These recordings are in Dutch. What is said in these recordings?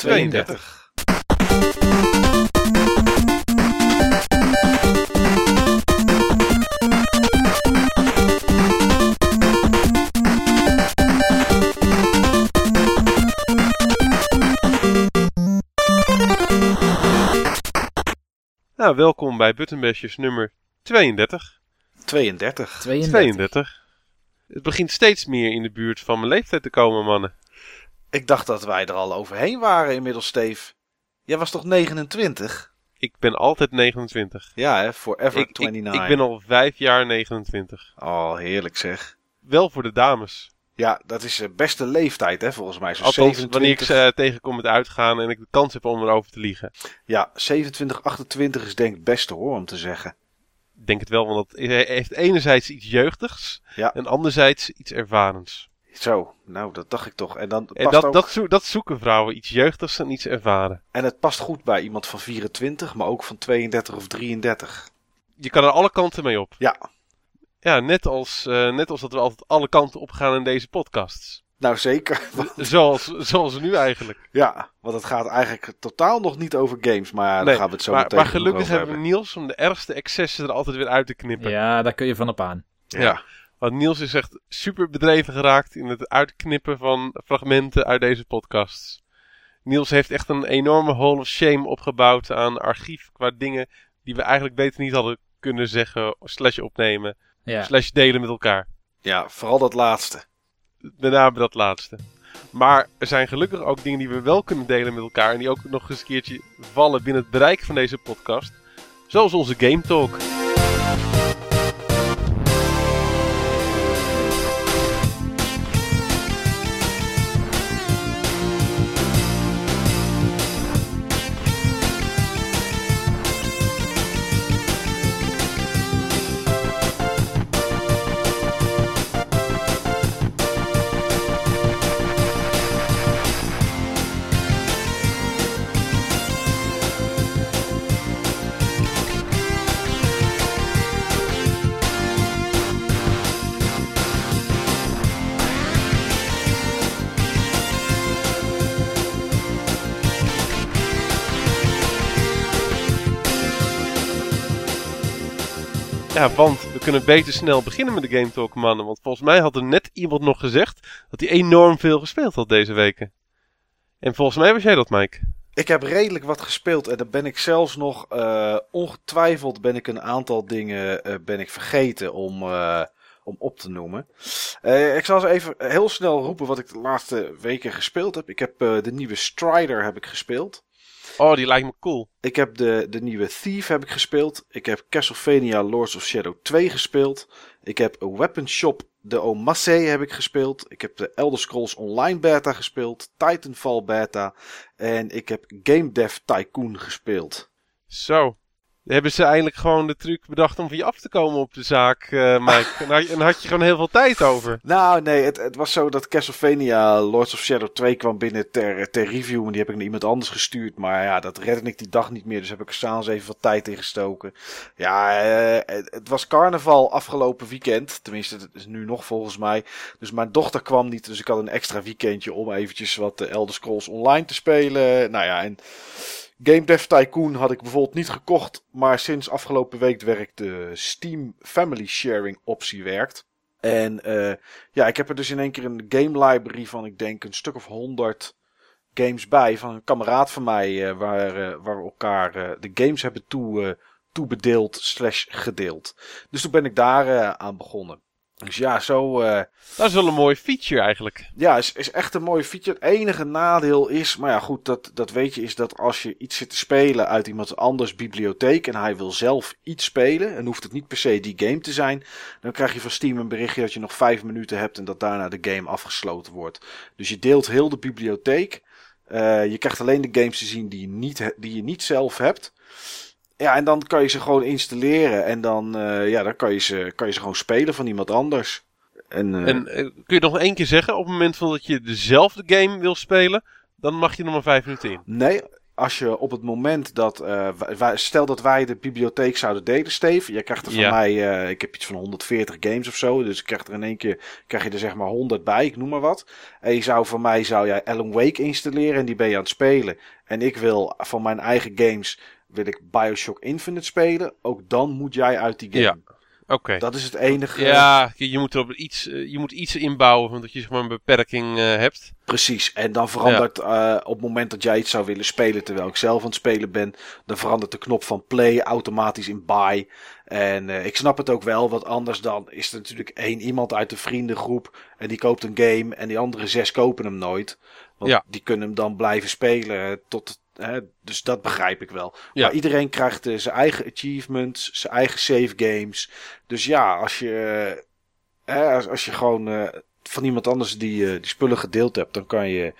32. Nou, welkom bij Buttonbashers nummer 32. 32. 32. 32. Het begint steeds meer in de buurt van mijn leeftijd te komen, mannen. Ik dacht dat wij er al overheen waren inmiddels, Steve. Jij was toch 29? Ik ben altijd 29. Ja, hè? Forever Ik, ik, 29. ik ben al vijf jaar 29. Oh, heerlijk zeg. Wel voor de dames. Ja, dat is de beste leeftijd, hè, volgens mij. Zo Althans, 27. wanneer ik ze eh, tegenkom met uitgaan en ik de kans heb om erover te liegen. Ja, 27, 28 is denk ik het beste hoor, om te zeggen. Ik denk het wel, want het heeft enerzijds iets jeugdigs Ja. en anderzijds iets ervarens. Zo, nou, dat dacht ik toch. En, dan En dat, ook, dat, zo- dat zoeken vrouwen, iets jeugdigs en iets ervaren. en het past goed bij iemand van 24, maar ook van 32 of 33. Je kan er alle kanten mee op. Ja, Ja, net als, eh, net als dat we altijd alle kanten op gaan in deze podcasts. nou zeker. Zoals, zoals nu eigenlijk. ja, want het gaat eigenlijk totaal nog niet over games, maar daar Nee, gaan we het zo maar, meteen maar gelukkig over hebben we Niels om de ergste excessen er altijd weer uit te knippen. Ja, daar kun je van op aan. Ja. Want Niels is echt super bedreven geraakt in het uitknippen van fragmenten uit deze podcasts. Niels heeft echt een enorme hall of shame opgebouwd aan archief qua dingen die we eigenlijk beter niet hadden kunnen zeggen, slash opnemen, Ja. slash delen met elkaar. ja, vooral dat laatste. Met name dat laatste. Maar er zijn gelukkig ook dingen die we wel kunnen delen met elkaar en die ook nog eens een keertje vallen binnen het bereik van deze podcast. Zoals onze Game Talk. Ja, want we kunnen beter snel beginnen met de Game Talk, mannen. Want volgens mij had er net iemand nog gezegd dat hij enorm veel gespeeld had deze weken. En volgens mij was jij dat, Mike. Ik heb redelijk wat gespeeld en dan ben ik zelfs nog, eh, ongetwijfeld ben ik een aantal dingen eh, ben ik vergeten om, eh, om op te noemen. Ik zal eens even heel snel roepen wat ik de laatste weken gespeeld heb. Ik heb de nieuwe Strider heb ik gespeeld. Oh, die lijkt me cool. Ik heb de, de nieuwe Thief heb ik gespeeld. Ik heb Castlevania Lords of Shadow 2 gespeeld. Ik heb Weapon Shop de Omasse heb ik gespeeld. Ik heb de Elder Scrolls Online beta gespeeld. Titanfall beta. En ik heb Game Dev Tycoon gespeeld. Zo. Hebben ze eindelijk gewoon de truc bedacht om van je af te komen op de zaak, eh Mike? en, en had je gewoon heel veel tijd over. Nou, nee, het, het was zo dat Castlevania Lords of Shadow 2 kwam binnen ter, ter review. En die heb ik naar iemand anders gestuurd. Maar ja, dat redde ik die dag niet meer. Dus heb ik er s'avonds even wat tijd in gestoken. Ja, eh, het, het was carnaval afgelopen weekend. Tenminste, het is nu nog volgens mij. Dus mijn dochter kwam niet. Dus ik had een extra weekendje om eventjes wat de Elder Scrolls Online te spelen. Nou ja, en Game Dev Tycoon had ik bijvoorbeeld niet gekocht. Maar sinds afgelopen week werkt de Steam Family Sharing optie werkt. En eh, ja, ik heb er dus in één keer een game library van, ik denk, een stuk of honderd games bij. Van een kameraad van mij, eh, waar, eh, waar elkaar de games hebben toe, toebedeeld slash gedeeld. Dus toen ben ik daar aan begonnen. Dus ja, zo... eh, Dat is wel een mooi feature eigenlijk. ja, is, is echt een mooie feature. Het enige nadeel is, maar ja goed, dat, dat weet je, is dat als je iets zit te spelen uit iemand anders bibliotheek en hij wil zelf iets spelen, en hoeft het niet per se die game te zijn, dan krijg je van Steam een berichtje dat je nog vijf minuten hebt en dat daarna de game afgesloten wordt. Dus je deelt heel de bibliotheek. Eh, je krijgt alleen de games te zien die je niet, die je niet zelf hebt. Ja, en dan kan je ze gewoon installeren en dan, eh, ja, dan kan, je ze, kan je ze gewoon spelen van iemand anders. En, eh, En eh, kun je nog één keer zeggen, op het moment van dat je dezelfde game wil spelen, dan mag je nog maar vijf minuten in. Nee, als je op het moment dat. wij- stel dat wij de bibliotheek zouden delen, Steve. Je krijgt er van Ja. mij. ik heb iets van 140 games of zo. Dus ik krijg er in één keer. Krijg je er zeg maar 100 bij, ik noem maar wat. En je zou van mij. Zou jij Alan Wake installeren. En die ben je aan het spelen. En ik wil van mijn eigen games. Wil ik Bioshock Infinite spelen. Ook dan moet jij uit die game. Ja. Oké. Dat is het enige. Ja, je moet er op iets, eh, je moet iets inbouwen, want dat je zeg maar een beperking eh, hebt. Precies. En dan verandert eh, op het moment dat jij iets zou willen spelen terwijl ik zelf aan het spelen ben, dan verandert de knop van play automatisch in buy. En ik snap het ook wel, want anders dan is er natuurlijk één iemand uit de vriendengroep en die koopt een game en die andere zes kopen hem nooit. Want Ja. die kunnen hem dan blijven spelen tot. Hè, dus dat begrijp ik wel. Ja. Maar iedereen krijgt eh, zijn eigen achievements, zijn eigen save games. Dus ja, als je, eh, hè, als, als je gewoon eh, van iemand anders die, die spullen gedeeld hebt, dan kan je.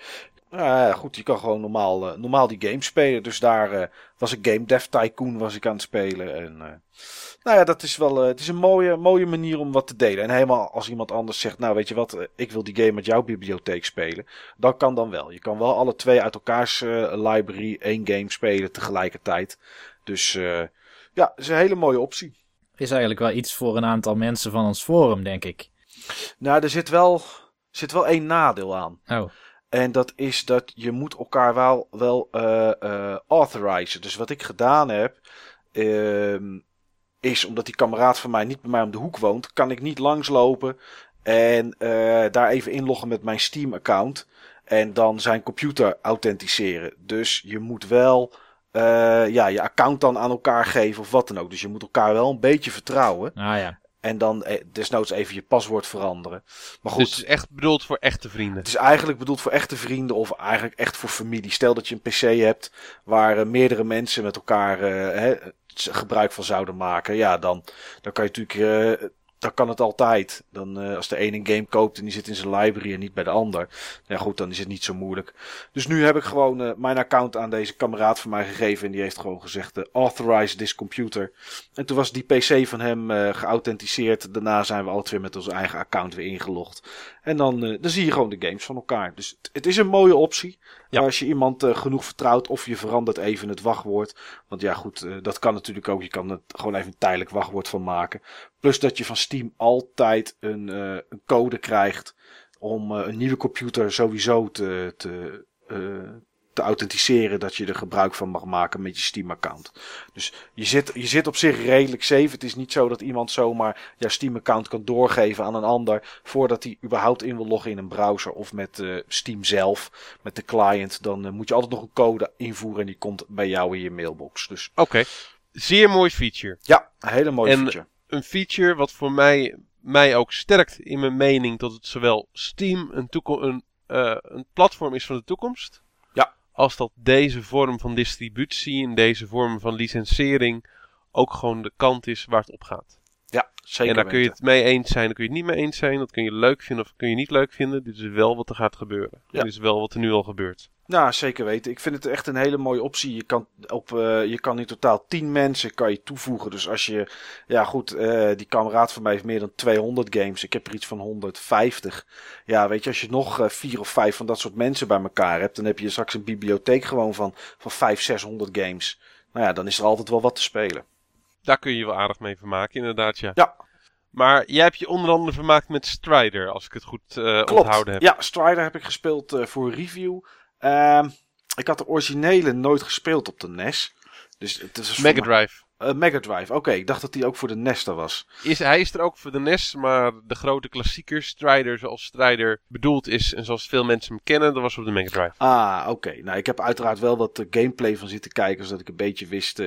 Nou ja, goed, je kan gewoon normaal, normaal die game spelen. Dus daar was ik Game Dev Tycoon was ik aan het spelen. En nou ja, dat is wel. eh, het is een mooie, mooie manier om wat te delen. En helemaal als iemand anders zegt, nou weet je wat, eh, ik wil die game met jouw bibliotheek spelen. Dan kan dan wel. Je kan wel alle twee uit elkaars eh, library één game spelen tegelijkertijd. Dus ja, is een hele mooie optie. Is eigenlijk wel iets voor een aantal mensen van ons forum, denk ik. Nou, er zit wel, zit wel één nadeel aan. Oh, En dat is dat je moet elkaar wel, wel eh eh authorizen. Dus wat ik gedaan heb, ehm, is omdat die kameraad van mij niet bij mij om de hoek woont, kan ik niet langslopen en eh, daar even inloggen met mijn Steam-account. En dan zijn computer authenticeren. Dus je moet wel eh, ja, je account dan aan elkaar geven of wat dan ook. Dus je moet elkaar wel een beetje vertrouwen. ah ja. En dan eh, desnoods even je paswoord veranderen. Maar goed, Dus het is echt bedoeld voor echte vrienden. het is eigenlijk bedoeld voor echte vrienden of eigenlijk echt voor familie. Stel dat je een PC hebt waar eh, meerdere mensen met elkaar eh, hè, gebruik van zouden maken. Ja, dan, dan kan je natuurlijk. Dan kan het altijd. Dan, eh, als de ene een game koopt en die zit in zijn library en niet bij de ander. Ja, goed, dan is het niet zo moeilijk. Dus nu heb ik gewoon eh, mijn account aan deze kameraad van mij gegeven. En die heeft gewoon gezegd: eh, authorize this computer. En toen was die PC van hem geauthenticeerd. Daarna zijn we alle twee met ons eigen account weer ingelogd. En dan, dan zie je gewoon de games van elkaar. Dus het, het is een mooie optie. Ja. Als je iemand genoeg vertrouwt of je verandert even het wachtwoord. Want ja, goed, dat kan natuurlijk ook. Je kan er gewoon even een tijdelijk wachtwoord van maken. Plus dat je van Steam altijd een, eh, een code krijgt om eh, een nieuwe computer sowieso te, te, eh, te authenticeren dat je er gebruik van mag maken met je Steam-account. Dus je zit, je zit op zich redelijk safe. Het is niet zo dat iemand zomaar jouw Steam-account kan doorgeven aan een ander voordat hij überhaupt in wil loggen in een browser of met eh, Steam zelf, met de client. Dan moet je altijd nog een code invoeren en die komt bij jou in je mailbox. Dus Oké. Zeer mooi feature. ja, een hele mooie En- feature. Een feature wat voor mij, mij ook sterkt in mijn mening dat het zowel Steam een, toekom- een, eh, een platform is van de toekomst. Ja. Als dat deze vorm van distributie en deze vorm van licensering ook gewoon de kant is waar het op gaat. Ja, zeker en daar kun je het mee eens zijn, daar kun je het niet mee eens zijn. Dat kun je leuk vinden of kun je niet leuk vinden. Dit is wel wat er gaat gebeuren. Ja. Dit is wel wat er nu al gebeurt. Nou, zeker weten. Ik vind het echt een hele mooie optie. Je kan, op, eh, je kan in totaal 10 mensen kan je toevoegen. Dus als je, ja goed, eh, die kameraad van mij heeft meer dan 200 games. Ik heb er iets van 150. Ja, weet je, als je nog eh, vier of vijf van dat soort mensen bij elkaar hebt, dan heb je straks een bibliotheek gewoon van, van 500, 600 games. Nou ja, dan is er altijd wel wat te spelen. Daar kun je wel aardig mee vermaken, inderdaad, ja. Ja. Maar jij hebt je onder andere vermaakt met Strider, als ik het goed eh onthouden heb. Ja, Strider heb ik gespeeld eh, voor review. Ehm, ik had de originele nooit gespeeld op de NES. Dus het is Mega Drive. Eh, Mega Drive, oké. ik dacht dat die ook voor de NES er was. Is, hij is er ook voor de NES, maar de grote klassieker Strider zoals Strider bedoeld is en zoals veel mensen hem kennen, dat was op de Mega Drive. Ah, oké. Nou, ik heb uiteraard wel wat gameplay van zitten kijken, zodat ik een beetje wist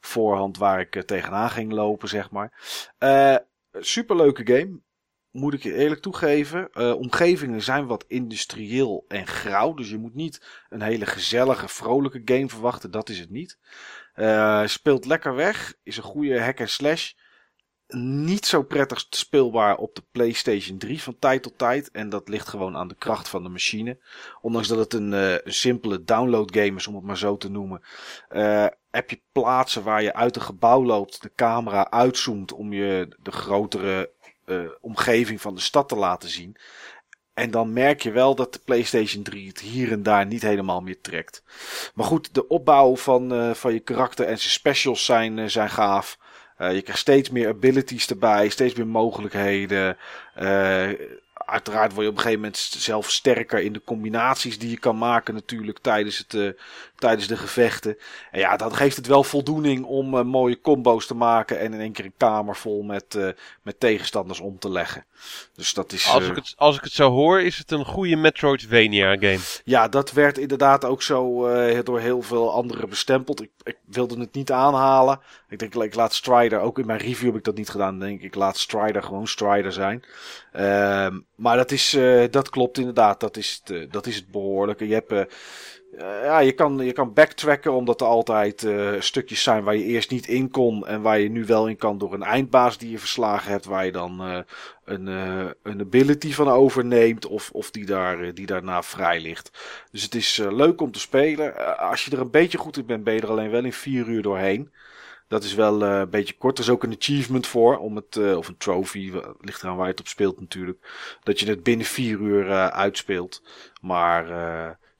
voorhand waar ik eh, tegenaan ging lopen, zeg maar. Eh superleuke game. Moet ik je eerlijk toegeven. Eh, omgevingen zijn wat industrieel en grauw. Dus je moet niet een hele gezellige, vrolijke game verwachten. Dat is het niet. Eh, speelt lekker weg. Is een goede hack en slash. Niet zo prettig speelbaar op de PlayStation 3 van tijd tot tijd. En dat ligt gewoon aan de kracht van de machine. Ondanks dat het een, een simpele download game is, om het maar zo te noemen. Eh, heb je plaatsen waar je uit een gebouw loopt, de camera uitzoomt om je de grotere eh, omgeving van de stad te laten zien. En dan merk je wel dat de PlayStation 3 het hier en daar niet helemaal meer trekt. Maar goed, de opbouw van, uh, van je karakter en zijn specials zijn, uh, zijn gaaf. Je krijgt steeds meer abilities erbij, steeds meer mogelijkheden uiteraard word je op een gegeven moment zelf sterker in de combinaties die je kan maken natuurlijk tijdens, het, tijdens de gevechten. En ja, dat geeft het wel voldoening om uh, mooie combo's te maken en in één keer een kamer vol met, uh, met tegenstanders om te leggen. Dus dat is... Als, ik het, als ik het zo hoor, is het een goede Metroidvania game. Ja, dat werd inderdaad ook zo door heel veel anderen bestempeld. Ik, ik, wilde het niet aanhalen. Ik denk, ik laat Strider, ook in mijn review heb ik dat niet gedaan, denk ik, laat Strider gewoon Strider zijn. Ehm, maar dat, is, dat klopt inderdaad. Dat is het, dat is het behoorlijke. Je, hebt, ja, je, kan, je kan backtracken omdat er altijd stukjes zijn waar je eerst niet in kon. En waar je nu wel in kan door een eindbaas die je verslagen hebt. Waar je dan een, een ability van overneemt. Of, of die, daar, die daarna vrij ligt. Dus het is leuk om te spelen. als je er een beetje goed in bent, ben je er alleen wel in vier uur doorheen. Dat is wel uh, een beetje kort. Er is ook een achievement voor. Om het, uh, of een trophy. Ligt eraan waar je het op speelt natuurlijk. Dat je het binnen vier uur uh, uitspeelt. Maar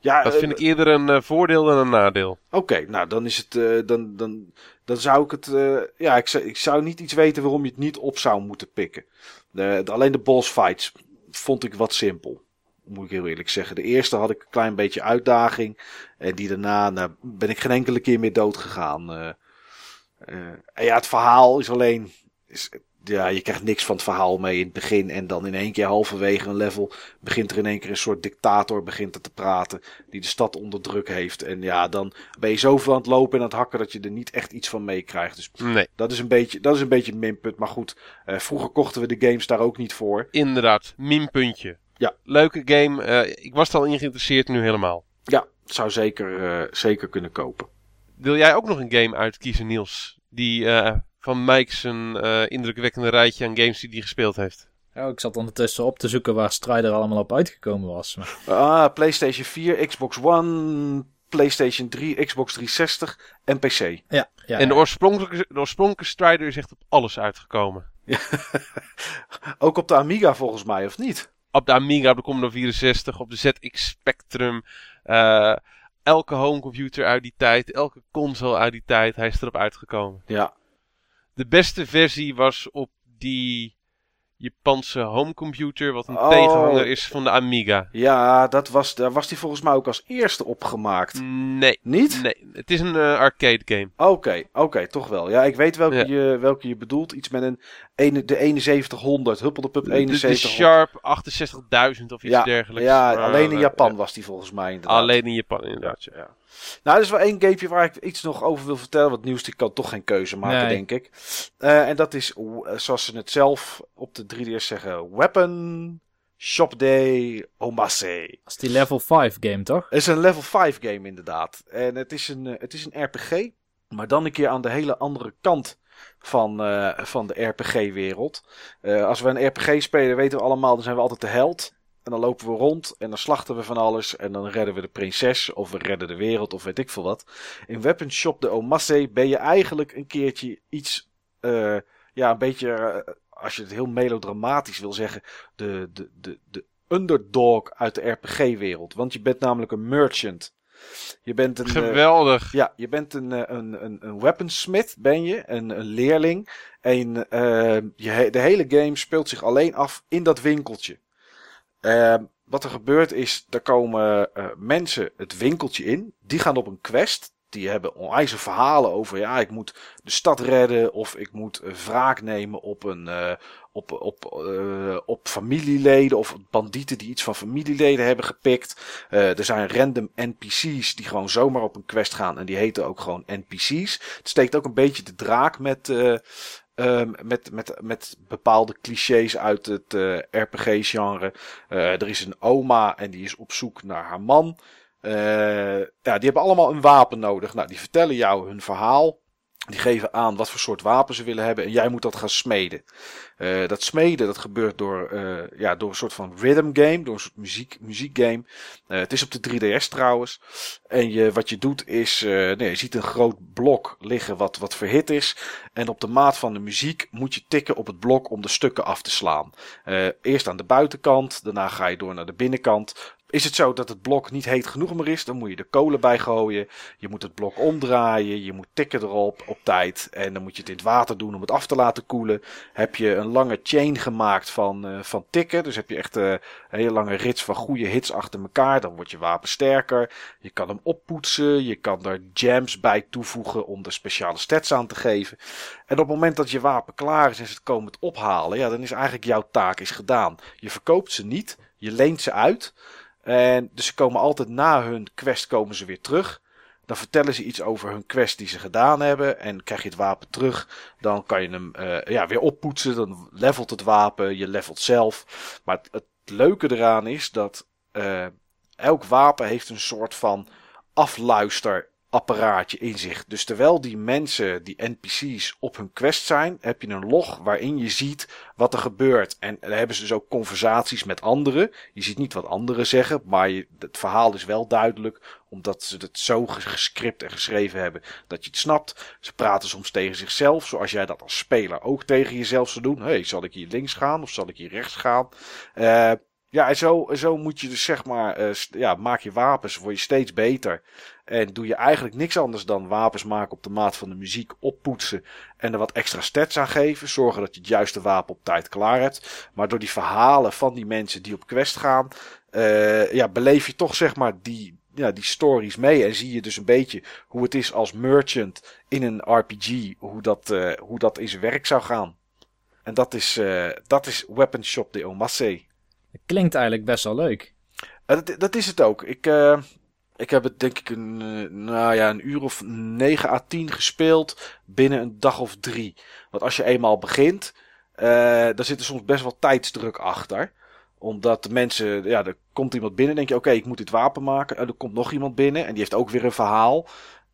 ja. Dat vind ik eerder een voordeel dan een nadeel. Oké, okay, nou dan is het. dan, dan, dan zou ik het. ja, ik zou, ik zou niet iets weten waarom je het niet op zou moeten pikken. De, de, alleen de boss fights vond ik wat simpel. Moet ik heel eerlijk zeggen. De eerste had ik een klein beetje uitdaging. En die daarna nou, ben ik geen enkele keer meer dood gegaan. Uh, en ja, het verhaal is alleen. Is, ja, je krijgt niks van het verhaal mee in het begin. En dan in één keer halverwege een level begint er in één keer een soort dictator begint er te praten. Die de stad onder druk heeft. En ja, dan ben je zoveel aan het lopen en aan het hakken dat je er niet echt iets van meekrijgt. Dus nee. dat is een beetje, dat is een beetje minpunt. Maar goed, uh, vroeger kochten we de games daar ook niet voor. Inderdaad, minpuntje. Ja. Leuke game. Uh, ik was er al in geïnteresseerd, nu helemaal. Ja, zou zeker, uh, zeker kunnen kopen. Wil jij ook nog een game uitkiezen, Niels? Die uh, van Mike zijn uh, indrukwekkende rijtje aan games die hij gespeeld heeft. Ja, ik zat ondertussen op te zoeken waar Strider allemaal op uitgekomen was. Maar... Ah, PlayStation 4, Xbox One, PlayStation 3, Xbox 360 en PC. Ja, ja en de oorspronkelijke, de oorspronkelijke Strider is echt op alles uitgekomen. Ook op de Amiga volgens mij, of niet? Op de Amiga, op de Commodore 64, op de ZX Spectrum. Uh, elke homecomputer uit die tijd, elke console uit die tijd, hij is erop uitgekomen. Ja. De beste versie was op die Japanse homecomputer, wat een Oh. tegenhanger is van de Amiga. Ja, dat was, daar was die volgens mij ook als eerste opgemaakt. Nee, Niet? nee, het is een eh, arcade game. Oké, oké, toch wel. Ja, ik weet welke, Ja. je, welke je bedoelt. Iets met een, ene, de 7100, Huppeldepup De, de 7100. Sharp 68.000 of iets ja, dergelijks. ja, Maar, alleen in eh, Japan ja. was die volgens mij inderdaad. Alleen in Japan, inderdaad. ja. Nou, er is wel één gamepje waar ik iets nog over wil vertellen. Want nieuws die kan toch geen keuze maken, Nee. denk ik. Eh, en dat is, zoals ze het zelf op de 3DS zeggen, Weapon Shop Day Omase. Dat is die level 5 game, toch? Het is een level 5 game inderdaad. En het is een, eh, het is een RPG. Maar dan een keer aan de hele andere kant van, eh, van de RPG-wereld. Als we een RPG spelen, weten we allemaal, dan zijn we altijd de held. En dan lopen we rond en dan slachten we van alles. En dan redden we de prinses, of we redden de wereld, of weet ik veel wat. In Weapon Shop de Omasse ben je eigenlijk een keertje iets, eh, ja, een beetje, eh, als je het heel melodramatisch wil zeggen, de, de, de, de underdog uit de RPG-wereld. Want je bent namelijk een merchant. Je bent een, eh, Geweldig. ja, je bent een, een, een, een weaponsmith, ben je, een, een leerling. En je, de hele game speelt zich alleen af in dat winkeltje. Eh, wat er gebeurt is, er komen eh, mensen het winkeltje in. Die gaan op een quest. Die hebben onwijze verhalen over, ja, ik moet de stad redden. Of ik moet eh, wraak nemen op een, eh, op, op, op familieleden. Of bandieten die iets van familieleden hebben gepikt. Er zijn random NPC's die gewoon zomaar op een quest gaan. En die heten ook gewoon NPC's. Het steekt ook een beetje de draak met, eh, ehm, met, met, met bepaalde clichés uit het eh, RPG-genre. Eh, er is een oma en die is op zoek naar haar man. Eh, ja, die hebben allemaal een wapen nodig. Nou, die vertellen jou hun verhaal. Die geven aan wat voor soort wapen ze willen hebben en jij moet dat gaan smeden. Uh, dat smeden dat gebeurt door, uh, ja, door een soort van rhythm game, door een soort muziek, muziekgame. Uh, het is op de 3DS trouwens. En je, wat je doet is, nee, je ziet een groot blok liggen wat, wat verhit is. En op de maat van de muziek moet je tikken op het blok om de stukken af te slaan. eerst aan de buitenkant, daarna ga je door naar de binnenkant. Is het zo dat het blok niet heet genoeg meer is, dan moet je de kolen bij gooien. Je moet het blok omdraaien, je moet tikken erop op tijd. En dan moet je het in het water doen om het af te laten koelen. Heb je een lange chain gemaakt van, uh, van tikken. Dus heb je echt een hele lange rits van goede hits achter elkaar. Dan wordt je wapen sterker. Je kan hem oppoetsen. Je kan er jams bij toevoegen om er speciale stats aan te geven. En op het moment dat je wapen klaar is en ze het komen het ophalen. Ja, dan is eigenlijk jouw taak is gedaan. Je verkoopt ze niet. Je leent ze uit. En dus ze komen altijd na hun quest komen ze weer terug. Dan vertellen ze iets over hun quest die ze gedaan hebben. En krijg je het wapen terug. Dan kan je hem uh, ja, weer oppoetsen. Dan levelt het wapen. Je levelt zelf. Maar het, leuke eraan is dat uh, elk wapen heeft een soort van afluister apparaatje in zich. Dus terwijl die mensen, die NPC's, op hun quest zijn, heb je een log waarin je ziet wat er gebeurt. En daar hebben ze dus ook conversaties met anderen. Je ziet niet wat anderen zeggen, maar het verhaal is wel duidelijk, omdat ze het zo gescript en geschreven hebben dat je het snapt. Ze praten soms tegen zichzelf, zoals jij dat als speler ook tegen jezelf zou doen. hey, zal ik hier links gaan of zal ik hier rechts gaan? Uh, ja, en zo, zo moet je dus zeg maar, uh, ja, maak je wapens, word je steeds beter. En doe je eigenlijk niks anders dan wapens maken op de maat van de muziek, oppoetsen en er wat extra stats aan geven. Zorgen dat je het juiste wapen op tijd klaar hebt. Maar door die verhalen van die mensen die op quest gaan, uh, ja, beleef je toch zeg maar die, ja, die stories mee. En zie je dus een beetje hoe het is als merchant in een RPG, hoe dat, uh, hoe dat in zijn werk zou gaan. En dat is, uh, dat is Weapon Shop de Omasse. Klinkt eigenlijk best wel leuk. Dat, dat, is het ook. Ik, uh, ik heb het denk ik een, uh, nou ja, een uur of 9 à 10 gespeeld binnen een dag of drie. Want als je eenmaal begint, uh, daar zit er soms best wel tijdsdruk achter. Omdat de mensen, ja, er komt iemand binnen, denk je, oké, ik moet dit wapen maken. En er komt nog iemand binnen en die heeft ook weer een verhaal.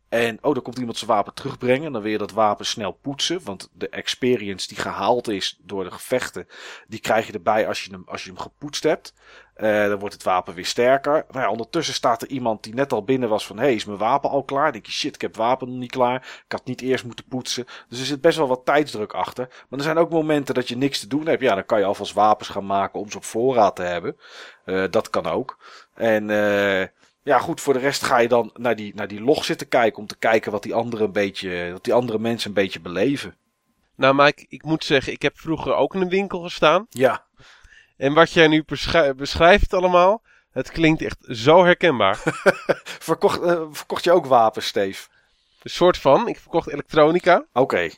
En oh, dan komt iemand zijn wapen terugbrengen. Dan wil je dat wapen snel poetsen. Want de experience die gehaald is door de gevechten, die krijg je erbij als je hem, als je hem gepoetst hebt. Uh, dan wordt het wapen weer sterker. Maar ja, ondertussen staat er iemand die net al binnen was van... Hé, hey, is mijn wapen al klaar? Denk je, shit, ik heb wapen nog niet klaar. Ik had niet eerst moeten poetsen. Dus er zit best wel wat tijdsdruk achter. Maar er zijn ook momenten dat je niks te doen hebt. Ja, dan kan je alvast wapens gaan maken om ze op voorraad te hebben. Uh, dat kan ook. En... Uh, ja, goed, voor de rest ga je dan naar die, naar die log zitten kijken. Om te kijken wat die andere, een beetje, wat die andere mensen een beetje beleven. Nou, Mike, ik moet zeggen, ik heb vroeger ook in een winkel gestaan. Ja. En wat jij nu beschrijft allemaal, het klinkt echt zo herkenbaar. verkocht, uh, verkocht je ook wapens, Steve? Een soort van. Ik verkocht elektronica. Oké. Okay.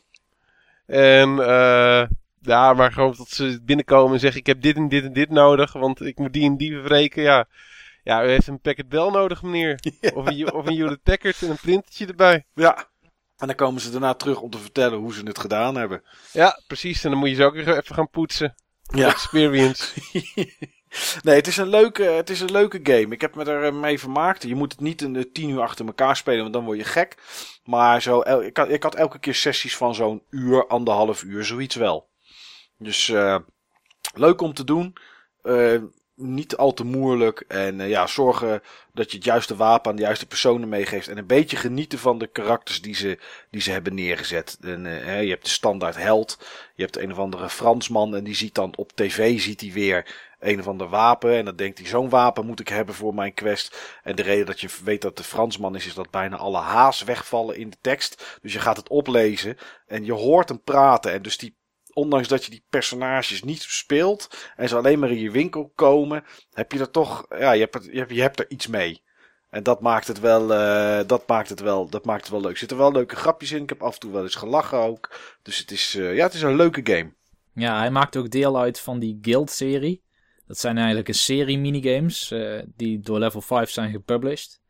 En uh, ja, maar gewoon dat ze binnenkomen en zeggen: Ik heb dit en dit en dit nodig, want ik moet die en die verbreken. Ja. Ja, u heeft een packet bel nodig, meneer. Ja. Of een, of een Hewlett Packard en een printertje erbij. Ja. En dan komen ze daarna terug om te vertellen hoe ze het gedaan hebben. Ja, precies. En dan moet je ze ook even gaan poetsen. Ja. Experience. nee, het is, een leuke, het is een leuke game. Ik heb me er mee vermaakt. Je moet het niet een tien uur achter elkaar spelen, want dan word je gek. Maar zo, ik, had, ik had elke keer sessies van zo'n uur, anderhalf uur, zoiets wel. Dus uh, leuk om te doen. Uh, niet al te moeilijk. En uh, ja, zorgen dat je het juiste wapen aan de juiste personen meegeeft. En een beetje genieten van de karakters die ze, die ze hebben neergezet. En, uh, je hebt de standaard held. Je hebt een of andere Fransman. En die ziet dan op tv ziet hij weer een of ander wapen. En dan denkt hij, zo'n wapen moet ik hebben voor mijn quest. En de reden dat je weet dat de Fransman is, is dat bijna alle haas wegvallen in de tekst. Dus je gaat het oplezen en je hoort hem praten. En dus die ondanks dat je die personages niet speelt en ze alleen maar in je winkel komen, heb je er toch, ja, je hebt, je hebt, je hebt er iets mee. En dat maakt het wel, uh, dat maakt het wel, dat maakt het wel leuk. Er zitten wel leuke grapjes in. Ik heb af en toe wel eens gelachen ook. Dus het is, uh, ja, het is een leuke game. Ja, hij maakt ook deel uit van die Guild-serie. Dat zijn eigenlijk een serie minigames uh, die door Level 5 zijn gepublished.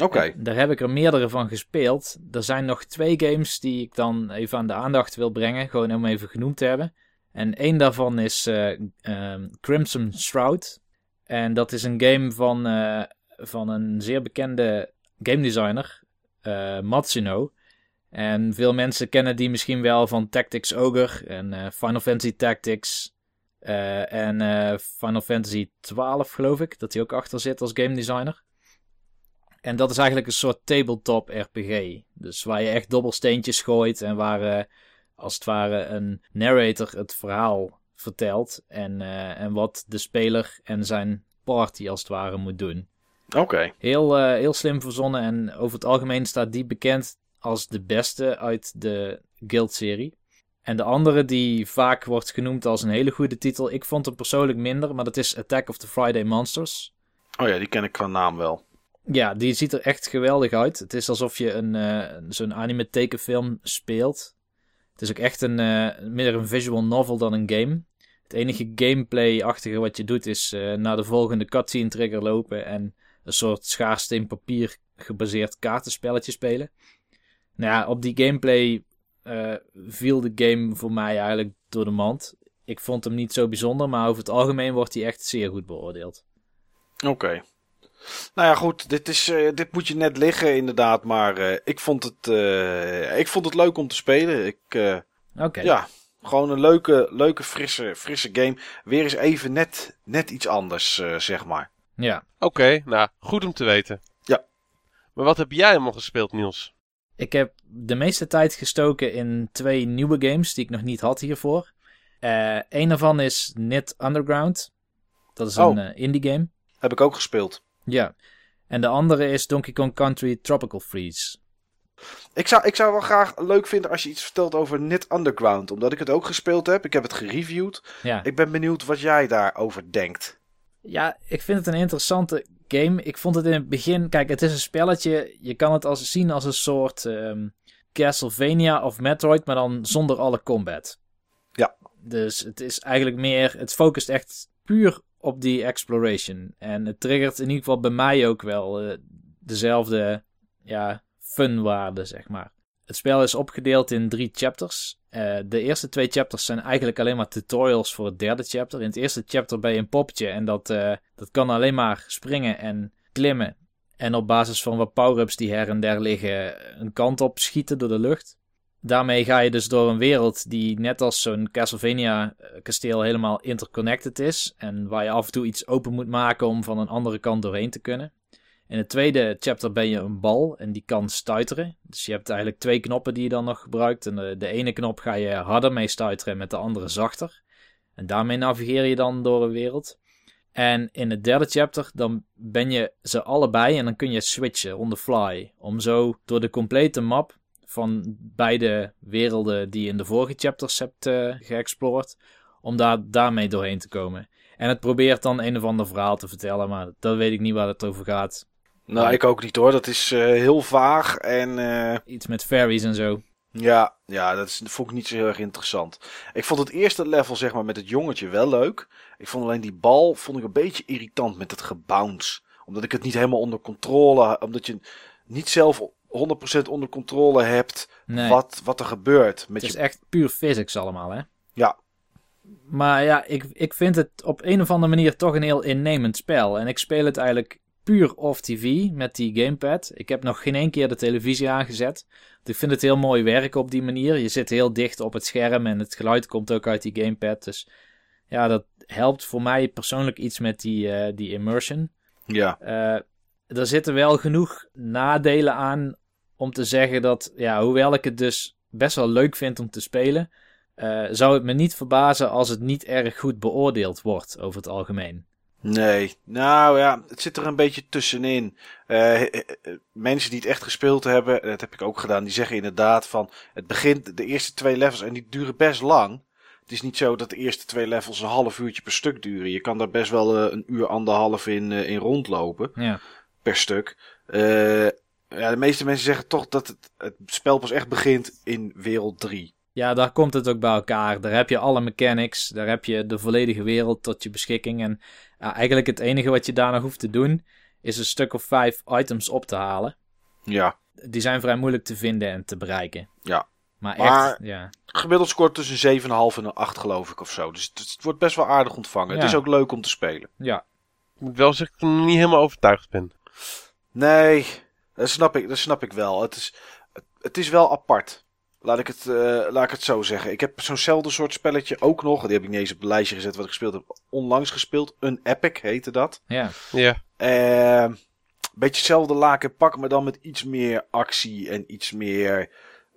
Oké. Daar heb ik er meerdere van gespeeld. Er zijn nog twee games die ik dan even aan de aandacht wil brengen. Gewoon om even genoemd te hebben. En één daarvan is uh, uh, Crimson Shroud. En dat is een game van, uh, van een zeer bekende game designer, Matsuno. En veel mensen kennen die misschien wel van Tactics Ogre en eh, Final Fantasy Tactics. eh, en eh, Final Fantasy 12 geloof ik, dat hij ook achter zit als game designer. En dat is eigenlijk een soort tabletop RPG. Dus waar je echt dobbelsteentjes gooit en waar eh, als het ware een narrator het verhaal vertelt. En, eh, en wat de speler en zijn party als het ware moet doen. Oké. Heel, eh, heel slim verzonnen en over het algemeen staat die bekend als de beste uit de Guild-serie. En de andere die vaak wordt genoemd als een hele goede titel, ik vond hem persoonlijk minder, maar dat is Attack of the Friday Monsters. Oh ja, die ken ik qua naam wel. Ja, die ziet er echt geweldig uit. Het is alsof je een, eh, zo'n anime tekenfilm speelt. Het is ook echt een, eh, meer een visual novel dan een game. Het enige gameplay-achtige wat je doet is eh, naar de volgende cutscene trigger lopen en een soort schaarsteen papier gebaseerd kaartenspelletje spelen. Nou ja, op die gameplay viel de game voor mij eigenlijk door de mand. Ik vond hem niet zo bijzonder, maar over het algemeen wordt hij echt zeer goed beoordeeld. Oké. Nou ja, goed. Dit, is, eh, dit moet je net liggen, inderdaad. Maar eh, ik, vond het, eh, ik vond het leuk om te spelen. Ik, eh, Oké. Ja, gewoon een leuke, leuke frisse, frisse game. Weer eens even net, net iets anders, eh, zeg maar. ja. Oké, nou, goed om te weten. Ja. Maar wat heb jij allemaal gespeeld, Niels? Ik heb de meeste tijd gestoken in twee nieuwe games die ik nog niet had hiervoor. Eh een daarvan is Knit Underground. Dat is Oh. een eh, indie game. Heb ik ook gespeeld. Ja. En de andere is Donkey Kong Country Tropical Freeze. Ik zou, ik zou wel graag leuk vinden als je iets vertelt over Net Underground. Omdat ik het ook gespeeld heb. Ik heb het gereviewd. Ja. Ik ben benieuwd wat jij daarover denkt. ja, ik vind het een interessante game. Ik vond het in het begin... Kijk, het is een spelletje. Je kan het als, zien als een soort ehm, Castlevania of Metroid, maar dan zonder alle combat. Ja. Dus het is eigenlijk meer... Het focust echt puur op die exploration. En het triggert in ieder geval bij mij ook wel eh, dezelfde ja, funwaarde, zeg maar. Het spel is opgedeeld in drie chapters. Eh, de eerste twee chapters zijn eigenlijk alleen maar tutorials voor het derde chapter. In het eerste chapter ben je een poppetje en dat, eh, dat kan alleen maar springen en klimmen. En op basis van wat power-ups die her en der liggen, een kant op schieten door de lucht. Daarmee ga je dus door een wereld die net als zo'n Castlevania eh, helemaal interconnected is. En waar je af en toe iets open moet maken om van een andere kant doorheen te kunnen. In het tweede chapter ben je een bal en die kan stuiteren. Dus je hebt eigenlijk twee knoppen die je dan nog gebruikt. En de, de ene knop ga je harder mee stuiteren en met de andere zachter. En daarmee navigeer je dan door een wereld. En in het derde chapter dan ben je ze allebei en dan kun je switchen on the fly. Om zo door de complete map van beide werelden die je in de vorige chapters hebt geëxplored. Om daar, daarmee doorheen te komen. En het probeert dan een of ander verhaal te vertellen, maar dat weet ik niet waar het over gaat. Nou, ik ook niet hoor. Dat is eh, heel vaag. En eh, Iets met fairies en zo. ja, ja, dat, is, dat vond ik niet zo heel erg interessant. Ik vond het eerste level, zeg maar, met het jongetje wel leuk. Ik vond alleen die bal vond ik een beetje irritant met het gebounce. Omdat ik het niet helemaal onder controle... Omdat je niet zelf 100% onder controle hebt Nee, wat, wat er gebeurt. Met het is je... echt puur physics allemaal, hè? Ja. Maar ja, ik, ik vind het op een of andere manier toch een heel innemend spel. En ik speel het eigenlijk puur off TV met die gamepad. Ik heb nog geen één keer de televisie aangezet. Want ik vind het heel mooi werken op die manier. Je zit heel dicht op het scherm en het geluid komt ook uit die gamepad. Dus ja, dat helpt voor mij persoonlijk iets met die, eh, die immersion. Ja. Eh, er zitten wel genoeg nadelen aan om te zeggen dat, ja, hoewel ik het dus best wel leuk vind om te spelen, eh, zou het me niet verbazen als het niet erg goed beoordeeld wordt over het algemeen. Nee, nou ja, het zit er een beetje tussenin. Eh, mensen die het echt gespeeld hebben, en dat heb ik ook gedaan, die zeggen inderdaad van het begint de eerste twee levels en die duren best lang. Het is niet zo dat de eerste twee levels een half uurtje per stuk duren. Je kan daar best wel eh, een uur, anderhalf in, in rondlopen Ja, per stuk. Eh, ja, de meeste mensen zeggen toch dat het, het spel pas echt begint in wereld 3. ja daar komt het ook bij elkaar. Daar heb je alle mechanics, daar heb je de volledige wereld tot je beschikking. En ja, eigenlijk het enige wat je daar nog hoeft te doen, is een stuk of vijf items op te halen. Ja, Die zijn vrij moeilijk te vinden en te bereiken. Ja. Maar, Maar- echt, ja. gemiddeld scoort tussen 7,5 en een 8 geloof ik of zo. Dus het, het wordt best wel aardig ontvangen. Het is ook leuk om te spelen. Ja, Ik moet wel zeggen dat ik nog niet helemaal overtuigd ben. Nee, dat snap ik, dat snap ik wel. Het is, het, het is wel apart. Laat ik, het, eh, laat ik het zo zeggen. Ik heb zo'nzelfde soort spelletje ook nog. Die heb ik niet eens op het lijstje gezet wat ik gespeeld heb. Onlangs gespeeld. Een Epic heette dat. Ja, Ja. Eh, beetje hetzelfde laken pak, maar dan met iets meer actie en iets meer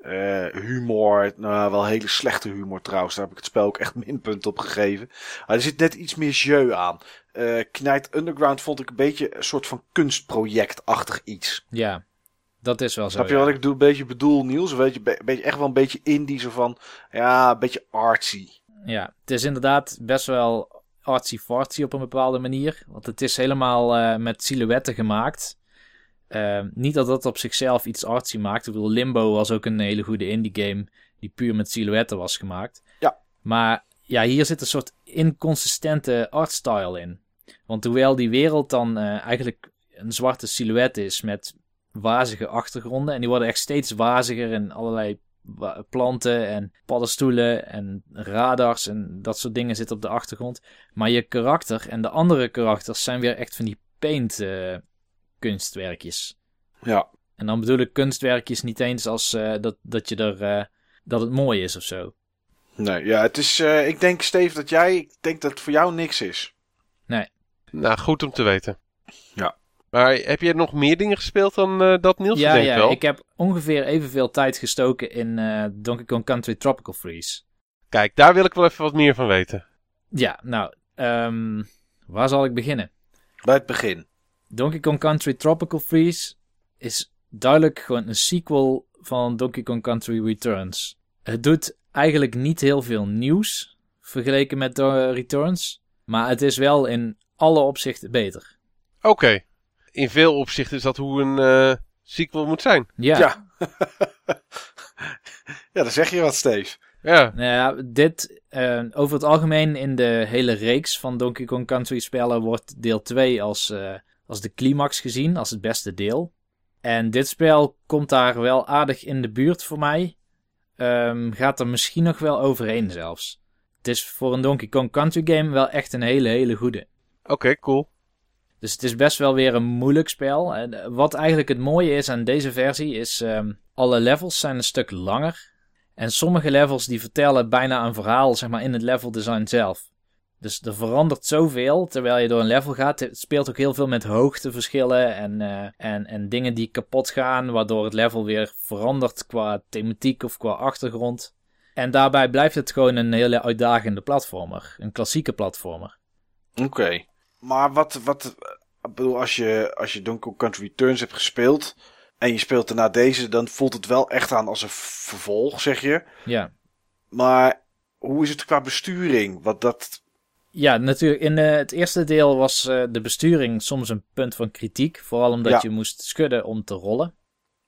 eh, humor. Nou, wel hele slechte humor trouwens. Daar heb ik het spel ook echt minpunt op gegeven. Maar er zit net iets meer jeu aan. Eh Knight Underground vond ik een beetje een soort van kunstprojectachtig iets. ja. Dat is wel zo. Snap je ja. wat ik doe, een beetje bedoel, Niels? Een beetje, be- beetje, echt wel een beetje indie, zo van, ja, een beetje artsy. Ja, het is inderdaad best wel artsy-fartsy op een bepaalde manier. Want het is helemaal eh, met silhouetten gemaakt. Eh, niet dat dat op zichzelf iets artsy maakt. Ik bedoel, Limbo was ook een hele goede indie game die puur met silhouetten was gemaakt. Ja. Maar ja, hier zit een soort inconsistente artstyle in. Want hoewel die wereld dan eh, eigenlijk een zwarte silhouet is met wazige achtergronden. En die worden echt steeds waziger in allerlei planten en paddenstoelen en radars en dat soort dingen zitten op de achtergrond. Maar je karakter en de andere karakters zijn weer echt van die paint eh, kunstwerkjes. Ja, En dan bedoel ik kunstwerkjes niet eens als eh, dat, dat je er eh, dat het mooi is of zo. nee, ja, het is, eh, ik denk, Steve, dat jij, ik denk dat het voor jou niks is. Nou, goed om te weten. Ja. Maar heb jij nog meer dingen gespeeld dan eh, dat Niels? ja, ja, wel. ik heb ongeveer evenveel tijd gestoken in eh, Donkey Kong Country Tropical Freeze. Kijk, daar wil ik wel even wat meer van weten. Ja, nou, ehm, waar zal ik beginnen? Bij het begin. Donkey Kong Country Tropical Freeze is duidelijk gewoon een sequel van Donkey Kong Country Returns. Het doet eigenlijk niet heel veel nieuws vergeleken met de Returns, maar het is wel in alle opzichten beter. Oké. In veel opzichten is dat hoe een eh, sequel moet zijn. Ja, Ja. ja, dan zeg je wat, Steve. Ja. Nou ja, dit eh, over het algemeen in de hele reeks van Donkey Kong Country spellen wordt deel 2 als, eh, als de climax gezien, als het beste deel. En dit spel komt daar wel aardig in de buurt voor mij. Ehm, gaat er misschien nog wel overheen zelfs. Het is voor een Donkey Kong Country game wel echt een hele, hele goede. Oké, cool. Dus het is best wel weer een moeilijk spel. En eh, wat eigenlijk het mooie is aan deze versie is... ehm, alle levels zijn een stuk langer. En sommige levels die vertellen bijna een verhaal zeg maar, in het level design zelf. Dus er verandert zoveel terwijl je door een level gaat. Het speelt ook heel veel met hoogteverschillen en, eh, en, en dingen die kapot gaan... waardoor het level weer verandert qua thematiek of qua achtergrond. En daarbij blijft het gewoon een hele uitdagende platformer. Een klassieke platformer. Oké. Maar wat, wat, ik bedoel, als je, als je Donkey Kong Country Returns hebt gespeeld en je speelt daarna deze, dan voelt het wel echt aan als een vervolg, zeg je. Ja. Maar hoe is het qua besturing? Wat dat, Ja, natuurlijk. In eh, het eerste deel was eh, de besturing soms een punt van kritiek. Vooral omdat Ja. je moest schudden om te rollen.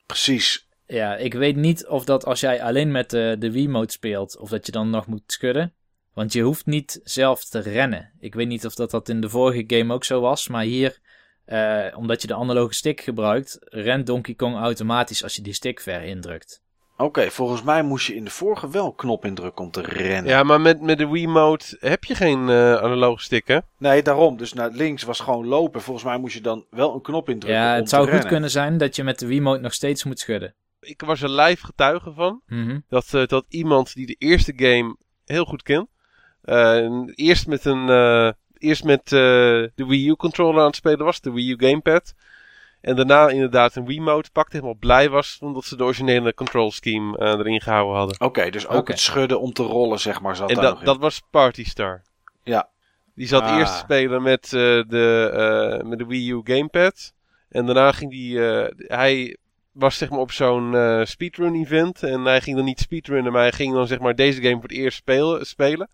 precies. Ja, ik weet niet of dat als jij alleen met de, de Wiimote speelt, of dat je dan nog moet schudden. Want je hoeft niet zelf te rennen. Ik weet niet of dat, dat in de vorige game ook zo was, maar hier, eh, omdat je de analoge stick gebruikt, rent Donkey Kong automatisch als je die stick ver indrukt. Oké, volgens mij moest je in de vorige wel knop indrukken om te rennen. Ja, maar met, met de Wiimote heb je geen eh analoge stick, hè? Nee, daarom. Dus naar links was gewoon lopen. Volgens mij moest je dan wel een knop indrukken Ja, om het zou goed rennen. kunnen zijn dat je met de Wiimote nog steeds moet schudden. Ik was er live getuige van. Mhm. Dat, eh, dat iemand die de eerste game heel goed kent. eh, eerst met, een, eh, eerst met eh, de Wii U controller aan het spelen was, de Wii U gamepad. En daarna inderdaad een Wiimote pakte, helemaal blij was omdat ze de originele control scheme eh, erin gehouden hadden. Oké, dus ook het schudden om te rollen, zeg maar, zat en daar dat, nog in. dat was Party Star. Ja. Die zat Ah. eerst te spelen met, eh, de, eh, met de Wii U gamepad. En daarna ging die, eh, hij was zeg maar op zo'n eh, speedrun event. En hij ging dan niet speedrunnen, maar hij ging dan zeg maar deze game voor het eerst spelen. spelen.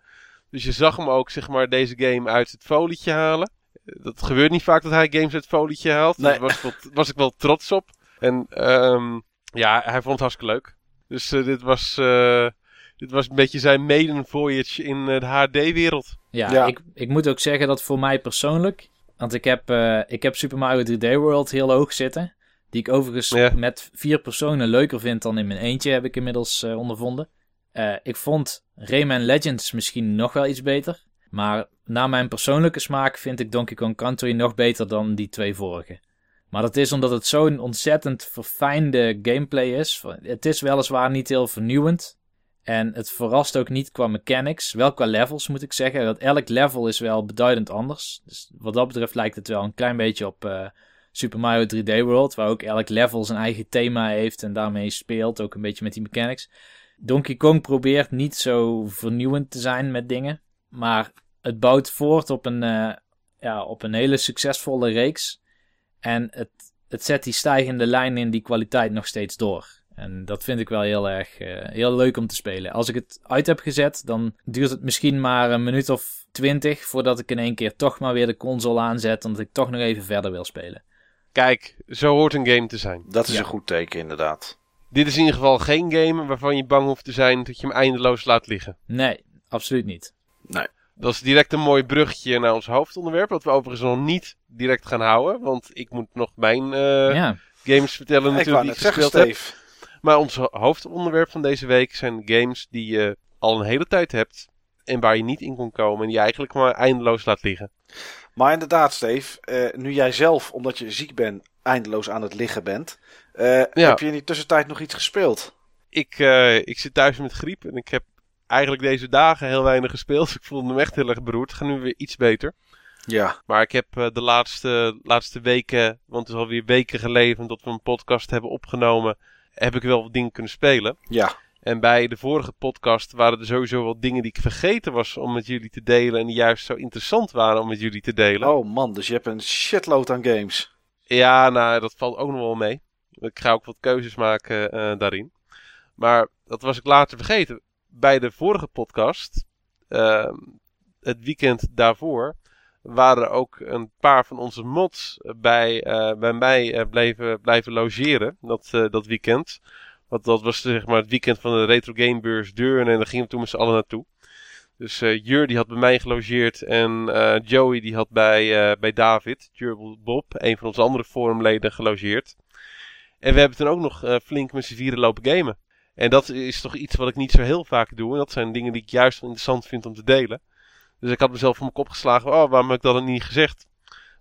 Dus je zag hem ook zeg maar deze game uit het folietje halen. Dat gebeurt niet vaak dat hij games uit het folietje haalt. Nee. Daar was, ik wel- was ik wel trots op. En ehm, ja, hij vond het hartstikke leuk. Dus eh, dit, was, eh, dit was een beetje zijn maiden voyage in eh, de HD-wereld. Ja, Ja. Ik, ik moet ook zeggen dat voor mij persoonlijk. Want ik heb, eh, ik heb Super Mario 3D World heel hoog zitten. Die ik overigens Ja. met vier personen leuker vind dan in mijn eentje, heb ik inmiddels eh, ondervonden. Eh, ik vond Rayman Legends misschien nog wel iets beter. Maar naar mijn persoonlijke smaak vind ik Donkey Kong Country nog beter dan die twee vorige. Maar dat is omdat het zo'n ontzettend verfijnde gameplay is. Het is weliswaar niet heel vernieuwend. En het verrast ook niet qua mechanics. Wel qua levels moet ik zeggen. Dat elk level is wel beduidend anders. Dus wat dat betreft lijkt het wel een klein beetje op uh, Super Mario 3D World. Waar ook elk level zijn eigen thema heeft en daarmee speelt. Ook een beetje met die mechanics. Donkey Kong probeert niet zo vernieuwend te zijn met dingen. Maar het bouwt voort op een, uh, ja, op een hele succesvolle reeks. En het, het zet die stijgende lijn in die kwaliteit nog steeds door. En dat vind ik wel heel erg uh, heel leuk om te spelen. Als ik het uit heb gezet, dan duurt het misschien maar een minuut of twintig voordat ik in één keer toch maar weer de console aanzet, omdat ik toch nog even verder wil spelen. Kijk, zo hoort een game te zijn. Dat is een goed teken, inderdaad. Dit is in ieder geval geen game waarvan je bang hoeft te zijn dat je hem eindeloos laat liggen. Nee, absoluut niet. Nee. Dat is direct een mooi bruggetje naar ons hoofdonderwerp, wat we overigens nog niet direct gaan houden, want ik moet nog mijn uh, ja. games vertellen ja, natuurlijk die ik gespeeld heb. Maar ons hoofdonderwerp van deze week zijn games die je al een hele tijd hebt en waar je niet in kon komen en die je eigenlijk maar eindeloos laat liggen. Maar inderdaad, Steve, uh, nu jij zelf, omdat je ziek bent, eindeloos aan het liggen bent, uh, ja. heb je in die tussentijd nog iets gespeeld? Ik, uh, ik zit thuis met griep en ik heb eigenlijk deze dagen heel weinig gespeeld. Ik voelde me echt heel erg beroerd. Het gaat nu weer iets beter. Ja. Maar ik heb de laatste, laatste weken, want het is alweer weken geleden dat we een podcast hebben opgenomen, heb ik wel wat dingen kunnen spelen. Ja. En bij de vorige podcast waren er sowieso wel dingen die ik vergeten was om met jullie te delen. En die juist zo interessant waren om met jullie te delen. Oh man, dus je hebt een shitload aan games. Ja, nou, dat valt ook nog wel mee. Ik ga ook wat keuzes maken uh, daarin. Maar dat was ik later vergeten. Bij de vorige podcast, uh, het weekend daarvoor, waren ook een paar van onze mods bij, uh, bij mij blijven, blijven logeren. Dat, dat weekend. Want dat was zeg maar het weekend van de Retro Gamebeurs Deurne en daar gingen we toen met z'n allen naartoe. Dus Jur die had bij mij gelogeerd en Joey die had bij, bij David, Jur Bob, een van onze andere forumleden, gelogeerd. En we hebben toen ook nog flink met z'n vieren lopen gamen. En dat is toch iets wat ik niet zo heel vaak doe. En dat zijn dingen die ik juist interessant vind om te delen. Dus ik had mezelf voor mijn kop geslagen. Oh, waarom heb ik dat niet gezegd?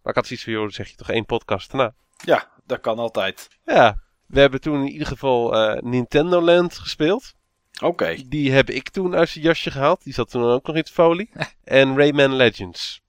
Maar ik had zoiets van, joh, dan zeg je toch één podcast daarna. Ja, dat kan altijd. Ja, we hebben toen in ieder geval uh, Nintendo Land gespeeld. Oké. Okay. Die heb ik toen uit zijn jasje gehaald. Die zat toen ook nog in het folie. en Rayman Legends.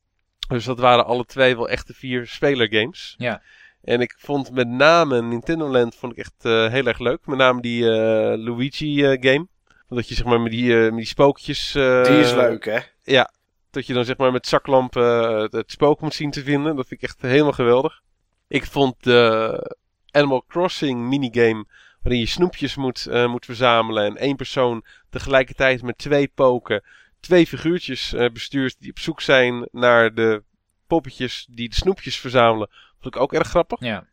Dus dat waren alle twee wel echte vier spelergames. Ja. En ik vond met name Nintendo Land vond ik echt uh, heel erg leuk. Met name die uh, Luigi game. Dat je zeg maar met die, met die spookjes... die is leuk hè? Ja. Dat je dan zeg maar met zaklampen het spook moet zien te vinden. Dat vind ik echt helemaal geweldig. Ik vond de Animal Crossing minigame. Waarin je snoepjes moet, uh, moet verzamelen. En één persoon tegelijkertijd met twee poken. Twee figuurtjes uh, bestuurt die op zoek zijn naar de poppetjes die de snoepjes verzamelen. Vond ik ook erg grappig. Ja.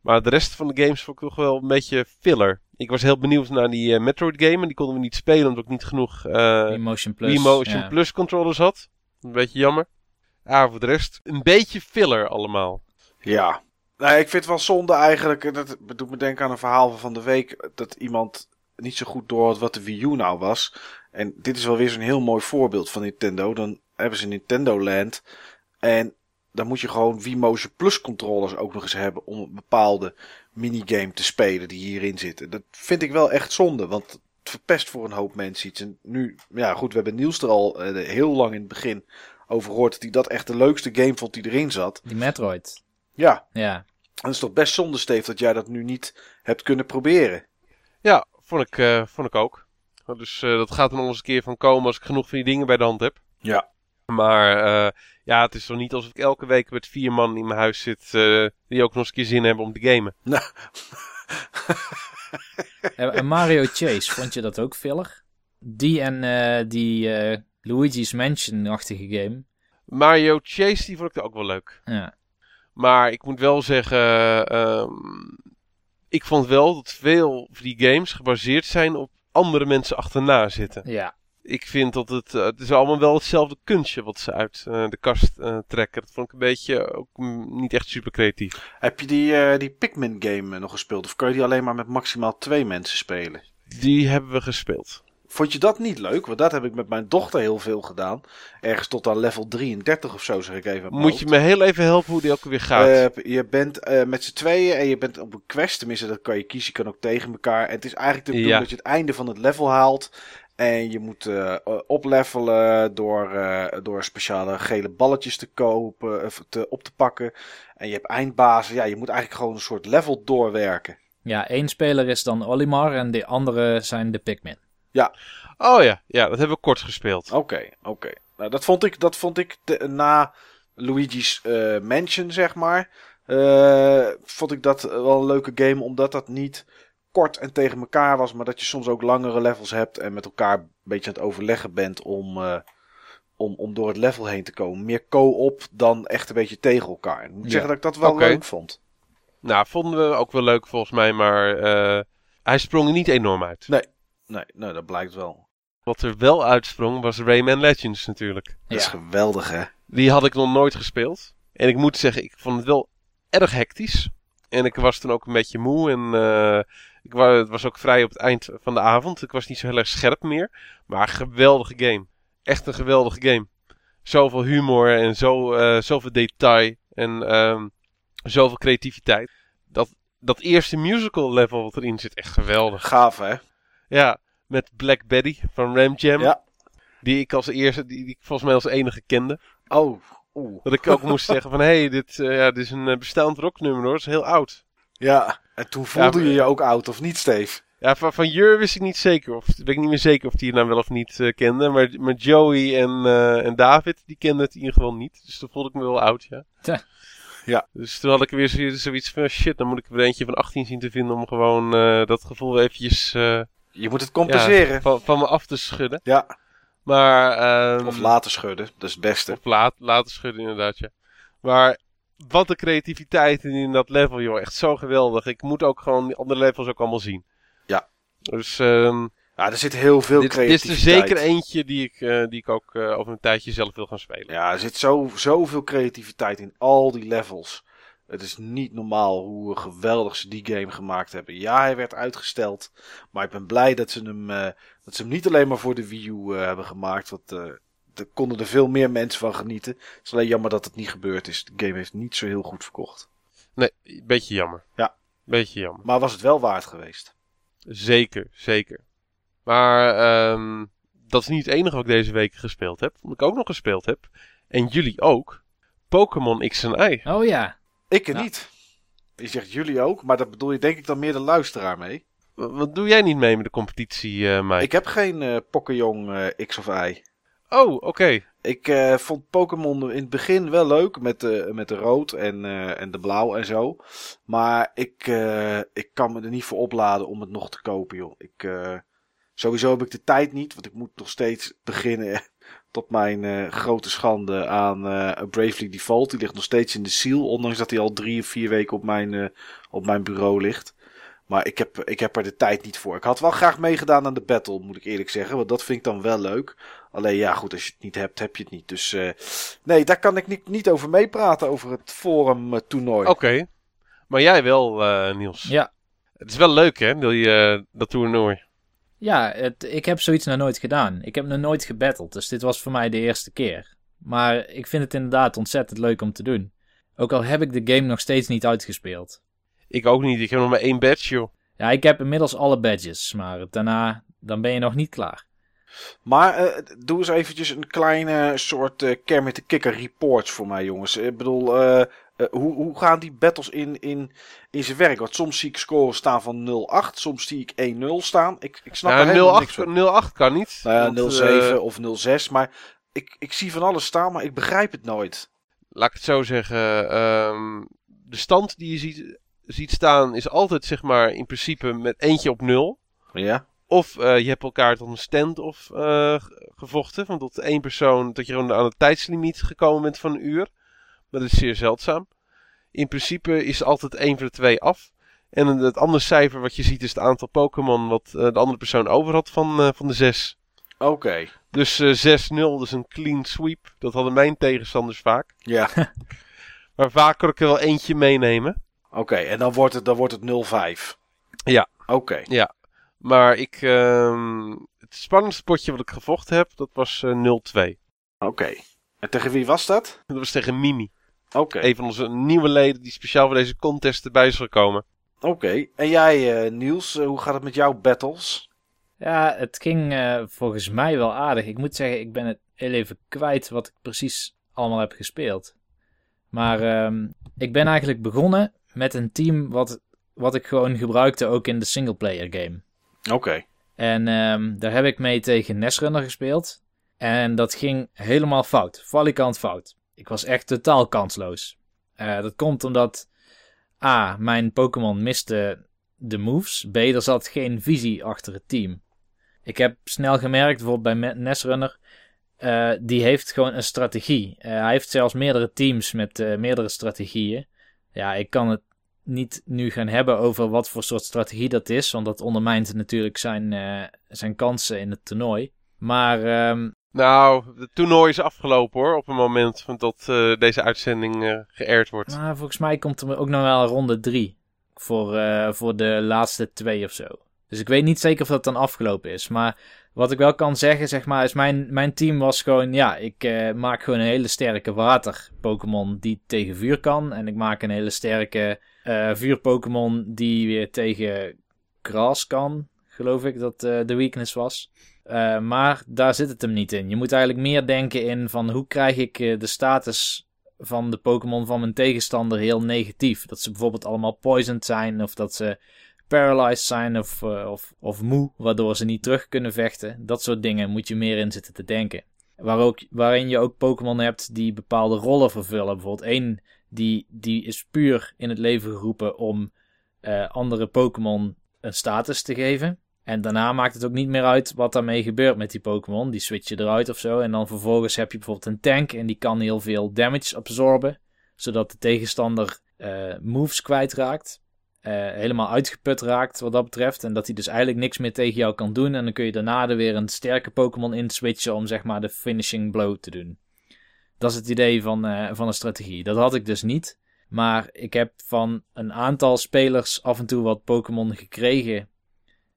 Maar de rest van de games vond ik toch wel een beetje filler. Ik was heel benieuwd naar die uh, Metroid game. En die konden we niet spelen omdat ik niet genoeg Emotion Plus, Emotion ja. Plus controllers had. Een beetje jammer. Ja, voor de rest een beetje filler allemaal. Ja, Nee, ik vind het wel zonde eigenlijk. Dat doet me denken aan een verhaal van de week. Dat iemand niet zo goed door had wat de Wii U nou was. En dit is wel weer zo'n heel mooi voorbeeld van Nintendo. Dan hebben ze Nintendo Land. En dan moet je gewoon Wii Motion Plus controllers ook nog eens hebben. Om een bepaalde minigame te spelen die hierin zitten. Dat vind ik wel echt zonde. Want het verpest voor een hoop mensen iets. En nu, ja goed, we hebben Niels er al uh, heel lang in het begin over gehoord. Dat hij dat echt de leukste game vond die erin zat. Die Metroid. Ja. Ja. En het is toch best zonde, Steve, dat jij dat nu niet hebt kunnen proberen. Ja, vond ik, uh, vond ik ook. Dus uh, dat gaat er nog eens een keer van komen als ik genoeg van die dingen bij de hand heb. Ja. Maar uh, ja, het is toch niet alsof ik elke week met vier man in mijn huis zit die ook nog eens een keer zin hebben om te gamen. Nou. en Mario Chase, vond je dat ook filler? Die en die Luigi's Mansion-achtige game. Mario Chase, die vond ik ook wel leuk. Ja. Maar ik moet wel zeggen, um, ik vond wel dat veel van die games gebaseerd zijn op andere mensen achterna zitten. Ja. Ik vind dat het, uh, het is allemaal wel hetzelfde kunstje wat ze uit uh, de kast uh, trekken. Dat vond ik een beetje ook niet echt super creatief. Heb je die, die Pikmin game nog gespeeld? Of kan je die alleen maar met maximaal twee mensen spelen? Die hebben we gespeeld. Vond je dat niet leuk? Want dat heb ik met mijn dochter heel veel gedaan. Ergens tot aan level 33 of zo, zeg ik even. Moet je me heel even helpen hoe die ook weer gaat? Eh, je bent eh, met z'n tweeën en je bent op een quest. Tenminste, dat kan je kiezen. Je kan ook tegen elkaar. En het is eigenlijk de bedoeling Ja. dat je het einde van het level haalt. En je moet eh, eh, oplevelen door, eh, door speciale gele balletjes te kopen, of te, op te pakken. En je hebt eindbazen. Ja, je moet eigenlijk gewoon een soort level doorwerken. Ja, één speler is dan Olimar en de andere zijn de Pikmin. Oh ja, ja, dat hebben we kort gespeeld. Oké, oké. Nou, dat vond ik, dat vond ik de- na Luigi's eh, Mansion, zeg maar. eh, vond ik dat wel een leuke game, omdat dat niet kort en tegen elkaar was, maar dat je soms ook langere levels hebt en met elkaar een beetje aan het overleggen bent om, eh, om, om door het level heen te komen. Meer co-op dan echt een beetje tegen elkaar. Ik moet Ja. zeggen dat ik dat wel leuk vond. Nou, vonden we ook wel leuk volgens mij, maar eh, hij sprong er niet enorm uit. Nee, nee, dat blijkt wel. Wat er wel uitsprong was Rayman Legends natuurlijk. Dat is Ja. geweldig, hè? Die had ik nog nooit gespeeld. En ik moet zeggen, ik vond het wel erg hectisch. En ik was toen ook een beetje moe. En eh, ik wa- het was ook vrij op het eind van de avond. Ik was niet zo heel erg scherp meer. Maar geweldige game. Echt een geweldige game. Zoveel humor en zo, eh, zoveel detail. En ehm, zoveel creativiteit. Dat, dat eerste musical level wat erin zit, echt geweldig. Gaaf, hè? Ja, met Black Betty van Ram Jam. Ja. Die ik als eerste, die, die ik volgens mij als enige kende. Oh, oeh. Dat ik ook moest zeggen van, hé, hey, dit, eh, ja, dit is een eh, bestaand rocknummer hoor, is heel oud. Ja, en toen voelde maar- je je ook oud, of niet, Steve? Ja, van, van Jur wist ik niet zeker, of weet ik niet meer zeker of die het nou wel of niet eh, kende. Maar, maar Joey en, eh, en David, die kenden het in ieder geval niet. Dus toen voelde ik me wel oud, ja. Tja. Ja. Dus toen had ik weer zo- zoiets van, shit, dan moet ik er weer eentje van 18 zien te vinden om gewoon eh, dat gevoel eventjes eh, Je moet het ja, compenseren. van, van me af te schudden. Ja, Maar, ehm, of laten schudden, dat is het beste. Of laat, laten schudden, inderdaad, ja. Maar wat de creativiteit in, dat level, joh. Echt zo geweldig. Ik moet ook gewoon die andere levels ook allemaal zien. Ja. Dus ehm Ja, er zit heel veel dit, dit is creativiteit. er zeker eentje die ik, eh, die ik ook eh, over een tijdje zelf wil gaan spelen. Ja, er zit zo, zoveel creativiteit in al die levels. Het is niet normaal hoe geweldig ze die game gemaakt hebben. Ja, hij werd uitgesteld. Maar ik ben blij dat ze hem, eh, dat ze hem niet alleen maar voor de Wii U hebben gemaakt. Want er konden er veel meer mensen van genieten. Het is alleen jammer dat het niet gebeurd is. De game heeft niet zo heel goed verkocht. Nee, beetje jammer. Ja. Beetje jammer. Maar was het wel waard geweest? Zeker, zeker. Maar ehm, dat is niet het enige wat ik deze week gespeeld heb. Wat ik ook nog gespeeld heb. En jullie ook. Pokémon X en Y. Oh ja, Ik er Ja. niet. Je zegt jullie ook, maar dat bedoel je denk ik dan meer de luisteraar mee. Wat doe jij niet mee met de competitie, eh Mike? Ik heb geen eh Pokéjong eh, X of Y. Oh, oké. Ik eh, vond Pokémon in het begin wel leuk met de, met de rood en, eh, en de blauw en zo. Maar ik, eh, ik kan me er niet voor opladen om het nog te kopen, joh. Ik, sowieso heb ik de tijd niet, want ik moet nog steeds beginnen tot mijn grote schande aan Bravely Default. Die ligt nog steeds in de seal, ondanks dat hij al drie of vier weken op mijn, op mijn bureau ligt. Maar ik heb, ik heb er de tijd niet voor. Ik had wel graag meegedaan aan de battle, moet ik eerlijk zeggen. Want dat vind ik dan wel leuk. Alleen ja, goed, als je het niet hebt, heb je het niet. Dus eh, nee, daar kan ik niet, niet over meepraten, over het forum toernooi. Oké. Maar jij wel, eh, Niels. ja. Het is wel leuk, hè, die, eh, dat toernooi. Ja, het, ik heb zoiets nog nooit gedaan. Ik heb nog nooit gebatteld, dus dit was voor mij de eerste keer. Maar ik vind het inderdaad ontzettend leuk om te doen. Ook al heb ik de game nog steeds niet uitgespeeld. Ik ook niet. Ik heb nog maar één badge, joh. Ja, ik heb inmiddels alle badges, maar daarna dan ben je nog niet klaar. Maar eh, doe eens eventjes een kleine soort eh Kermit de Kikker reports voor mij, jongens. Ik bedoel, eh, hoe, hoe gaan die battles in, in, in zijn werk? Want soms zie ik scores staan van 0-8, soms zie ik 1-0 staan. Ik, ik snap Ja, helemaal 08, niks van. 08 kan niet. Nou ja, 0-7 eh, of 0-6, maar ik, ik zie van alles staan, maar ik begrijp het nooit. laat ik het zo zeggen. ehm, de stand die je ziet, ziet staan is altijd, zeg maar, in principe met eentje op nul. Ja? Of eh, je hebt elkaar tot een stand-off eh, ge- gevochten. Van tot één persoon, dat je gewoon aan het tijdslimiet gekomen bent van een uur. Maar dat is zeer zeldzaam. In principe is altijd één van de twee af. En het andere cijfer wat je ziet is het aantal Pokémon wat eh, de andere persoon over had van, van de zes. Oké. Dus eh 6-0, dus een clean sweep. Dat hadden mijn tegenstanders vaak. Ja. Maar vaak kan ik er wel eentje meenemen. Oké, en dan wordt het, dan wordt het 0-5. Ja. Oké. Maar ik, ehm, het spannendste potje wat ik gevochten heb, dat was eh 0-2. Oké. En tegen wie was dat? Dat was tegen Mimi. Oké. Een van onze nieuwe leden die speciaal voor deze contest erbij is gekomen. Oké. En jij, eh, Niels, eh, hoe gaat het met jouw battles? Ja, het ging eh, volgens mij wel aardig. Ik moet zeggen, ik ben het heel even kwijt wat ik precies allemaal heb gespeeld. Maar ehm, ik ben eigenlijk begonnen met een team wat, wat ik gewoon gebruikte ook in de singleplayer game. Oké. En ehm, daar heb ik mee tegen Nesrunner gespeeld. En dat ging helemaal fout. Valikant fout. Ik was echt totaal kansloos. Eh, dat komt omdat A. Mijn Pokémon miste de moves. B. Er zat geen visie achter het team. Ik heb snel gemerkt, bijvoorbeeld bij Nesrunner. eh, die heeft gewoon een strategie. Eh, hij heeft zelfs meerdere teams met meerdere strategieën. Ja, ik kan het niet nu gaan hebben over wat voor soort strategie dat is. Want dat ondermijnt natuurlijk zijn, eh, zijn kansen in het toernooi. Maar ehm, Nou, het toernooi is afgelopen hoor, op het moment dat eh, deze uitzending eh geëerd wordt. Maar volgens mij komt er ook nog wel een ronde 3 voor, voor de laatste twee of zo. Dus ik weet niet zeker of dat dan afgelopen is. Maar wat ik wel kan zeggen, zeg maar, is mijn, mijn team was gewoon... Ja, ik eh, maak gewoon een hele sterke water-Pokémon die tegen vuur kan. En ik maak een hele sterke eh vuur-Pokémon die weer tegen gras kan. Geloof ik dat eh, de weakness was. Maar daar zit het hem niet in. Je moet eigenlijk meer denken in van hoe krijg ik de status van de Pokémon van mijn tegenstander heel negatief. Dat ze bijvoorbeeld allemaal poisoned zijn of dat ze paralyzed zijn of, eh, of, of moe, waardoor ze niet terug kunnen vechten. Dat soort dingen moet je meer in zitten te denken. Waar ook, waarin je ook Pokémon hebt die bepaalde rollen vervullen. Bijvoorbeeld één die, die is puur in het leven geroepen om eh, andere Pokémon een status te geven. En daarna maakt het ook niet meer uit wat daarmee gebeurt met die Pokémon. Die switch je eruit of zo. En dan vervolgens heb je bijvoorbeeld een tank en die kan heel veel damage absorben. Zodat de tegenstander eh, moves kwijtraakt. Eh helemaal uitgeput raakt wat dat betreft. En dat hij dus eigenlijk niks meer tegen jou kan doen. En dan kun je daarna er weer een sterke Pokémon in switchen om zeg maar de finishing blow te doen. Dat is het idee van, eh, van een strategie. Dat had ik dus niet. Maar ik heb van een aantal spelers af en toe wat Pokémon gekregen.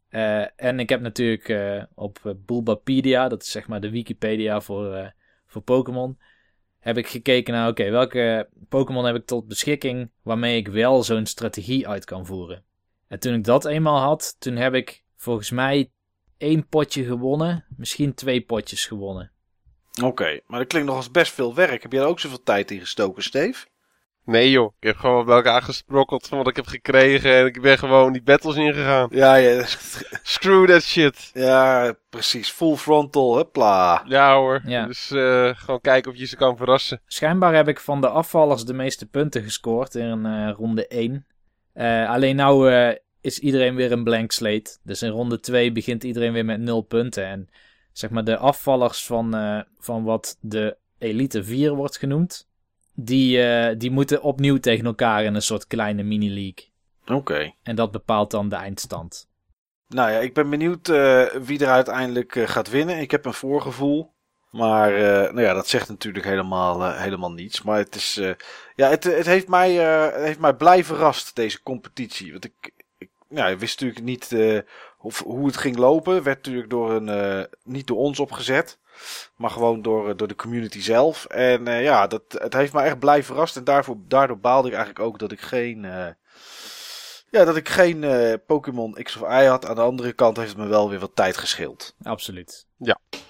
Eh, en ik heb natuurlijk op Bulbapedia, dat is zeg maar de Wikipedia voor, voor Pokémon, heb ik gekeken naar, oké, welke Pokémon heb ik tot beschikking waarmee ik wel zo'n strategie uit kan voeren. En toen ik dat eenmaal had, toen heb ik volgens mij één potje gewonnen, misschien twee potjes gewonnen. Oké, maar dat klinkt nog als best veel werk. Heb jij er ook zoveel tijd in gestoken, Steve? Nee joh, ik heb gewoon bij elkaar gesprokkeld van wat ik heb gekregen en ik ben gewoon die battles ingegaan. Ja, ja, Screw that shit. ja precies. Full frontal, hupla. Ja hoor, Ja. dus eh, gewoon kijken of je ze kan verrassen. Schijnbaar heb ik van de afvallers de meeste punten gescoord in eh, ronde 1. Eh, alleen nou eh, is iedereen weer een blank slate. Dus in ronde 2 begint iedereen weer met 0 punten. En zeg maar de afvallers van, eh, van wat de Elite 4 wordt genoemd. Die, eh, die moeten opnieuw tegen elkaar in een soort kleine mini-league. Oké. En dat bepaalt dan de eindstand. Nou ja, ik ben benieuwd eh, wie er uiteindelijk eh, gaat winnen. Ik heb een voorgevoel. Maar nou ja, dat zegt natuurlijk helemaal, helemaal niets. Maar het is. ja, het, het, heeft mij, het heeft mij blij verrast, deze competitie. Want ik, ik ik wist natuurlijk niet of, hoe het ging lopen. Werd natuurlijk door een, niet door ons opgezet. Maar gewoon door, eh, door de community zelf. En eh, ja, dat, het heeft mij echt blij verrast. En daarvoor, daardoor baalde ik eigenlijk ook dat ik geen. eh, ja, dat ik geen eh, Pokémon X of Y had. Aan de andere kant heeft het me wel weer wat tijd gescheeld. Absoluut.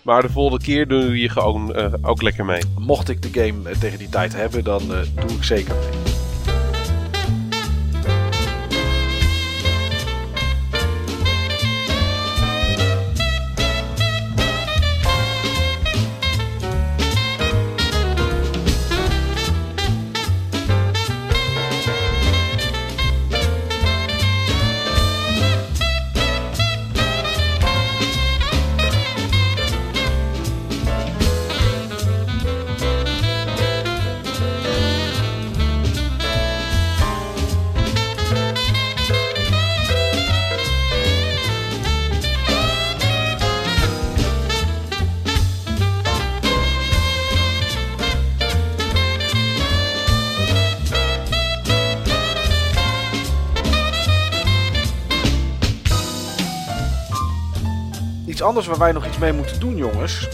Maar de volgende keer doe je gewoon eh, ook lekker mee. Mocht ik de game tegen die tijd hebben, dan eh, doe ik zeker mee. Iets anders waar wij nog iets mee moeten doen, jongens.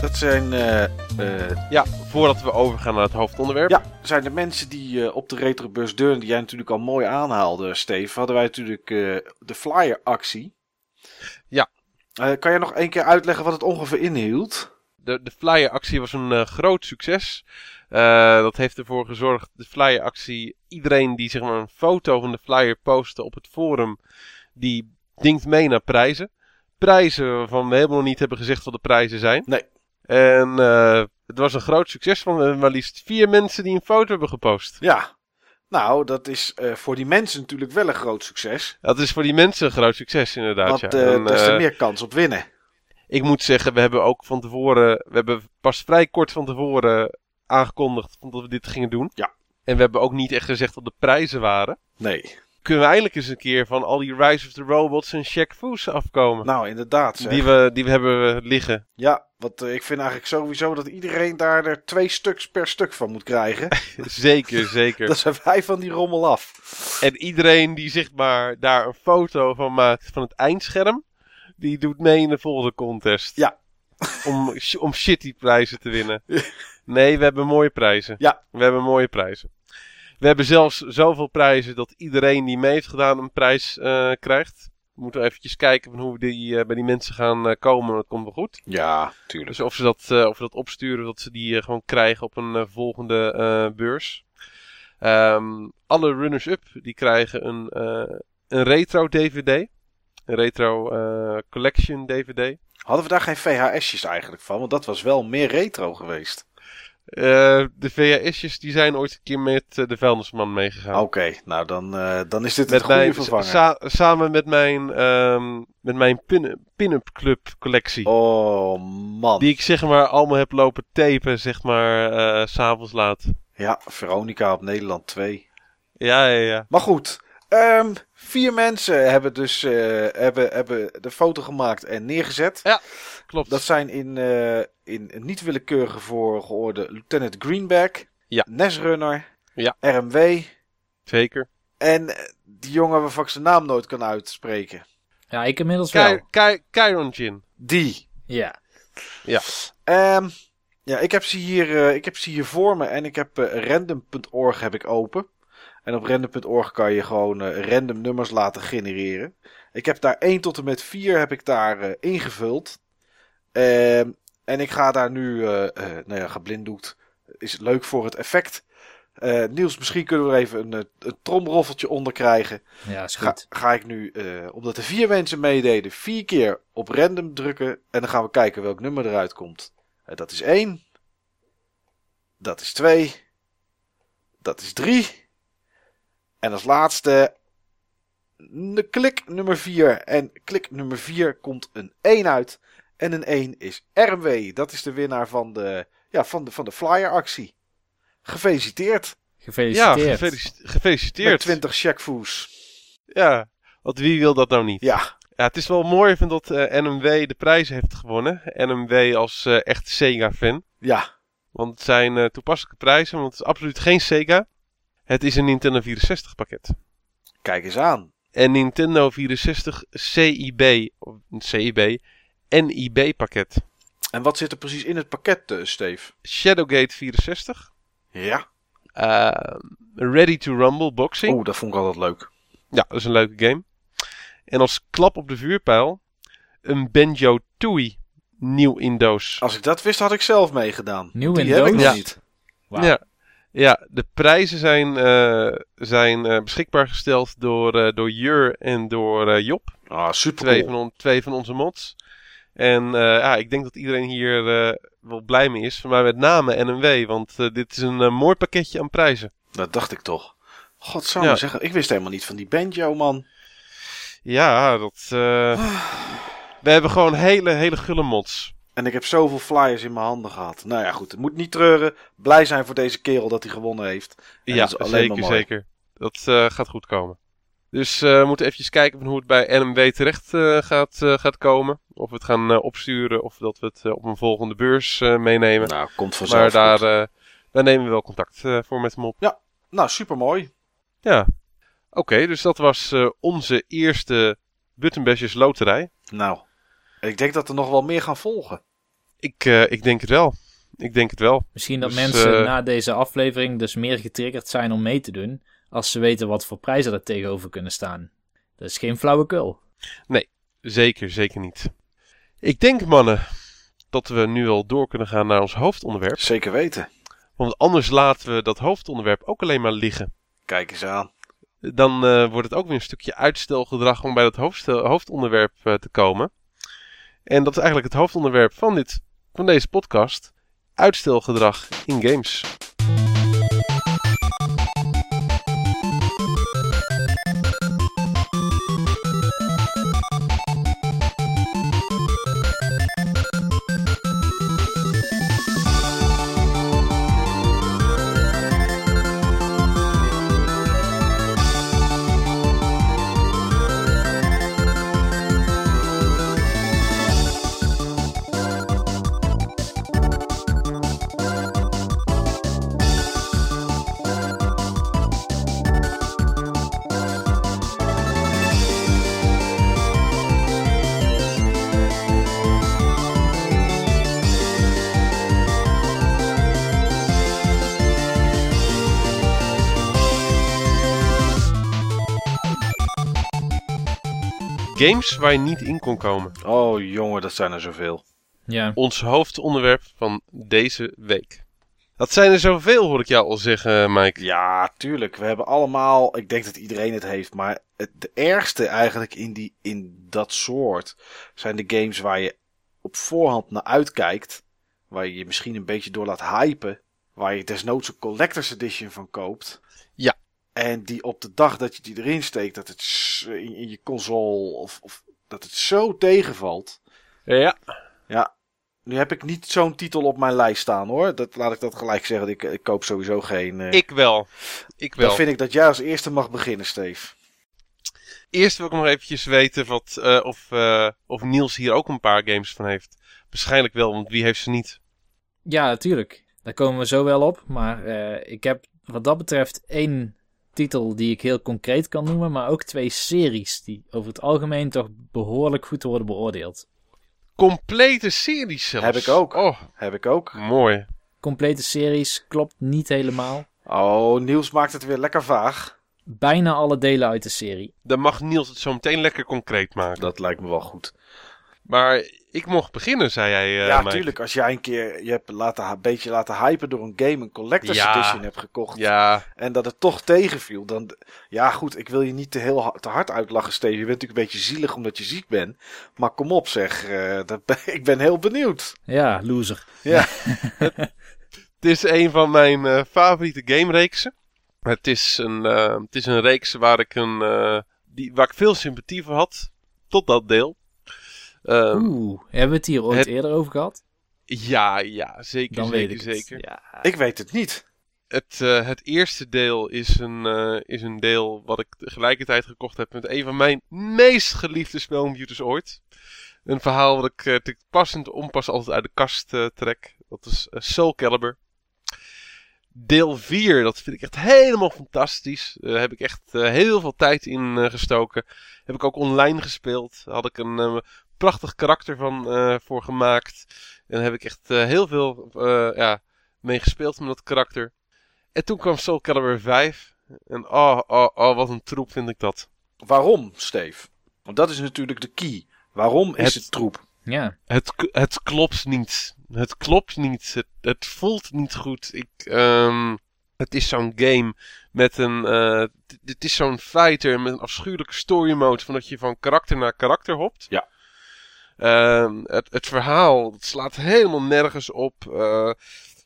Dat zijn, eh, eh, Ja, voordat we overgaan naar het hoofdonderwerp. ja, zijn de mensen die eh, op de retrobus deuren, die jij natuurlijk al mooi aanhaalde, Steve. Hadden wij natuurlijk eh, de flyer-actie. Ja. Eh, kan je nog één keer uitleggen wat het ongeveer inhield? De, de flyer-actie was een eh, groot succes. Eh, dat heeft ervoor gezorgd, de flyer-actie, iedereen die zeg maar een foto van de flyer postte op het forum, die dingt mee naar prijzen. Prijzen waarvan we helemaal niet hebben gezegd wat de prijzen zijn. Nee. En eh, het was een groot succes van we hebben maar liefst vier mensen die een foto hebben gepost. Ja. Nou, dat is eh, voor die mensen natuurlijk wel een groot succes. Dat is voor die mensen een groot succes inderdaad. Want ja. eh En, daar is er eh, meer kans op winnen. Ik moet zeggen, we hebben ook van tevoren, we hebben pas vrij kort van tevoren aangekondigd dat we dit gingen doen. Ja. En we hebben ook niet echt gezegd wat de prijzen waren. Nee. Kunnen we eindelijk eens een keer van al die Rise of the Robots en Shaq Foos afkomen? Nou, inderdaad. zeg. die, we, die we hebben liggen. Ja, want eh, ik vind eigenlijk sowieso dat iedereen daar er twee stuks per stuk van moet krijgen. zeker, zeker. Dan zijn wij van die rommel af. En iedereen die zeg maar daar een foto van maakt van het eindscherm, die doet mee in de volgende contest. Ja. Om, om shitty prijzen te winnen. Nee, we hebben mooie prijzen. Ja. We hebben mooie prijzen. We hebben zelfs zoveel prijzen dat iedereen die mee heeft gedaan een prijs eh, krijgt. We moeten eventjes kijken van hoe we die, eh, bij die mensen gaan eh, komen. Dat komt wel goed. Ja, tuurlijk. Dus of ze dat, eh, of we dat opsturen, dat ze die gewoon krijgen op een volgende eh, beurs. Ehm, alle runners-up die krijgen een, eh, een retro DVD. Een retro eh, collection DVD. Hadden we daar geen VHS'jes eigenlijk van? Want dat was wel meer retro geweest. Eh, de VHS'jes die zijn ooit een keer met eh, de vuilnisman meegegaan. Oké, nou dan, eh, dan is dit het goede mijn, vervanger. sa- samen met mijn, ehm, met mijn pin- pin-up club collectie. oh man. Die ik zeg maar allemaal heb lopen tapen, zeg maar, eh, s'avonds laat. Ja, Veronica op Nederland 2. Ja, ja, ja. Maar goed, ehm, vier mensen hebben dus eh, hebben, hebben de foto gemaakt en neergezet. Klopt. Dat zijn in, eh, in niet willekeurige volgorde Lieutenant Greenback, Ja. Nesrunner, Ja. RMW Zeker. en eh, die jongen waarvan ik zijn naam nooit kan uitspreken. Ja, ik inmiddels wel. Ky- Ky- Chiron Gin. Die. Ja. Ehm, ja, ik heb, ze hier, eh, ik heb ze hier voor me en ik heb eh, random.org heb ik open. En op random.org kan je gewoon eh, random nummers laten genereren. Ik heb daar 1 tot en met 4 heb ik daar ingevuld. En ik ga daar nu, eh eh nou ja, geblinddoekt. Is leuk voor het effect. Eh, Niels, misschien kunnen we er even een, een tromroffeltje onder krijgen. Ja, is Ga, goed. ga ik nu, omdat er vier mensen meededen, vier keer op random drukken. En dan gaan we kijken welk nummer eruit komt. Dat is één. Dat is twee. Dat is drie. En als laatste. Klik nummer 4. En klik nummer 4 komt een 1 uit. En een 1 is RMW. Dat is de winnaar van de, ja, van de, van de flyer actie. Gefeliciteerd. Ja, Gefeliciteerd. gefelici- Met gefeliciteerd. 20 checkfoes. Ja, want wie wil dat nou niet? Ja, Ja, het is wel mooi vind dat eh, NMW de prijs heeft gewonnen. NMW als eh echte Sega-fan. ja. Want het zijn eh, toepasselijke prijzen, want het is absoluut geen Sega. Het is een Nintendo 64 pakket. Kijk eens aan. En Nintendo 64 CIB, CIB, NIB pakket. En wat zit er precies in het pakket, eh, Steve? Shadowgate 64. Ja. eh, Ready to Rumble Boxing. Oeh, dat vond ik altijd leuk. Ja, dat is een leuke game. En als klap op de vuurpijl een Banjo Tooie nieuw in doos. Als ik dat wist, had ik zelf meegedaan. Nieuw Die in heb ik doos? nog Ja. niet. Ja, ja, de prijzen zijn, eh, zijn eh, beschikbaar gesteld door, eh, door Jur en door eh, Job. Ah, super Twee, cool. van on- twee van onze mods. En eh, ja, ik denk dat iedereen hier eh, wel blij mee is. Maar met name NMW, want eh, dit is een mooi pakketje aan prijzen. Dat dacht ik toch. God zou Ja. zeggen, ik wist helemaal niet van die banjo, man. Ja, dat... we hebben gewoon hele, hele gulle mods. En ik heb zoveel flyers in mijn handen gehad. Nou ja, goed. Het moet niet treuren. Blij zijn voor deze kerel dat hij gewonnen heeft. En ja, dat is alleen maar zeker, mooi. zeker. Dat gaat goed komen. Dus eh, we moeten even kijken van hoe het bij NMW terecht eh, gaat, eh, gaat komen. Of we het gaan eh, opsturen of dat we het op een volgende beurs eh, meenemen. Nou, komt vanzelf maar daar, goed. eh, daar nemen we wel contact eh, voor met hem op. Nou, super mooi. Ja. Oké, dus dat was eh, onze eerste Buttonbashers loterij. Nou, ik denk dat er nog wel meer gaan volgen. Ik, eh, ik denk het wel. Ik denk het wel. Misschien dat Dus, mensen na deze aflevering dus meer getriggerd zijn om mee te doen. Als ze weten wat voor prijzen er tegenover kunnen staan. Dat is geen flauwekul. Zeker, zeker niet. Ik denk, mannen, dat we nu al door kunnen gaan naar ons hoofdonderwerp. Zeker weten. Want anders laten we dat hoofdonderwerp ook alleen maar liggen. Kijk eens aan. Dan eh, wordt het ook weer een stukje uitstelgedrag om bij dat hoofdonderwerp eh, te komen. En dat is eigenlijk het hoofdonderwerp van, dit, van deze podcast. Uitstelgedrag in games. Games waar je niet in kon komen. Oh jongen, dat zijn er zoveel. Ja, Ons hoofdonderwerp van deze week. Dat zijn er zoveel, hoor ik jou al zeggen, Mike. Ja, tuurlijk. We hebben allemaal, ik denk dat iedereen het heeft, maar het, de ergste eigenlijk in, die, in dat soort zijn de games waar je op voorhand naar uitkijkt. Waar je je misschien een beetje door laat hypen. Waar je desnoods een collector's edition van koopt. En die op de dag dat je die erin steekt, dat het in, in je console of, of dat het zo tegenvalt. Ja. Ja, nu heb ik niet zo'n titel op mijn lijst staan hoor. Dat, laat ik dat gelijk zeggen. Ik, ik koop sowieso geen. eh, Ik wel. Ik wel. dan vind ik dat jij als eerste mag beginnen, Steve. Eerst wil ik nog eventjes weten wat, eh, of, eh, of Niels hier ook een paar games van heeft. Waarschijnlijk wel, want wie heeft ze niet? ja natuurlijk. Daar komen we zo wel op. Maar eh, ik heb wat dat betreft één titel die ik heel concreet kan noemen. Maar ook twee series die over het algemeen toch behoorlijk goed worden beoordeeld. Complete series zelfs. Heb ik ook. Oh, Heb ik ook. mooi. Complete series klopt niet helemaal. Oh, Niels maakt het weer lekker vaag. Bijna alle delen uit de serie. Dan mag Niels het zo meteen lekker concreet maken. Dat lijkt me wel goed. Maar ik mocht beginnen, zei jij, eh ja, Mike. tuurlijk. Als jij een keer je hebt laten, een beetje laten hypen door een game, een collector's Ja. edition hebt gekocht. Ja, En dat het toch tegenviel. Dan, ja, goed. Ik wil je niet te, heel, te hard uitlachen, Steve. Je bent natuurlijk een beetje zielig omdat je ziek bent. Maar kom op, zeg. eh, dat ik ben heel benieuwd. Ja, loser. Ja. het is een van mijn eh, favoriete gamereeksen. Het is een, het is een reeks waar ik, een, eh, die, waar ik veel sympathie voor had. Tot dat deel. Ehm, Oeh, hebben we het hier ooit het- eerder over gehad? ja, ja, zeker, Dan zeker, weet ik het. zeker. Ja. Ik weet het niet. Het, eh, het eerste deel is een, eh, is een deel wat ik tegelijkertijd gekocht heb met een van mijn meest geliefde spelcomputers ooit. Een verhaal wat ik eh, te passend onpas altijd uit de kast eh, trek. Dat is Soul Calibur. Deel 4, dat vind ik echt helemaal fantastisch. Daar heb ik echt eh, heel veel tijd in eh, gestoken. Heb ik ook online gespeeld. Had ik een eh, prachtig karakter van eh, voor gemaakt. En daar heb ik echt eh, heel veel eh, ja, mee gespeeld met dat karakter. En toen kwam Soul Calibur 5. En oh, oh, oh, wat een troep vind ik dat. Waarom, Steve? Want dat is natuurlijk de key. Waarom is Het- het troep? Ja, Het, het klopt niet. Het klopt niet. Het, het voelt niet goed. Ik, ehm, het is zo'n game met een. eh, t- het is zo'n fighter met een afschuwelijke story mode. Van dat je van karakter naar karakter hopt. Ja. Ehm, het, het verhaal het slaat helemaal nergens op. Eh,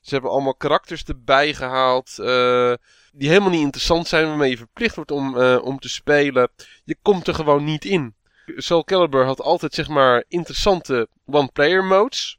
ze hebben allemaal karakters erbij gehaald. eh, die helemaal niet interessant zijn. Waarmee je verplicht wordt om, eh, om te spelen. Je komt er gewoon niet in. Soul Calibur had altijd zeg maar interessante one-player modes.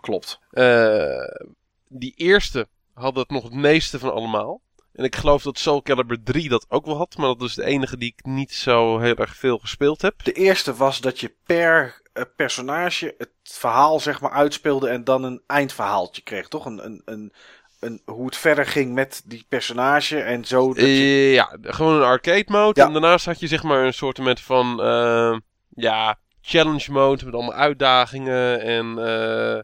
Klopt. Eh, die eerste had het nog het meeste van allemaal. En ik geloof dat Soul Calibur 3 dat ook wel had. Maar dat is de enige die ik niet zo heel erg veel gespeeld heb. De eerste was dat je per personage het verhaal zeg maar uitspeelde en dan een eindverhaaltje kreeg, toch? Een, een, een, een, hoe het verder ging met die personage en zo. Dat je, Eh, ja, gewoon een arcade mode. Ja. En daarnaast had je zeg maar een soort van... eh, ja, challenge mode met allemaal uitdagingen. En eh,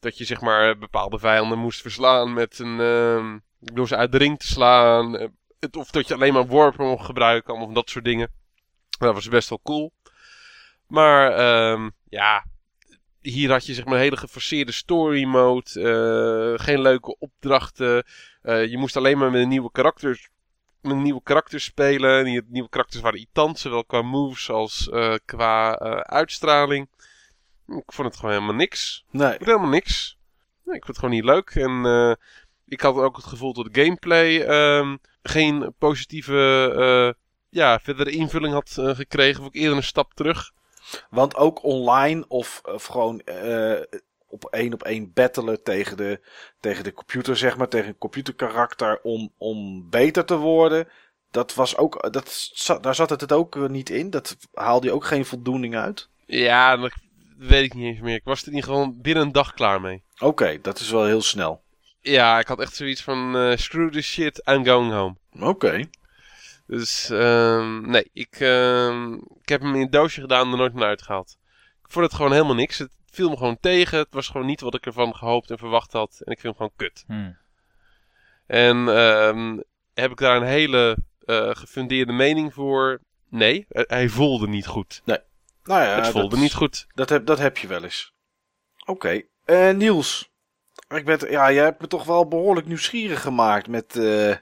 dat je zeg maar bepaalde vijanden moest verslaan met een, ehm, door ze uit de ring te slaan. Eh, het, of dat je alleen maar worpen mocht gebruiken, of dat soort dingen. Dat was best wel cool. Maar ehm, ja, hier had je zeg maar een hele geforceerde story mode. eh, geen leuke opdrachten. Eh, je moest alleen maar met een nieuwe karakters, met nieuwe karakters spelen. Die nieuwe karakters waren irritant, zowel qua moves als eh, qua uitstraling. Ik vond het gewoon helemaal niks. Nee. Ik vond helemaal niks. Nee, ik vond het gewoon niet leuk. En ik had ook het gevoel dat de gameplay ehm, geen positieve ja, verdere invulling had gekregen. Of ik eerder een stap terug. Want ook online of, of gewoon eh, op één op één battelen tegen de, tegen de computer, zeg maar, tegen een computerkarakter om, om beter te worden. Dat was ook, dat, daar zat het, het ook eh, niet in. Dat haalde je ook geen voldoening uit. Ja, dat weet ik niet eens meer. Ik was er niet gewoon binnen een dag klaar mee. Oké, dat is wel heel snel. Ja, ik had echt zoiets van eh, screw this shit, I'm going home. Oké. Dus ehm, nee, ik, ehm, ik heb hem in een doosje gedaan en er nooit meer uitgehaald. Ik vond het gewoon helemaal niks. Het viel me gewoon tegen. Het was gewoon niet wat ik ervan gehoopt en verwacht had. En ik vind hem gewoon kut. Hm. En ehm, heb ik daar een hele eh, gefundeerde mening voor? Nee, hij- hij voelde niet goed. Nou ja, het voelde dat, niet goed. Dat heb, dat heb je wel eens. Oké. Eh, Niels. Ik ben, ja, jij hebt me toch wel behoorlijk nieuwsgierig gemaakt met, eh,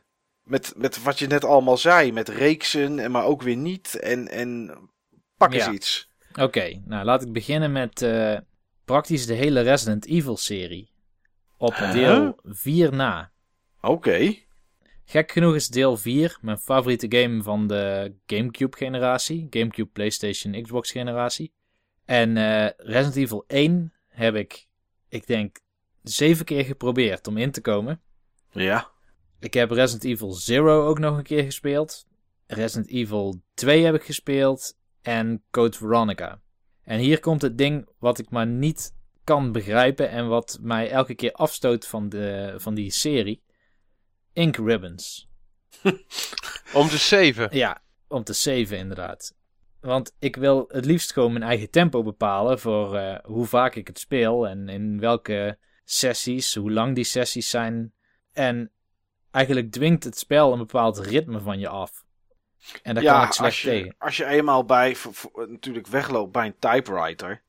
met, met wat je net allemaal zei. Met reeksen, en maar ook weer niet. En, en pak eens Ja. iets. Oké, nou laat ik beginnen met eh, praktisch de hele Resident Evil serie. Op Huh? deel 4 na. Oké. Gek genoeg is deel 4 mijn favoriete game van de Gamecube generatie. Gamecube, PlayStation, Xbox generatie. En eh, Resident Evil 1 heb ik, ik denk, zeven keer geprobeerd om in te komen. Ja. Ik heb Resident Evil 0 ook nog een keer gespeeld. Resident Evil 2 heb ik gespeeld. En Code Veronica. En hier komt het ding wat ik maar niet kan begrijpen. En wat mij elke keer afstoot van, de, van die serie. Ink Ribbons. Om te saven. Ja, om te saven inderdaad. Want ik wil het liefst gewoon mijn eigen tempo bepalen voor eh, hoe vaak ik het speel en in welke sessies, hoe lang die sessies zijn. En eigenlijk dwingt het spel een bepaald ritme van je af. En daar ja, kan ik slecht als je, tegen. als je eenmaal bij, natuurlijk wegloopt bij een typewriter.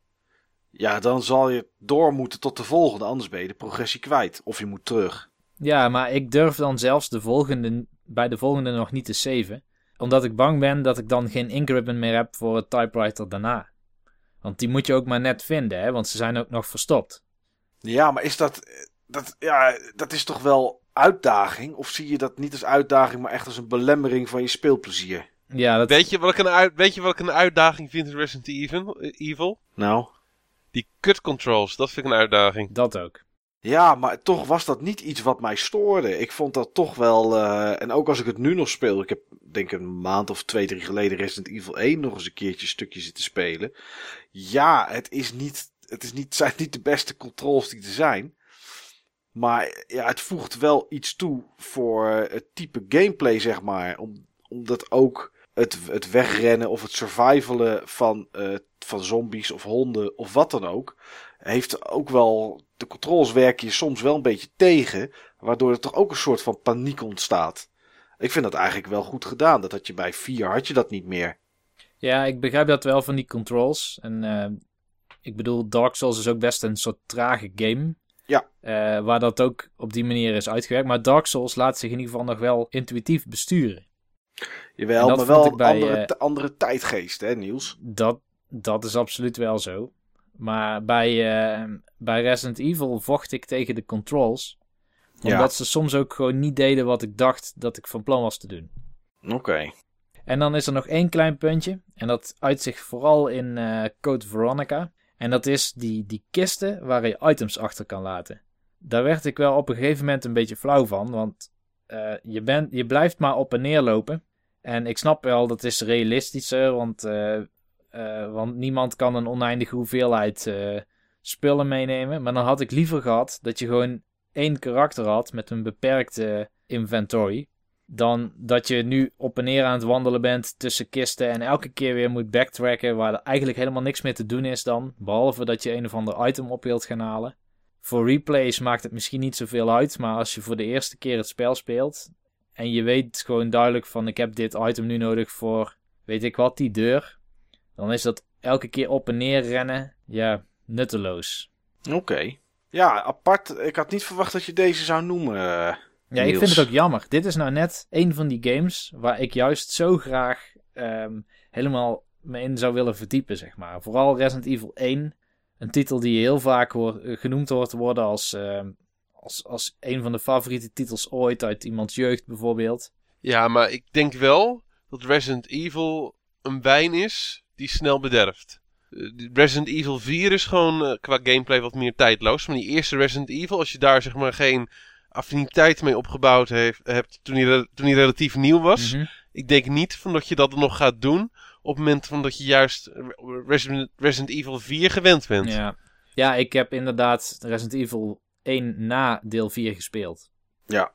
Ja, dan zal je door moeten tot de volgende, anders ben je de progressie kwijt. Of je moet terug. Ja, maar ik durf dan zelfs de volgende, bij de volgende nog niet te saven. Omdat ik bang ben dat ik dan geen ink ribbon meer heb voor het typewriter daarna. Want die moet je ook maar net vinden, hè? want ze zijn ook nog verstopt. Ja, maar is dat, dat, ja, dat is toch wel uitdaging? Of zie je dat niet als uitdaging, maar echt als een belemmering van je speelplezier? Ja, dat, Weet je, wat ik een uit, weet je wat ik een uitdaging vind in Resident Evil? Evil? Nou. Die cut controls, dat vind ik een uitdaging. dat ook. Ja, maar toch was dat niet iets wat mij stoorde. Ik vond dat toch wel. eh, en ook als ik het nu nog speel. Ik heb denk ik een maand of twee, drie geleden Resident Evil 1 nog eens een keertje een stukje zitten spelen. Ja, het is niet. Het is niet, zijn niet de beste controls die er zijn. Maar ja, het voegt wel iets toe voor het type gameplay, zeg maar. Om, omdat ook het, het wegrennen of het survivalen van, eh, van zombies of honden of wat dan ook. Heeft ook wel. De controls werken je soms wel een beetje tegen. Waardoor er toch ook een soort van paniek ontstaat. Ik vind dat eigenlijk wel goed gedaan. Dat had je bij 4 had je dat niet meer. Ja, ik begrijp dat wel van die controls. En eh, ik bedoel, Dark Souls is ook best een soort trage game. Ja. Eh, waar dat ook op die manier is uitgewerkt. Maar Dark Souls laat zich in ieder geval nog wel intuïtief besturen. Jawel, maar wel bij, andere, eh, andere tijdgeest, hè, Niels? Dat, dat is absoluut wel zo. Maar bij, eh, bij Resident Evil vocht ik tegen de controls. Ja. Omdat ze soms ook gewoon niet deden wat ik dacht dat ik van plan was te doen. Oké. En dan is er nog één klein puntje. En dat uit zich vooral in Code Veronica. En dat is die, die kisten waar je items achter kan laten. Daar werd ik wel op een gegeven moment een beetje flauw van. Want eh, je, bent, je blijft maar op en neer lopen. En ik snap wel, dat is realistischer. Want, eh, eh, want niemand kan een oneindige hoeveelheid spullen meenemen. Maar dan had ik liever gehad dat je gewoon één karakter had met een beperkte inventory. Dan dat je nu op en neer aan het wandelen bent tussen kisten en elke keer weer moet backtracken waar eigenlijk helemaal niks meer te doen is dan, behalve dat je een of ander item op wilt gaan halen. Voor replays maakt het misschien niet zoveel uit, maar als je voor de eerste keer het spel speelt en je weet gewoon duidelijk van ik heb dit item nu nodig voor weet ik wat, die deur, dan is dat elke keer op en neer rennen, ja, nutteloos. Oké. Ja, apart. Ik had niet verwacht dat je deze zou noemen. Ja, ik vind het ook jammer. Dit is nou net een van die games waar ik juist zo graag ehm, helemaal me in zou willen verdiepen, zeg maar. Vooral Resident Evil 1. Een titel die heel vaak hoor, eh, genoemd hoort te worden als, ehm, als, als een van de favoriete titels ooit uit iemands jeugd bijvoorbeeld. Ja, maar ik denk wel dat Resident Evil een wijn is die snel bederft. Eh, Resident Evil 4 is gewoon eh, qua gameplay wat meer tijdloos. Maar die eerste Resident Evil, als je daar zeg maar geen affiniteit mee opgebouwd heeft, hebt toen hij, toen hij relatief nieuw was. Mhm. Ik denk niet van dat je dat nog gaat doen op het moment van dat je juist Resident, Resident Evil 4 gewend bent. Ja. ja, ik heb inderdaad Resident Evil 1 na deel 4 gespeeld. Ja.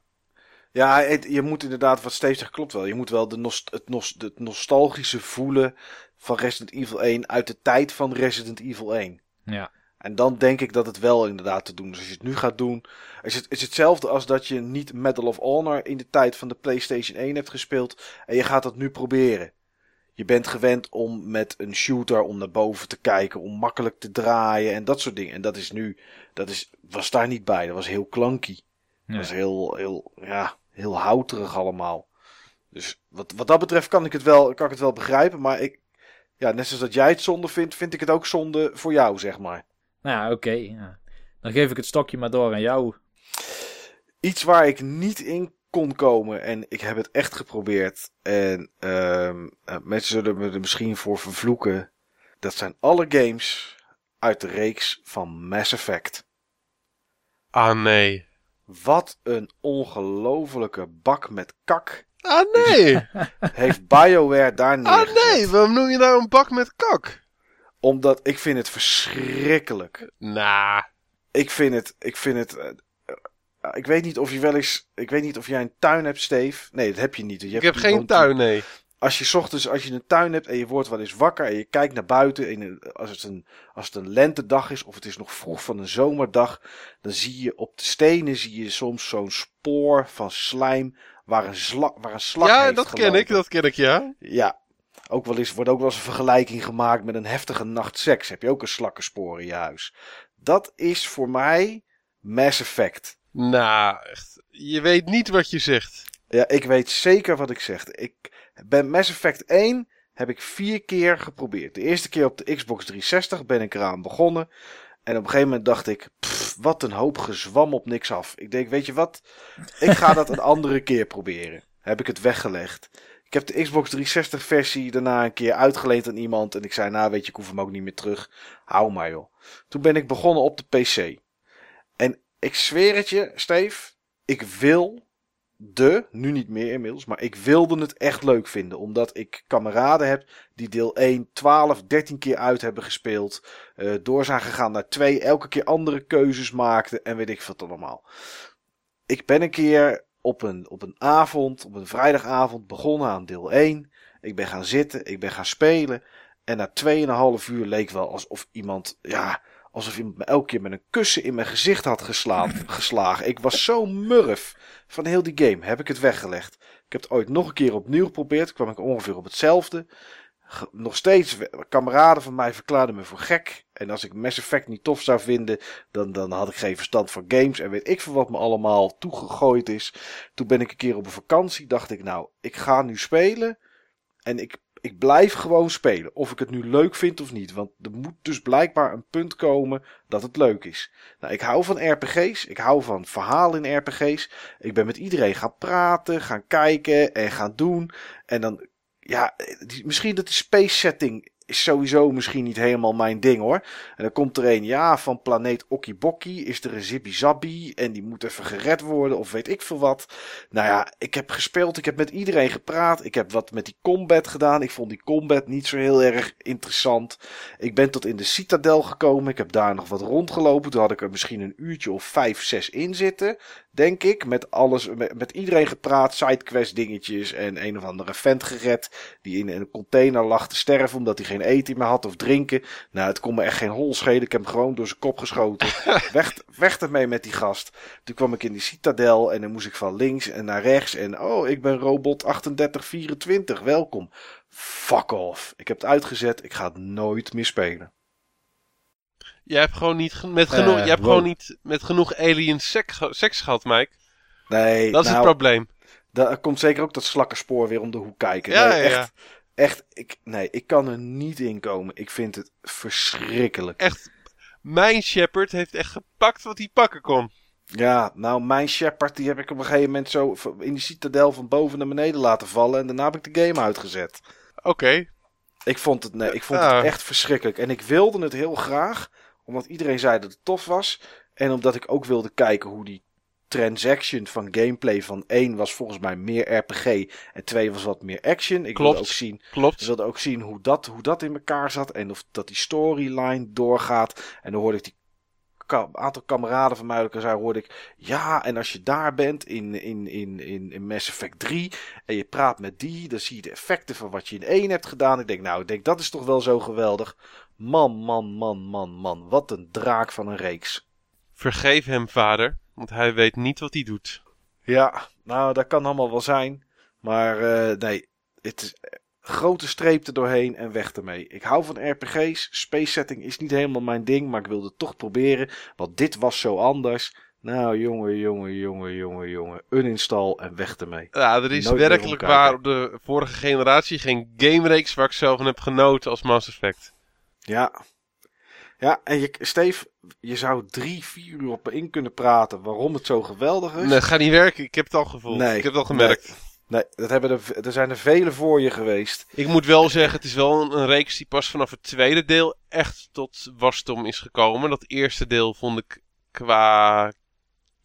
Ja, het- je moet inderdaad, wat Steve zegt, klopt wel. Je moet wel de nost het, nos het nostalgische voelen van Resident Evil 1 uit de tijd van Resident Evil 1. Ja. En dan denk ik dat het wel inderdaad te doen is. Als je het nu gaat doen, is het is hetzelfde als dat je niet Medal of Honor in de tijd van de PlayStation 1 hebt gespeeld en je gaat dat nu proberen. Je bent gewend om met een shooter om naar boven te kijken, om makkelijk te draaien en dat soort dingen. En dat is nu, dat is, was daar niet bij. Dat was heel clunky. Ja. Dat was heel, heel, ja, heel houterig allemaal. Dus wat, wat dat betreft kan ik het wel, kan ik het wel begrijpen. Maar ik, ja, net zoals dat jij het zonde vindt, vind ik het ook zonde voor jou, zeg maar. Nou ja, oké. ja. Dan geef ik het stokje maar door aan jou. Iets waar ik niet in kon komen en ik heb het echt geprobeerd. En ehm, eh, mensen zullen me er misschien voor vervloeken. Dat zijn alle games uit de reeks van Mass Effect. Ah nee. Wat een ongelofelijke bak met kak Ah nee. heeft BioWare daar Ah neergezet. nee. Waarom noem je nou een bak met kak? Omdat ik vind het verschrikkelijk. Nah. Ik vind het, ik vind het. eh, eh, ik weet niet of je wel eens. Ik weet niet of jij een tuin hebt, Steve. Nee, dat heb je niet. Je Ik hebt- heb je geen tuin, nee. Als je 's ochtends, als je een tuin hebt en je wordt wel eens wakker en je kijkt naar buiten. En eh, als het, een, als het een lentedag is of het is nog vroeg van een zomerdag. Dan zie je op de stenen zie je soms zo'n spoor van slijm waar een, sla, waar een slag Ja, heeft dat ken ik, dat ken ik, ja. Ja, ook wel eens, wordt ook wel eens een vergelijking gemaakt met een heftige nacht seks. Heb je ook een slakkenspoor in je huis. Dat is voor mij Mass Effect. Nou, echt. Je weet niet wat je zegt. Ja, ik weet zeker wat ik zeg. Ik ben Mass Effect 1 heb ik vier keer geprobeerd. De eerste keer op de Xbox 360 ben ik eraan begonnen. En op een gegeven moment dacht ik, pff, wat een hoop gezwam op niks af. Ik denk, weet je wat? Ik ga dat een andere keer proberen. Heb ik het weggelegd. Ik heb de Xbox 360 versie daarna een keer uitgeleend aan iemand. En ik zei, nou weet je, ik hoef hem ook niet meer terug. Hou maar joh. Toen ben ik begonnen op de PC. En ik zweer het je, Steve. Ik wil de, nu niet meer inmiddels, maar ik wilde het echt leuk vinden. Omdat ik kameraden heb die deel 1 12, 13 keer uit hebben gespeeld. eh, door zijn gegaan naar 2, elke keer andere keuzes maakten en weet ik wat allemaal. Ik ben een keer op een, op een avond, op een vrijdagavond begonnen aan deel 1. Ik ben gaan zitten, ik ben gaan spelen. En na 2,5 uur leek wel alsof iemand, ja, alsof iemand me elke keer met een kussen in mijn gezicht had geslagen. Ik was zo murf van heel die game. Heb ik het weggelegd. Ik heb het ooit nog een keer opnieuw geprobeerd. kwam ik ongeveer op hetzelfde. Nog steeds, kameraden van mij verklaarden me voor gek. En als ik Mass Effect niet tof zou vinden, dan, dan had ik geen verstand van games. En weet ik veel wat me allemaal toegegooid is. Toen ben ik een keer op een vakantie. Dacht ik, nou, ik ga nu spelen. En ik, ik blijf gewoon spelen. Of ik het nu leuk vind of niet. Want er moet dus blijkbaar een punt komen dat het leuk is. Nou, ik hou van RPG's. Ik hou van verhalen in RPG's. Ik ben met iedereen gaan praten, gaan kijken en gaan doen. En dan, ja, misschien dat de space setting is sowieso misschien niet helemaal mijn ding hoor. En dan komt er een, ja, van planeet Okibokki is er een Zippy Zabby en die moet even gered worden of weet ik veel wat. Nou ja, ik heb gespeeld, ik heb met iedereen gepraat, ik heb wat met die combat gedaan. Ik vond die combat niet zo heel erg interessant. Ik ben tot in de Citadel gekomen, ik heb daar nog wat rondgelopen. Toen had ik er misschien een uurtje of vijf, zes in zitten, denk ik. Met alles, met, met iedereen gepraat, sidequest dingetjes en een of andere vent gered die in een container lag te sterven omdat hij geen eten meer had of drinken. Nou, het kon me echt geen hol schelen. Ik heb hem gewoon door zijn kop geschoten. weg, weg ermee met die gast. Toen kwam ik in die citadel en dan moest ik van links en naar rechts. En oh, ik ben robot 3824. Welkom. Fuck off. Ik heb het uitgezet. Ik ga het nooit meer spelen. Jij hebt gewoon niet met genoeg, je hebt wow. gewoon niet met genoeg alien seks, seks gehad, Mike. Nee, Dat is nou, het probleem. Daar komt zeker ook dat slakkerspoor weer om de hoek kijken. Ja, nee, ja, ja. Echt, ik, nee, ik kan er niet in komen. Ik vind het verschrikkelijk. Echt, mijn Shepard heeft echt gepakt wat hij pakken kon. Ja, nou, mijn Shepard die heb ik op een gegeven moment zo in die citadel van boven naar beneden laten vallen. En daarna heb ik de game uitgezet. Oké, Ik vond het, nee, ik vond het echt verschrikkelijk. En ik wilde het heel graag, omdat iedereen zei dat het tof was. En omdat ik ook wilde kijken hoe die transaction van gameplay van 1 was volgens mij meer RPG en 2 was wat meer action. Ik wilde Klopt. ook zien, ik klopt. wilde ook zien hoe dat, hoe dat in elkaar zat en of dat die storyline doorgaat. En dan hoorde ik die aantal kameraden van mij zei, hoorde ik, ja, en als je daar bent in, in, in, in, in Mass Effect 3 en je praat met die, dan zie je de effecten van wat je in 1 hebt gedaan. Ik denk, nou, ik denk, dat is toch wel zo geweldig. Man, man, man, man, man, wat een draak van een reeks. Vergeef hem, vader, want hij weet niet wat hij doet. Ja, nou, dat kan allemaal wel zijn. Maar eh, nee, het is eh, grote streep er doorheen en weg ermee. Ik hou van RPG's. Space setting is niet helemaal mijn ding, maar ik wilde het toch proberen. Want dit was zo anders. Nou, jongen, jongen, jongen, jongen, jongen. Uninstall en weg ermee. Ja, er is Nooit werkelijk waar op de vorige generatie geen gamereeks waar ik zelf van heb genoten als Mass Effect. Ja. Ja, en je, Steve, je zou drie, vier uur op in kunnen praten waarom het zo geweldig is. Nee, het gaat niet werken, ik heb het al gevoeld. Nee, ik heb het al gemerkt. Nee, dat hebben er, er zijn er vele voor je geweest. Ik moet wel zeggen, het is wel een, een reeks die pas vanaf het tweede deel echt tot wasdom is gekomen. Dat eerste deel vond ik qua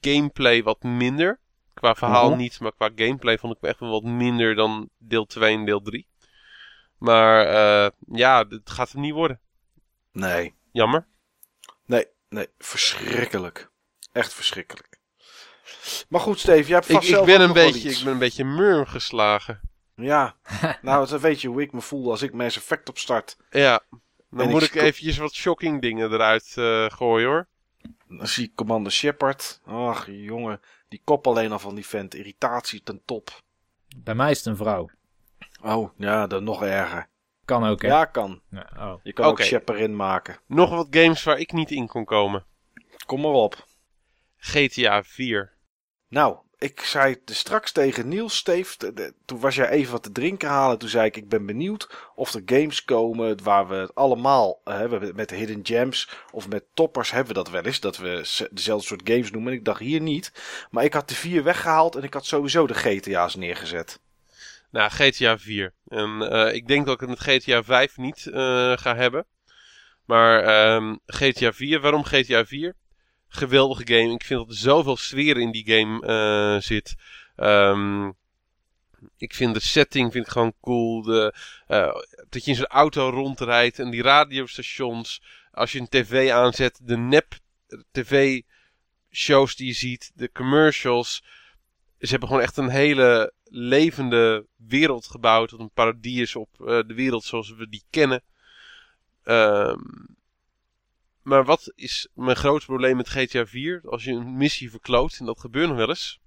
gameplay wat minder. Qua verhaal Mhm. niet, maar qua gameplay vond ik me echt wel wat minder dan deel 2 en deel 3. Maar eh, ja, het gaat hem niet worden. Nee. Jammer. Nee, nee, verschrikkelijk. Echt verschrikkelijk. Maar goed, Steve, jij hebt Ik, vast ik, zelf ben ook een nog wel beetje, iets. ik ben een beetje murm geslagen. Ja, nou, dan weet je hoe ik me voel als ik Mass Effect opstart. Ja, dan En moet ik ik eventjes wat shocking dingen eruit eh, gooien hoor. Dan zie ik Commander Shepard. Ach, jongen, die kop alleen al van die vent. Irritatie ten top. Bij mij is het een vrouw. Oh, ja, dan nog erger. Kan ook, hè? Ja, kan. Ja, oh. Je kan Oké. ook Shepard in maken. Nog wat games waar ik niet in kon komen. Kom maar op. GTA 4. Nou, ik zei het straks tegen Niels, de- toen was jij even wat te drinken halen. Toen zei ik, ik ben benieuwd of er games komen waar we het allemaal eh, hebben. Met Hidden Gems of met toppers hebben we dat wel eens. Dat we dezelfde soort games noemen. En ik dacht hier niet. Maar ik had de vier weggehaald en ik had sowieso de GTA's neergezet. Nou, GTA 4. En eh, ik denk dat ik het met GTA 5 niet eh, ga hebben. Maar ehm, GTA 4, waarom GTA 4? Geweldige game. Ik vind dat er zoveel sfeer in die game eh, zit. Ehm, ik vind de setting vind ik gewoon cool. De, dat je in zo'n auto rondrijdt en die radiostations. Als je een tv aanzet, de nep tv shows die je ziet, de commercials. Ze hebben gewoon echt een hele levende wereld gebouwd. Wat een parodie is op eh, de wereld zoals we die kennen. Ehm, maar wat is mijn grootste probleem met GTA 4? Als je een missie verkloot, en dat gebeurt nog wel eens.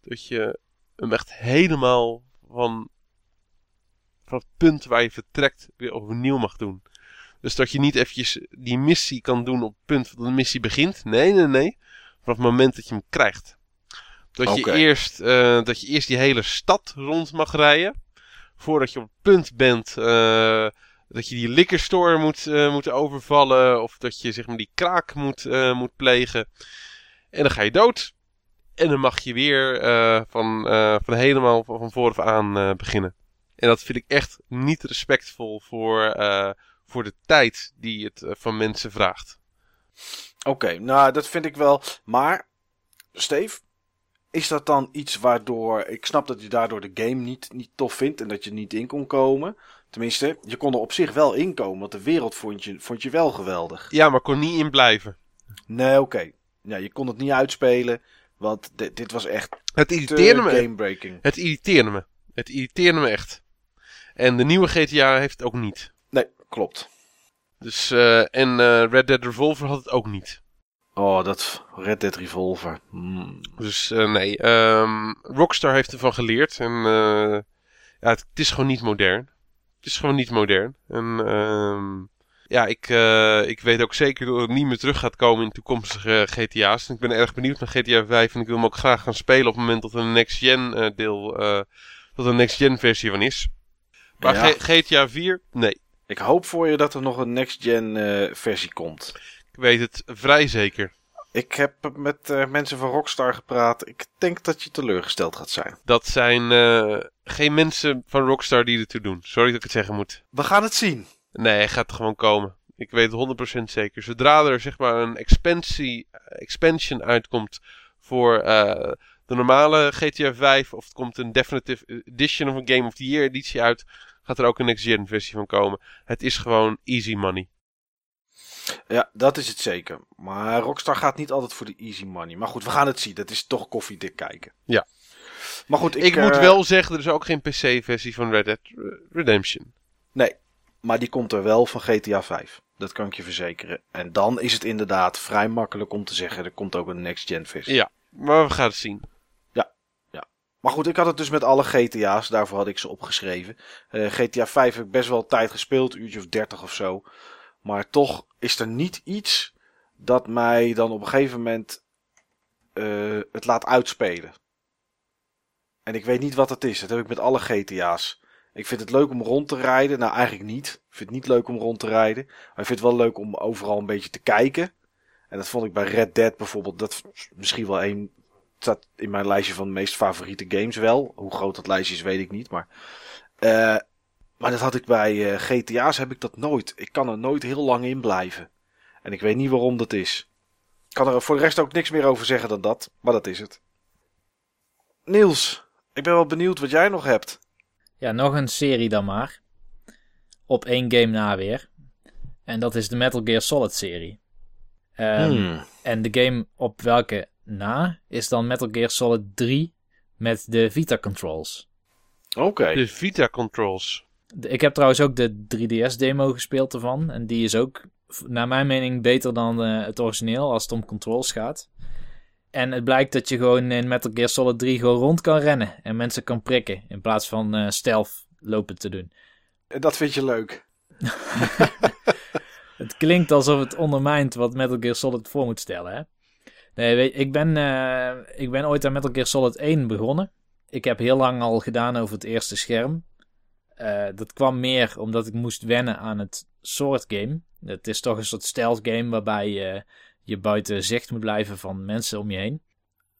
Dat je hem echt helemaal van, van het punt waar je vertrekt weer overnieuw mag doen. Dus dat je niet eventjes die missie kan doen op het punt dat de missie begint. Nee, nee, nee. Vanaf het moment dat je hem krijgt. Dat, je, eerst, eh, dat je eerst die hele stad rond mag rijden. Voordat je op het punt bent eh, dat je die liquor store moet, eh, moet overvallen. Of dat je zeg maar, die kraak moet, moet plegen. En dan ga je dood. En dan mag je weer van, van helemaal van, van vooraf aan beginnen. En dat vind ik echt niet respectvol voor, voor de tijd die het van mensen vraagt. Oké, nou dat vind ik wel. Maar, Steve, is dat dan iets waardoor. Ik snap dat je daardoor de game niet, niet tof vindt en dat je er niet in kon komen. Tenminste, je kon er op zich wel in komen, want de wereld vond je, vond je wel geweldig. Ja, maar kon niet in blijven. Nee, oké. Ja, je kon het niet uitspelen, want dit, dit was echt Het te irriteerde me. gamebreaking. Het irriteerde me. Het irriteerde me echt. En de nieuwe GTA heeft het ook niet. Nee, klopt. Dus, eh, en eh, Red Dead Revolver had het ook niet. Oh, dat Red Dead Revolver. Hmm. Dus eh, nee, ehm, Rockstar heeft ervan geleerd. En eh, ja, het, het is gewoon niet modern. Het is gewoon niet modern. En ehm, ja, ik, eh, ik weet ook zeker dat het niet meer terug gaat komen in toekomstige GTA's. En ik ben erg benieuwd naar GTA 5 en ik wil hem ook graag gaan spelen op het moment dat er een next-gen deel, dat een next-gen versie van is. Maar Ja. GTA 4, nee. Ik hoop voor je dat er nog een next-gen versie komt. Ik weet het vrij zeker. Ik heb met eh, mensen van Rockstar gepraat. Ik denk dat je teleurgesteld gaat zijn. Dat zijn eh, geen mensen van Rockstar die ertoe doen. Sorry dat ik het zeggen moet. We gaan het zien. Nee, gaat gewoon komen. Ik weet het 100% zeker. Zodra er zeg maar een expansie, expansion uitkomt voor eh, de normale GTA 5, of het komt een Definitive Edition of een Game of the Year editie uit, gaat er ook een next gen versie van komen. Het is gewoon easy money. Ja, dat is het zeker. Maar Rockstar gaat niet altijd voor de easy money. Maar goed, we gaan het zien. Dat is toch koffiedik kijken. Ja. Maar goed, ik, Ik, moet eh, wel zeggen, er is ook geen PC-versie van Red Dead Redemption. Nee, maar die komt er wel van GTA 5. Dat kan ik je verzekeren. En dan is het inderdaad vrij makkelijk om te zeggen: er komt ook een next-gen versie. Ja, maar we gaan het zien. Maar goed, ik had het dus met alle GTA's. Daarvoor had ik ze opgeschreven. Eh, GTA 5 heb ik best wel tijd gespeeld. Een uurtje of 30 of zo. Maar toch is er niet iets dat mij dan op een gegeven moment eh, het laat uitspelen. En ik weet niet wat het is. Dat heb ik met alle GTA's. Ik vind het leuk om rond te rijden. Nou, eigenlijk niet. Ik vind het niet leuk om rond te rijden. Maar ik vind het wel leuk om overal een beetje te kijken. En dat vond ik bij Red Dead bijvoorbeeld. Dat misschien wel een. staat in mijn lijstje van de meest favoriete games wel. Hoe groot dat lijstje is, weet ik niet. Maar, eh, maar dat had ik bij eh, GTA's heb ik dat nooit. Ik kan er nooit heel lang in blijven. En ik weet niet waarom dat is. Ik kan er voor de rest ook niks meer over zeggen dan dat. Maar dat is het. Niels, ik ben wel benieuwd wat jij nog hebt. Ja, nog een serie dan maar. Op één game na weer. En dat is de Metal Gear Solid serie. Ehm, Hmm. En de game op welke na is dan Metal Gear Solid 3 met de Vita controls. Oké. De Vita controls. Ik heb trouwens ook de 3DS demo gespeeld ervan. En die is ook, naar mijn mening, beter dan eh, het origineel als het om controls gaat. En het blijkt dat je gewoon in Metal Gear Solid 3 gewoon rond kan rennen. En mensen kan prikken. In plaats van eh stealth lopen te doen. Dat vind je leuk. Het klinkt alsof het ondermijnt wat Metal Gear Solid voor moet stellen, hè? Nee, weet, ik, ben, eh, ik ben ooit aan Metal Gear Solid 1 begonnen. Ik heb heel lang al gedaan over het eerste scherm. Eh, dat kwam meer omdat ik moest wennen aan het soort game. Het is toch een soort stealth game waarbij je, je buiten zicht moet blijven van mensen om je heen.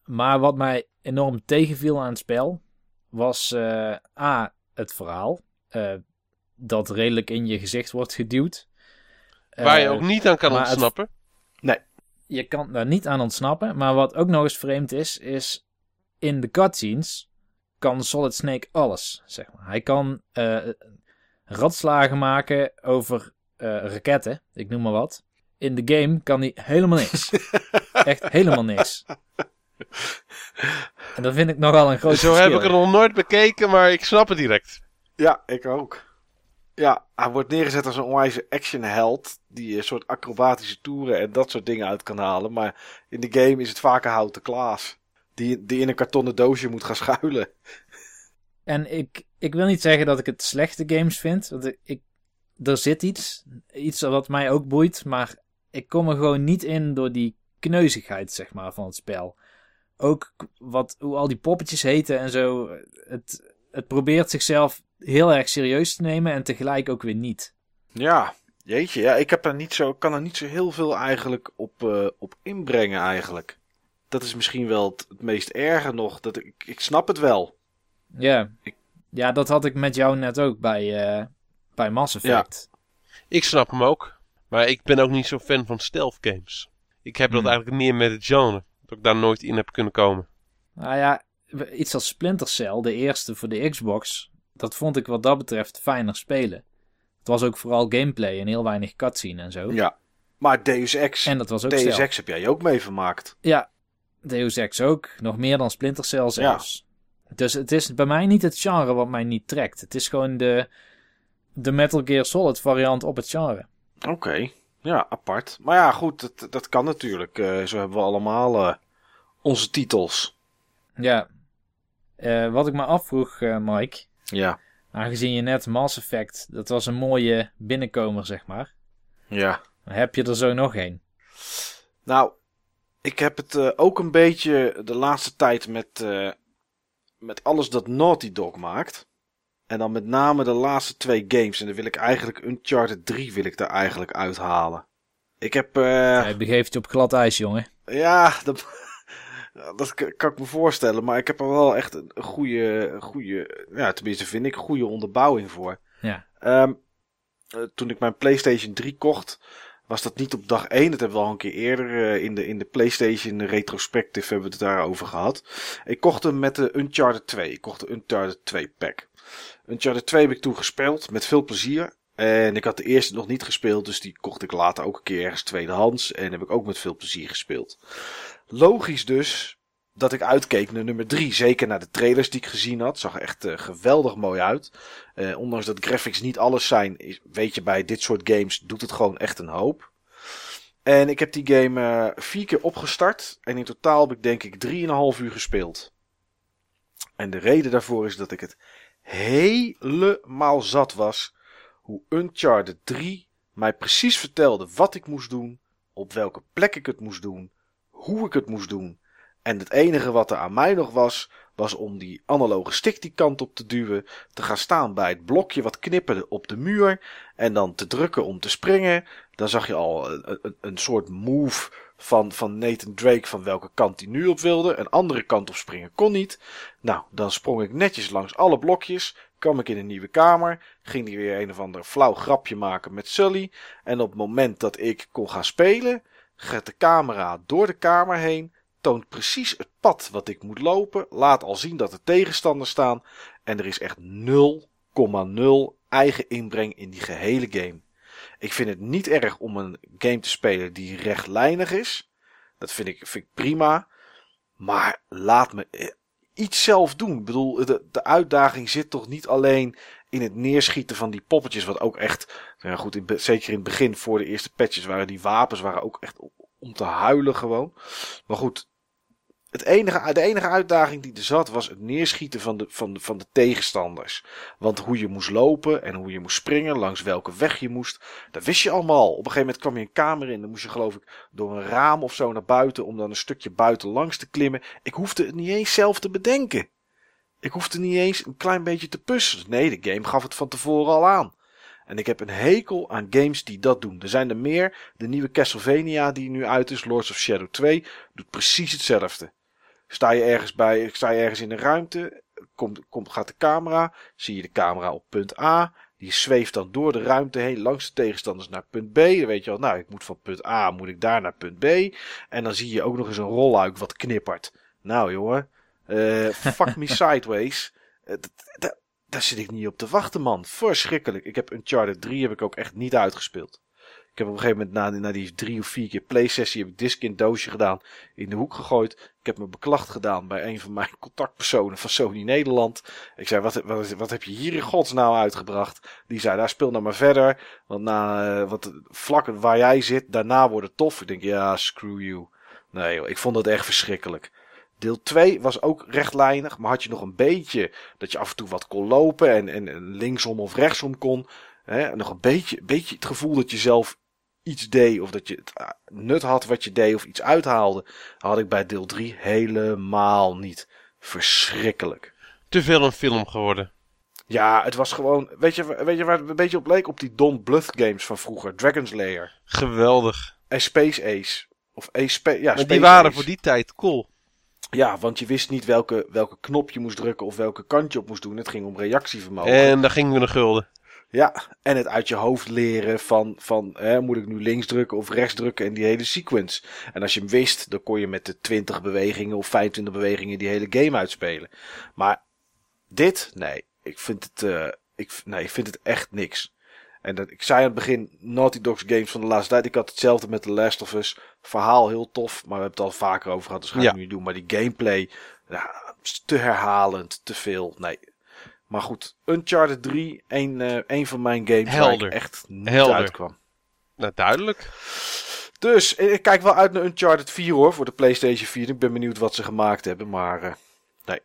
Maar wat mij enorm tegenviel aan het spel was eh, A, het verhaal. eh, dat redelijk in je gezicht wordt geduwd. Waar je ook niet aan kan het- ontsnappen. je kan daar niet aan ontsnappen. Maar wat ook nog eens vreemd is, is in de cutscenes kan Solid Snake alles. Zeg maar. Hij kan eh, radslagen maken over eh, raketten, ik noem maar wat. In de game kan hij helemaal niks. Echt helemaal niks. En dat vind ik nogal een groot Zo verschil. heb ik er nog nooit bekeken, maar ik snap het direct. Ja, ik ook. Ja, hij wordt neergezet als een onwijze actionheld. Die een soort acrobatische toeren en dat soort dingen uit kan halen. Maar in de game is het vaker houten Klaas. Die, die in een kartonnen doosje moet gaan schuilen. En ik, ik wil niet zeggen dat ik het slechte games vind. Want ik, ik, er zit iets. Iets wat mij ook boeit. Maar ik kom er gewoon niet in door die kneuzigheid, zeg maar, van het spel. Ook wat, hoe al die poppetjes heten en zo. Het, het probeert zichzelf heel erg serieus te nemen en tegelijk ook weer niet. Ja, jeetje. Ja, ik heb er niet zo, kan er niet zo heel veel eigenlijk op, eh, op inbrengen eigenlijk. Dat is misschien wel het, meest erge nog. Dat ik, ik snap het wel. Ja, Ja, dat had ik met jou net ook bij, eh, bij Mass Effect. Ik snap hem ook. Maar ik ben ook niet zo fan van stealth games. Ik heb dat Hmm. eigenlijk meer met het genre. Dat ik daar nooit in heb kunnen komen. Nou ja, iets als Splinter Cell, de eerste voor de Xbox, dat vond ik wat dat betreft fijner spelen. Het was ook vooral gameplay en heel weinig cutscene en zo. Ja. Maar Deus Ex, En dat was ook Deus. Ex heb jij ook mee vermaakt. Ja, Deus Ex ook. Nog meer dan Splinter Cell zelfs. Dus het is bij mij niet het genre wat mij niet trekt. Het is gewoon de, de Metal Gear Solid variant op het genre. Oké, ja, apart. Maar ja, goed, dat, dat kan natuurlijk. Eh, zo hebben we allemaal eh, onze titels. Ja. Eh, wat ik me afvroeg, Mike. Ja, Aangezien je net Mass Effect, dat was een mooie binnenkomer, zeg maar. ja. Heb je er zo nog een. Nou, ik heb het eh, ook een beetje de laatste tijd met, eh, met alles dat Naughty Dog maakt. En dan met name de laatste twee games. En dan wil ik eigenlijk Uncharted 3 wil ik daar eigenlijk uithalen. Ik heb... eh, Hij begeeft je op glad ijs, jongen. Ja, dat, dat kan ik me voorstellen. Maar ik heb er wel echt een goede, goede ja, tenminste vind ik, goede onderbouwing voor. Ja. Ehm, eh, toen ik mijn PlayStation 3 kocht, was dat niet op dag 1. Dat hebben we al een keer eerder eh, in, de, in de PlayStation Retrospective hebben we het daarover gehad. Ik kocht hem met de Uncharted 2. Ik kocht de Uncharted 2 pack. Uncharted 2 heb ik toen gespeeld met veel plezier. En ik had de eerste nog niet gespeeld, dus die kocht ik later ook een keer ergens tweedehands. En heb ik ook met veel plezier gespeeld. Logisch dus dat ik uitkeek naar nummer 3. Zeker naar de trailers die ik gezien had. Zag echt eh, geweldig mooi uit. Eh, ondanks dat graphics niet alles zijn, weet je bij dit soort games doet het gewoon echt een hoop. En ik heb die game eh, vier keer opgestart. En in totaal heb ik denk ik 3,5 uur gespeeld. En de reden daarvoor is dat ik het helemaal zat was. Hoe Uncharted 3 mij precies vertelde wat ik moest doen. Op welke plek ik het moest doen. Hoe ik het moest doen. En het enige wat er aan mij nog was, was om die analoge stick die kant op te duwen, te gaan staan bij het blokje wat knipperde op de muur en dan te drukken om te springen. Dan zag je al een, een, soort move van, van Nathan Drake van welke kant hij nu op wilde. Een andere kant op springen kon niet. Nou, dan sprong ik netjes langs alle blokjes, kwam ik in een nieuwe kamer, ging hij weer een of ander flauw grapje maken met Sully. En op het moment dat ik kon gaan spelen, gaat de camera door de kamer heen, toont precies het pad wat ik moet lopen, laat al zien dat er tegenstanders staan en er is echt 0,0 eigen inbreng in die gehele game. Ik vind het niet erg om een game te spelen die rechtlijnig is. Dat vind ik, vind ik prima. Maar laat me eh, iets zelf doen. Ik bedoel, de, de uitdaging zit toch niet alleen in het neerschieten van die poppetjes. Wat ook echt, ja goed, zeker in het begin voor de eerste patches waren die wapens waren ook echt om te huilen gewoon. Maar goed, het enige, de enige uitdaging die er zat was het neerschieten van de, van, van de tegenstanders. Want hoe je moest lopen en hoe je moest springen, langs welke weg je moest, dat wist je allemaal. Op een gegeven moment kwam je een kamer in, dan moest je geloof ik door een raam of zo naar buiten om dan een stukje buiten langs te klimmen. Ik hoefde het niet eens zelf te bedenken. Ik hoefde niet eens een klein beetje te puzzelen. Nee, de game gaf het van tevoren al aan. En ik heb een hekel aan games die dat doen. Er zijn er meer. De nieuwe Castlevania die nu uit is, Lords of Shadow 2, doet precies hetzelfde. Sta je ergens bij, sta je ergens in een ruimte, komt, komt, gaat de camera, zie je de camera op punt A, die zweeft dan door de ruimte heen langs de tegenstanders naar punt B. Dan weet je al, nou, ik moet van punt A, moet ik daar naar punt B. En dan zie je ook nog eens een rolluik wat knippert. Nou, jongen, eh, fuck me sideways. Eh, daar zit ik niet op te wachten, man. Verschrikkelijk. Ik heb Uncharted 3 heb ik ook echt niet uitgespeeld. Heb op een gegeven moment na, na die drie of vier keer playsessie heb ik disc in doosje gedaan, in de hoek gegooid. Ik heb me beklacht gedaan bij een van mijn contactpersonen van Sony Nederland. Ik zei, wat, wat, wat heb je hier in godsnaam uitgebracht? Die zei, daar speel nou maar verder. Want na, eh, wat, vlak waar jij zit, daarna wordt het tof. Ik denk, ja, screw you. Nee ik vond dat echt verschrikkelijk. Deel 2 was ook rechtlijnig, maar had je nog een beetje dat je af en toe wat kon lopen en, en, en linksom of rechtsom kon. Hè, nog een beetje, beetje het gevoel dat je zelf iets deed of dat je het ah, nut had wat je deed of iets uithaalde, had ik bij deel 3 helemaal niet. Verschrikkelijk. Te veel een film geworden. Ja, het was gewoon, weet je, weet je waar het een beetje op leek? Op die Don Bluth games van vroeger, Dragon's Lair Geweldig. en Space Ace. Of Ace Spa ja, maar Space die waren Ace. voor die tijd cool. Ja, want je wist niet welke, welke knop je moest drukken of welke kant je op moest doen. Het ging om reactievermogen. En daar gingen we een gulden. Ja, en het uit je hoofd leren van, van hè, moet ik nu links drukken of rechts drukken en die hele sequence. En als je hem wist, dan kon je met de 20 bewegingen of 25 bewegingen die hele game uitspelen. Maar dit, nee, ik vind het, uh, ik, nee, ik vind het echt niks. En dat, ik zei aan het begin, Naughty Dogs games van de laatste tijd. Ik had hetzelfde met The Last of Us. Verhaal heel tof, maar we hebben het al vaker over gehad. Dus ga ik nu doen. Maar die gameplay, ja, te herhalend, te veel. Nee. Maar goed, Uncharted 3, een, uh, een van mijn games Helder. waar ik echt niet Helder. uitkwam. Nou, duidelijk. Dus ik kijk wel uit naar Uncharted 4 hoor, voor de PlayStation 4. Ik ben benieuwd wat ze gemaakt hebben, maar uh, nee.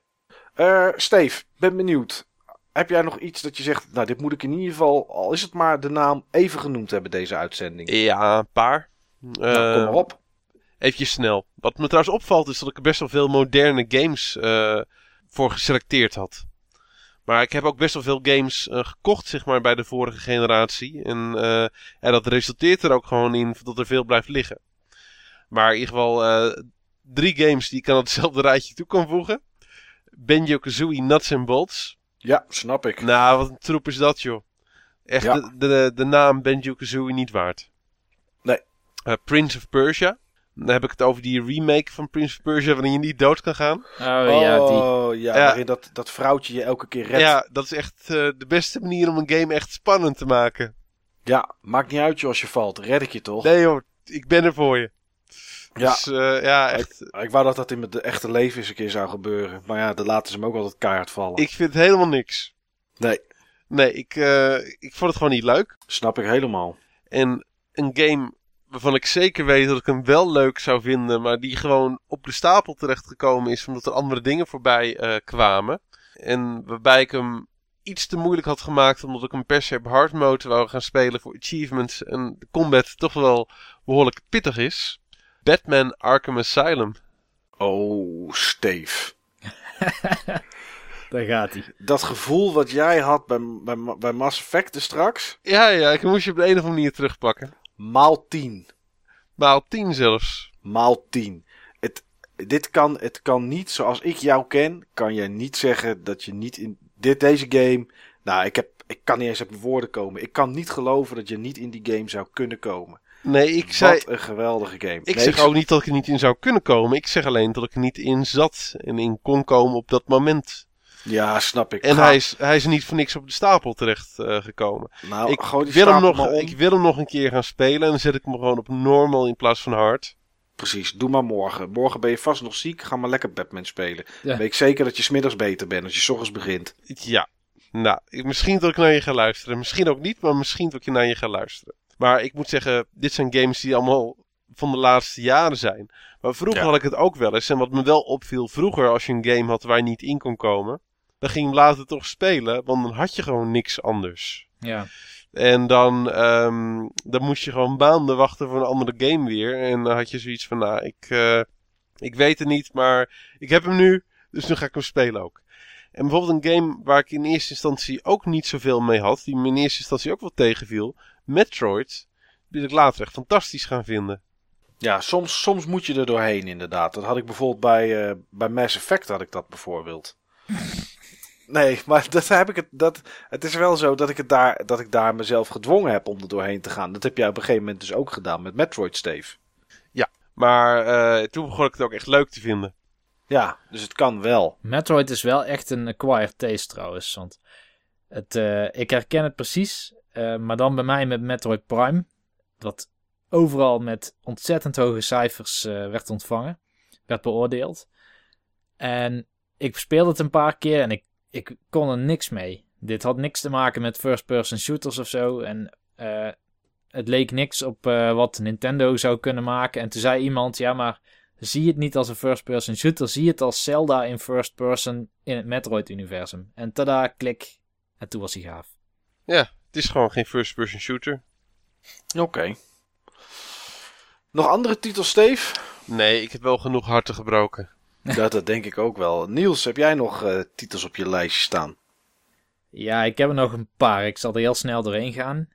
Uh, Steve, ben benieuwd. Heb jij nog iets dat je zegt, nou dit moet ik in ieder geval, al is het maar de naam even genoemd hebben deze uitzending? Ja, een paar. Nou, kom maar op. Even snel. Wat me trouwens opvalt is dat ik er best wel veel moderne games uh, voor geselecteerd had. Maar ik heb ook best wel veel games uh, gekocht, zeg maar, bij de vorige generatie. En uh, ja, dat resulteert er ook gewoon in dat er veel blijft liggen. Maar in ieder geval drie games die ik aan hetzelfde rijtje toe kan voegen. Banjo-Kazooie Nuts and Bolts. Ja, snap ik. Nou, wat een troep is dat, joh. Echt de, de, de naam Banjo-Kazooie niet waard. Nee. Uh, Prince of Persia. Dan heb ik het over die remake van Prince of Persia waarin je niet dood kan gaan. Oh, ja, die. Oh, ja, ja. waarin dat, dat vrouwtje je elke keer redt. Ja, dat is echt uh, de beste manier om een game echt spannend te maken. Ja, maakt niet uit joh als je valt. Red ik je toch? Nee joh, ik ben er voor je. Ja, dus, uh, ja echt. Ik, ik, wou dat dat in het echte leven eens een keer zou gebeuren. Maar ja, dan laten ze hem ook altijd keihard vallen. Ik vind het helemaal niks. Nee. Nee, ik, uh, ik vond het gewoon niet leuk. Snap ik helemaal. En een game waarvan ik zeker weet dat ik hem wel leuk zou vinden, maar die gewoon op de stapel terechtgekomen is omdat er andere dingen voorbij uh, kwamen. En waarbij ik hem iets te moeilijk had gemaakt omdat ik hem per se op hard mode wou gaan spelen voor achievements en de combat toch wel behoorlijk pittig is. Batman Arkham Asylum. Oh, Steve. Daar gaat hij. Dat gevoel wat jij had bij, bij, bij Mass Effect straks. Ja, ja, ik moest je op de een of andere manier terugpakken. Maal 10. Maal 10 zelfs. Maal 10. Het, dit kan, het kan niet, zoals ik jou ken, kan je niet zeggen dat je niet in dit, deze game. Nou, ik, heb, ik kan niet eens op woorden komen. Ik kan niet geloven dat je niet in die game zou kunnen komen. Nee, ik zei... Wat een geweldige game. Ik zeg ook niet dat ik er niet in zou kunnen komen. Ik zeg alleen dat ik er niet in zat en in kon komen op dat moment. Ja, snap ik. En hij is, hij is niet voor niks op de stapel terecht uh, gekomen. Nou, ik, wil hem nog, ik wil hem nog een keer gaan spelen en dan zet ik hem gewoon op normal in plaats van hard. Precies, doe maar morgen. Morgen ben je vast nog ziek, ga maar lekker Batman spelen. Ja. weet ik zeker dat je smiddags beter bent als je s ochtends begint. Ja, nou, misschien dat ik naar je ga luisteren. Misschien ook niet, maar misschien dat ik naar je ga luisteren. Maar ik moet zeggen, dit zijn games die allemaal van de laatste jaren zijn. Maar vroeger had ik het ook wel eens. En wat me wel opviel, vroeger als je een game had waar je niet in kon komen, dan ging je later toch spelen, want dan had je gewoon niks anders. Ja. En dan, um, dan moest je gewoon maanden wachten voor een andere game weer. En dan had je zoiets van, nou, ik, uh, ik weet het niet, maar ik heb hem nu, dus nu ga ik hem spelen ook. En bijvoorbeeld een game waar ik in eerste instantie ook niet zoveel mee had, die me in eerste instantie ook wel tegenviel, Metroid, die ik later echt fantastisch gaan vinden. Ja, soms, soms moet je er doorheen inderdaad. Dat had ik bijvoorbeeld bij, uh, bij Mass Effect had ik dat bijvoorbeeld. Nee, maar dat heb ik het. Dat, het is wel zo dat ik, het daar, dat ik daar mezelf gedwongen heb om er doorheen te gaan. Dat heb jij op een gegeven moment dus ook gedaan met Metroid, Steve. Ja, maar uh, toen begon ik het ook echt leuk te vinden. Ja, dus het kan wel. Metroid is wel echt een acquired taste trouwens. Want het, uh, ik herken het precies. Uh, maar dan bij mij met Metroid Prime. Dat overal met ontzettend hoge cijfers werd ontvangen. Werd beoordeeld. En ik speelde het een paar keer en ik ik kon er niks mee. Dit had niks te maken met first-person shooters of zo. En uh, het leek niks op uh, wat Nintendo zou kunnen maken. En toen zei iemand: Ja, maar zie het niet als een first-person shooter. Zie het als Zelda in first-person in het Metroid-universum. En tada, klik. En toen was hij gaaf. Ja, het is gewoon geen first-person shooter. Oké. Okay. Nog andere titels, Steve? Nee, ik heb wel genoeg harten gebroken. Dat, dat denk ik ook wel. Niels, heb jij nog uh, titels op je lijstje staan? Ja, ik heb er nog een paar. Ik zal er heel snel doorheen gaan.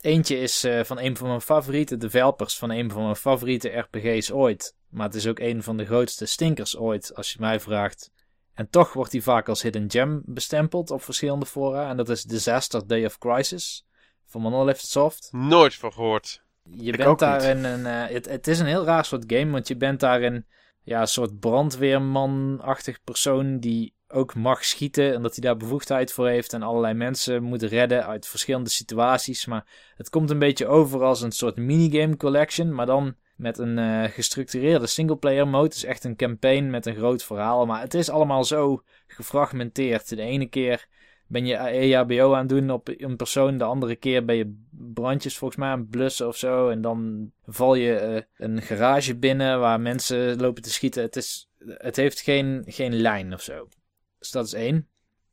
Eentje is uh, van een van mijn favoriete developers van een van mijn favoriete RPG's ooit. Maar het is ook een van de grootste stinkers ooit, als je mij vraagt. En toch wordt hij vaak als hidden gem bestempeld op verschillende fora. En dat is Disaster Day of Crisis van Monolith Soft. Nooit van gehoord. Je Ik bent ook daarin een. eh, het, het is een heel raar soort game, want je bent daarin ja, een soort brandweerman-achtig persoon die ook mag schieten en dat hij daar bevoegdheid voor heeft en allerlei mensen moet redden uit verschillende situaties. Maar het komt een beetje over als een soort minigame collection, maar dan met een eh, gestructureerde singleplayer mode. Is echt een campaign met een groot verhaal, maar het is allemaal zo gefragmenteerd. De ene keer ben je EHBO aan het doen op een persoon, de andere keer ben je brandjes volgens mij aan het blussen of zo. En dan val je eh, een garage binnen waar mensen lopen te schieten. Het, is, het heeft geen, geen lijn of zo. Dus dat is één.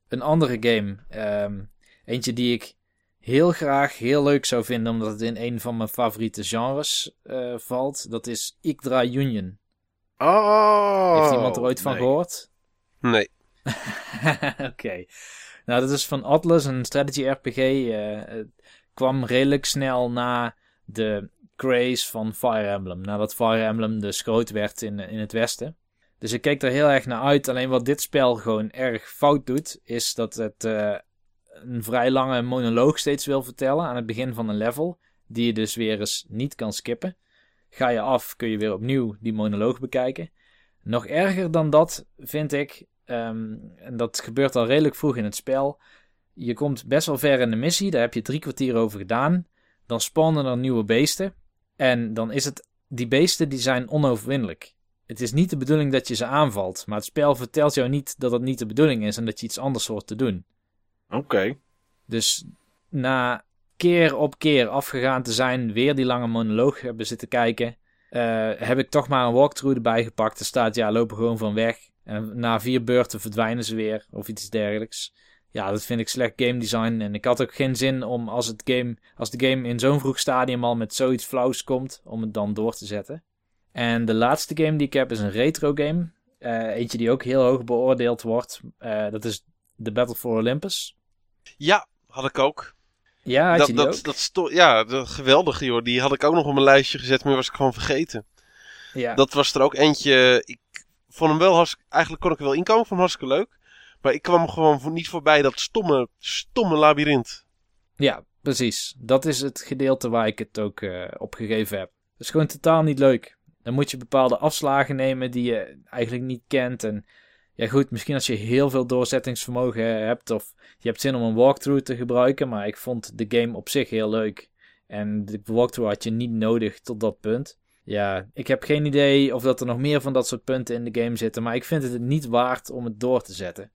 Een andere game, ehm, eentje die ik heel graag heel leuk zou vinden, omdat het in een van mijn favoriete genres eh, valt. Dat is Ikdra Union. Oh! Heeft iemand er ooit van nee. gehoord? Nee. Oké. Nou, dat is van Atlas, een strategy RPG. eh, het kwam redelijk snel na de craze van Fire Emblem. Nadat Fire Emblem dus groot werd in, in het westen. Dus ik keek er heel erg naar uit. Alleen wat dit spel gewoon erg fout doet, is dat het eh, een vrij lange monoloog steeds wil vertellen aan het begin van een level. Die je dus weer eens niet kan skippen. Ga je af, kun je weer opnieuw die monoloog bekijken. Nog erger dan dat vind ik, ehm, en dat gebeurt al redelijk vroeg in het spel. Je komt best wel ver in de missie, daar heb je drie kwartier over gedaan. Dan spawnen er nieuwe beesten. En dan is het, die beesten die zijn onoverwinnelijk. Het is niet de bedoeling dat je ze aanvalt, maar het spel vertelt jou niet dat dat niet de bedoeling is en dat je iets anders hoort te doen. Oké. Dus na keer op keer afgegaan te zijn, weer die lange monoloog hebben zitten kijken, eh, heb ik toch maar een walkthrough erbij gepakt. Er staat, ja, lopen gewoon van weg. En na vier beurten verdwijnen ze weer, of iets dergelijks. Ja, dat vind ik slecht game design. En ik had ook geen zin om, als, het game, als de game in zo'n vroeg stadium al met zoiets flauws komt, om het dan door te zetten. En de laatste game die ik heb is een retro game. Eh, eentje die ook heel hoog beoordeeld wordt. Eh, dat is The Battle for Olympus. Ja, had ik ook. Ja, had dat, je die dat, ook? dat sto- ja, de, geweldig joh. Die had ik ook nog op mijn lijstje gezet, maar was ik gewoon vergeten. ja. Dat was er ook eentje. Ik vond hem wel hartstikke. Eigenlijk kon ik er wel inkomen, vond hem hartstikke leuk. Maar ik kwam gewoon niet voorbij dat stomme, stomme labyrint. Ja, precies. Dat is het gedeelte waar ik het ook eh op gegeven heb. Dat is gewoon totaal niet leuk. Dan moet je bepaalde afslagen nemen die je eigenlijk niet kent. En ja, goed, misschien als je heel veel doorzettingsvermogen hebt of je hebt zin om een walkthrough te gebruiken. Maar ik vond de game op zich heel leuk. En de walkthrough had je niet nodig tot dat punt. Ja, ik heb geen idee of dat er nog meer van dat soort punten in de game zitten. Maar ik vind het niet waard om het door te zetten.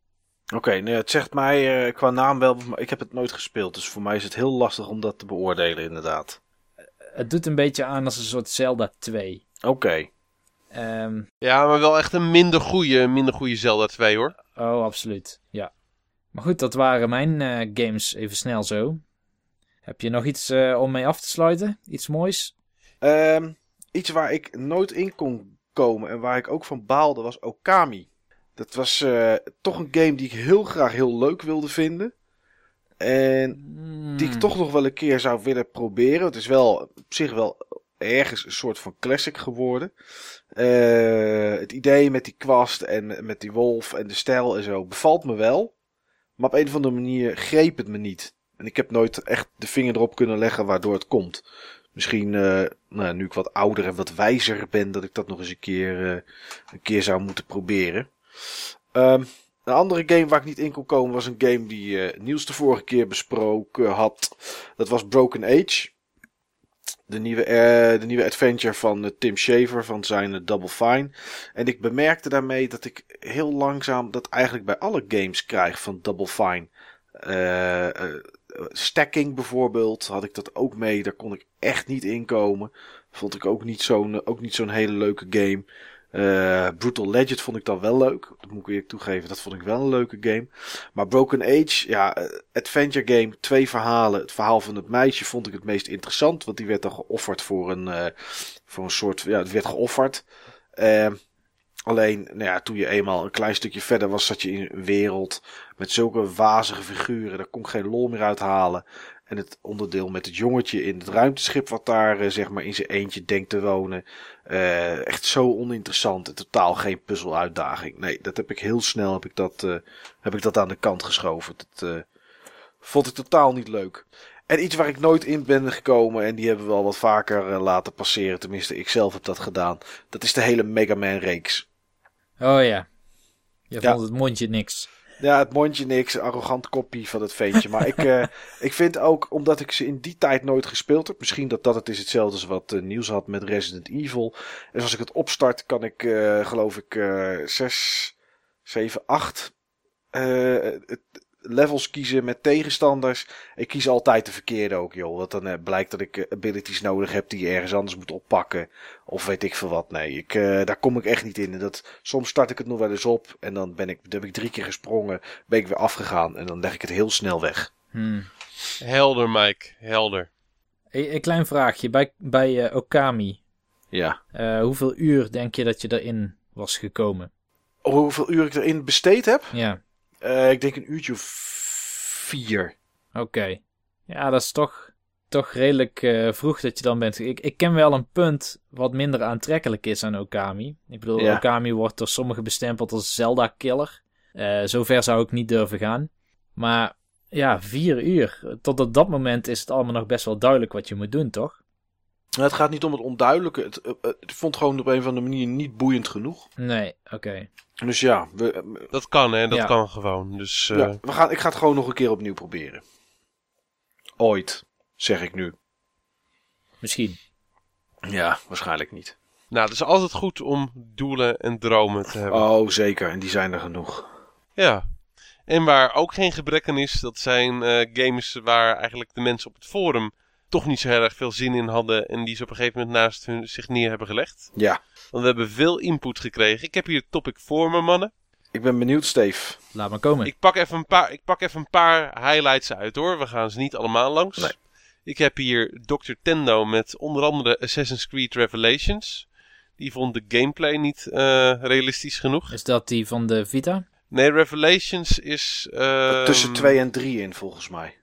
Oké, nee, het zegt mij eh, qua naam wel, maar ik heb het nooit gespeeld. Dus voor mij is het heel lastig om dat te beoordelen, inderdaad. Het doet een beetje aan als een soort Zelda 2. Oké. Ehm Ja, maar wel echt een minder goede, minder goede Zelda 2 hoor. Oh, absoluut. Ja. Maar goed, dat waren mijn eh, games even snel zo. Heb je nog iets eh, om mee af te sluiten? Iets moois? Ehm, iets waar ik nooit in kon komen en waar ik ook van baalde was Okami. Dat was eh, toch een game die ik heel graag heel leuk wilde vinden. En die ik Hmm. toch nog wel een keer zou willen proberen. Het is wel op zich wel ergens een soort van classic geworden. Eh, het idee met die kwast en met die wolf en de stijl en zo bevalt me wel. Maar op een of andere manier greep het me niet. En ik heb nooit echt de vinger erop kunnen leggen waardoor het komt. Misschien eh, nou, nu ik wat ouder en wat wijzer ben, dat ik dat nog eens een keer, eh, een keer zou moeten proberen. Ehm, een andere game waar ik niet in kon komen was een game die eh, Niels de vorige keer besproken had. Dat was Broken Age. De nieuwe, de nieuwe adventure van Tim Schafer van zijn Double Fine. En ik bemerkte daarmee dat ik heel langzaam dat eigenlijk bij alle games krijg van Double Fine. Stacking bijvoorbeeld had ik dat ook mee. Daar kon ik echt niet inkomen. Vond ik ook niet zo'n ook niet zo'n hele leuke game. Eh, Brutal Legend vond ik dan wel leuk. Dat moet ik weer toegeven. Dat vond ik wel een leuke game. Maar Broken Age, ja, eh, adventure game, twee verhalen. Het verhaal van het meisje vond ik het meest interessant. Want die werd dan geofferd voor een, eh, voor een soort, ja, het werd geofferd. Alleen, nou ja, toen je eenmaal een klein stukje verder was, zat je in een wereld met zulke wazige figuren. Daar kon ik geen lol meer uit halen. En het onderdeel met het jongetje in het ruimteschip wat daar eh, zeg maar in zijn eentje denkt te wonen. Eh, echt zo oninteressant en totaal geen puzzeluitdaging. Nee, dat heb ik heel snel heb ik dat, eh, heb ik dat aan de kant geschoven. Dat eh, vond ik totaal niet leuk. En iets waar ik nooit in ben gekomen, en die hebben we al wat vaker laten passeren, tenminste ik zelf heb dat gedaan. Dat is de hele Mega Man reeks. Oh ja. Je Ja. vond het mondje niks. Ja, het mondje niks, arrogant kopie van het ventje. Maar ik, eh, ik vind ook, omdat ik ze in die tijd nooit gespeeld heb, misschien dat dat het is hetzelfde als wat eh, Niels had met Resident Evil. Dus als ik het opstart, kan ik, eh, geloof ik, eh 6, 7, 8 levels kiezen met tegenstanders. Ik kies altijd de verkeerde ook, joh. Want dan eh, blijkt dat ik eh, abilities nodig heb die je ergens anders moet oppakken. Of weet ik veel wat. Nee, ik, eh, daar kom ik echt niet in. En dat, soms start ik het nog wel eens op. En dan ben ik, dan heb ik drie keer gesprongen. Ben ik weer afgegaan. En dan leg ik het heel snel weg. Hmm. Helder, Mike. Helder. Een, een klein vraagje. Bij, bij eh, Okami, Ja. eh, hoeveel uur denk je dat je erin was gekomen? Hoeveel uur ik erin besteed heb? Ja, Eh, ik denk een uurtje of vier. oké. Ja, dat is toch, toch redelijk eh, vroeg dat je dan bent. Ik, ik ken wel een punt wat minder aantrekkelijk is aan Okami. Ik bedoel, Ja. Okami wordt door sommigen bestempeld als Zelda-killer. Eh zover zou ik niet durven gaan. Maar ja, vier uur. Tot op dat moment is het allemaal nog best wel duidelijk wat je moet doen, toch? Nou, het gaat niet om het onduidelijke. Het, eh, eh, ik vond het gewoon op een of andere manier niet boeiend genoeg. Nee, oké. Dus ja, we, eh, Dat kan, hè. Dat Ja. kan gewoon. Dus eh, ja we gaan, ik ga het gewoon nog een keer opnieuw proberen. Ooit, zeg ik nu. Misschien. Ja, waarschijnlijk niet. nou, het is altijd goed om doelen en dromen te hebben. Oh, zeker. En die zijn er genoeg. Ja. En waar ook geen gebrek aan is, dat zijn eh, games waar eigenlijk de mensen op het forum toch niet zo heel erg veel zin in hadden. En die ze op een gegeven moment naast hun, zich neer hebben gelegd. Ja, Want we hebben veel input gekregen. Ik heb hier het topic voor me, mannen. ik ben benieuwd, Steve. Laat maar komen. Ik pak, even een paar, ik pak even een paar highlights uit hoor. We gaan ze niet allemaal langs. Nee. Ik heb hier Dr. Tendo met onder andere Assassin's Creed Revelations. Die vond de gameplay niet eh, realistisch genoeg. Is dat die van de Vita? Nee, Revelations is... ehm, Tussen 2 en 3 in, volgens mij.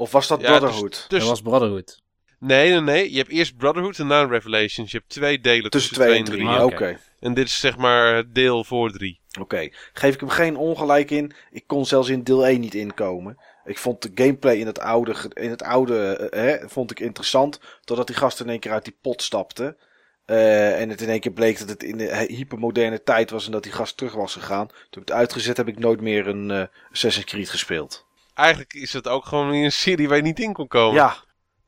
Of was dat Ja, dus- Brotherhood? Dat tussen- was Brotherhood. Nee, nee, nee. Je hebt eerst Brotherhood en dan Revelations. Je hebt twee delen Tussen tussen 2 en 3, Ah, oké. En dit is zeg maar deel voor drie. Oké, geef ik hem geen ongelijk in. Ik kon zelfs in deel 1 niet inkomen. Ik vond de gameplay in het oude, in het oude eh, hè, vond ik interessant. Totdat die gast in één keer uit die pot stapte. Eh, en het in één keer bleek dat het in de hy- hypermoderne tijd was en dat die gast terug was gegaan. Toen ik het uitgezet heb ik nooit meer een eh Assassin's Creed gespeeld. Eigenlijk is het ook gewoon weer een serie waar je niet in kon komen. Ja,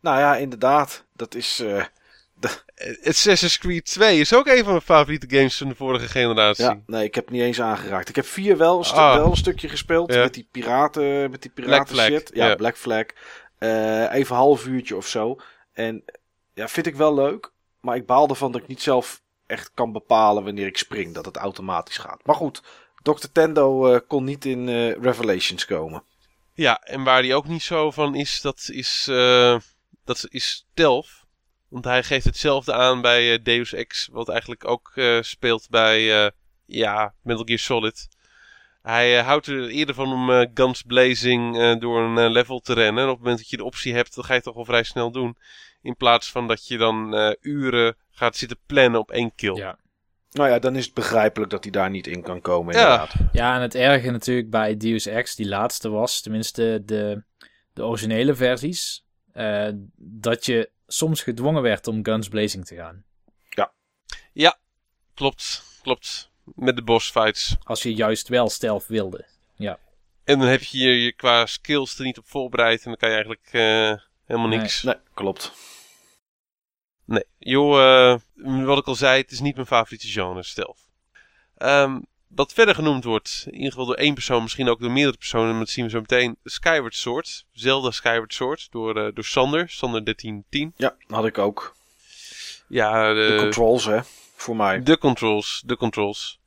nou ja, inderdaad. Dat is. eh, Assassin's Creed 2 is ook een van mijn favoriete games van de vorige generatie. ja, nee, ik heb het niet eens aangeraakt. Ik heb vier wel een, Ah. wel een stukje gespeeld Ja. met die piraten, met die piraten Black Flag, shit. Ja, ja. Black Flag. Eh, even een half uurtje of zo. En ja, vind ik wel leuk. Maar ik baal ervan dat ik niet zelf echt kan bepalen wanneer ik spring. Dat het automatisch gaat. Maar goed, Dr. Tendo kon niet in Revelations komen. Ja, en waar hij ook niet zo van is, dat is, eh, dat is. Want hij geeft hetzelfde aan bij eh, Deus Ex, wat eigenlijk ook eh, speelt bij ja, Metal Gear Solid. Hij houdt er eerder van om guns blazing door een level te rennen. En op het moment dat je de optie hebt, dan ga je het toch wel vrij snel doen. In plaats van dat je dan uren gaat zitten plannen op één kill. Ja. Nou ja, dan is het begrijpelijk dat hij daar niet in kan komen. Ja. Inderdaad. Ja, en het erge natuurlijk bij Deus Ex, die laatste was, tenminste de, de originele versies, eh, dat je soms gedwongen werd om guns blazing te gaan. Klopt, klopt. Met de boss fights. Als je juist wel stealth wilde. En dan heb je je, je qua skills er niet op voorbereid. En dan kan je eigenlijk eh, helemaal Nee. niks. Nee, klopt. Nee, joh, eh, wat ik al zei, het is niet mijn favoriete genre, stealth. Ehm, wat verder genoemd wordt, in ieder geval door één persoon, misschien ook door meerdere personen, maar dat zien we zo meteen. Skyward Sword, Zelda Skyward Sword, door, eh, door Sander, Sander 1310. Ja, had ik ook. Ja, De de, controls, hè. Voor mij. de controls, de controls.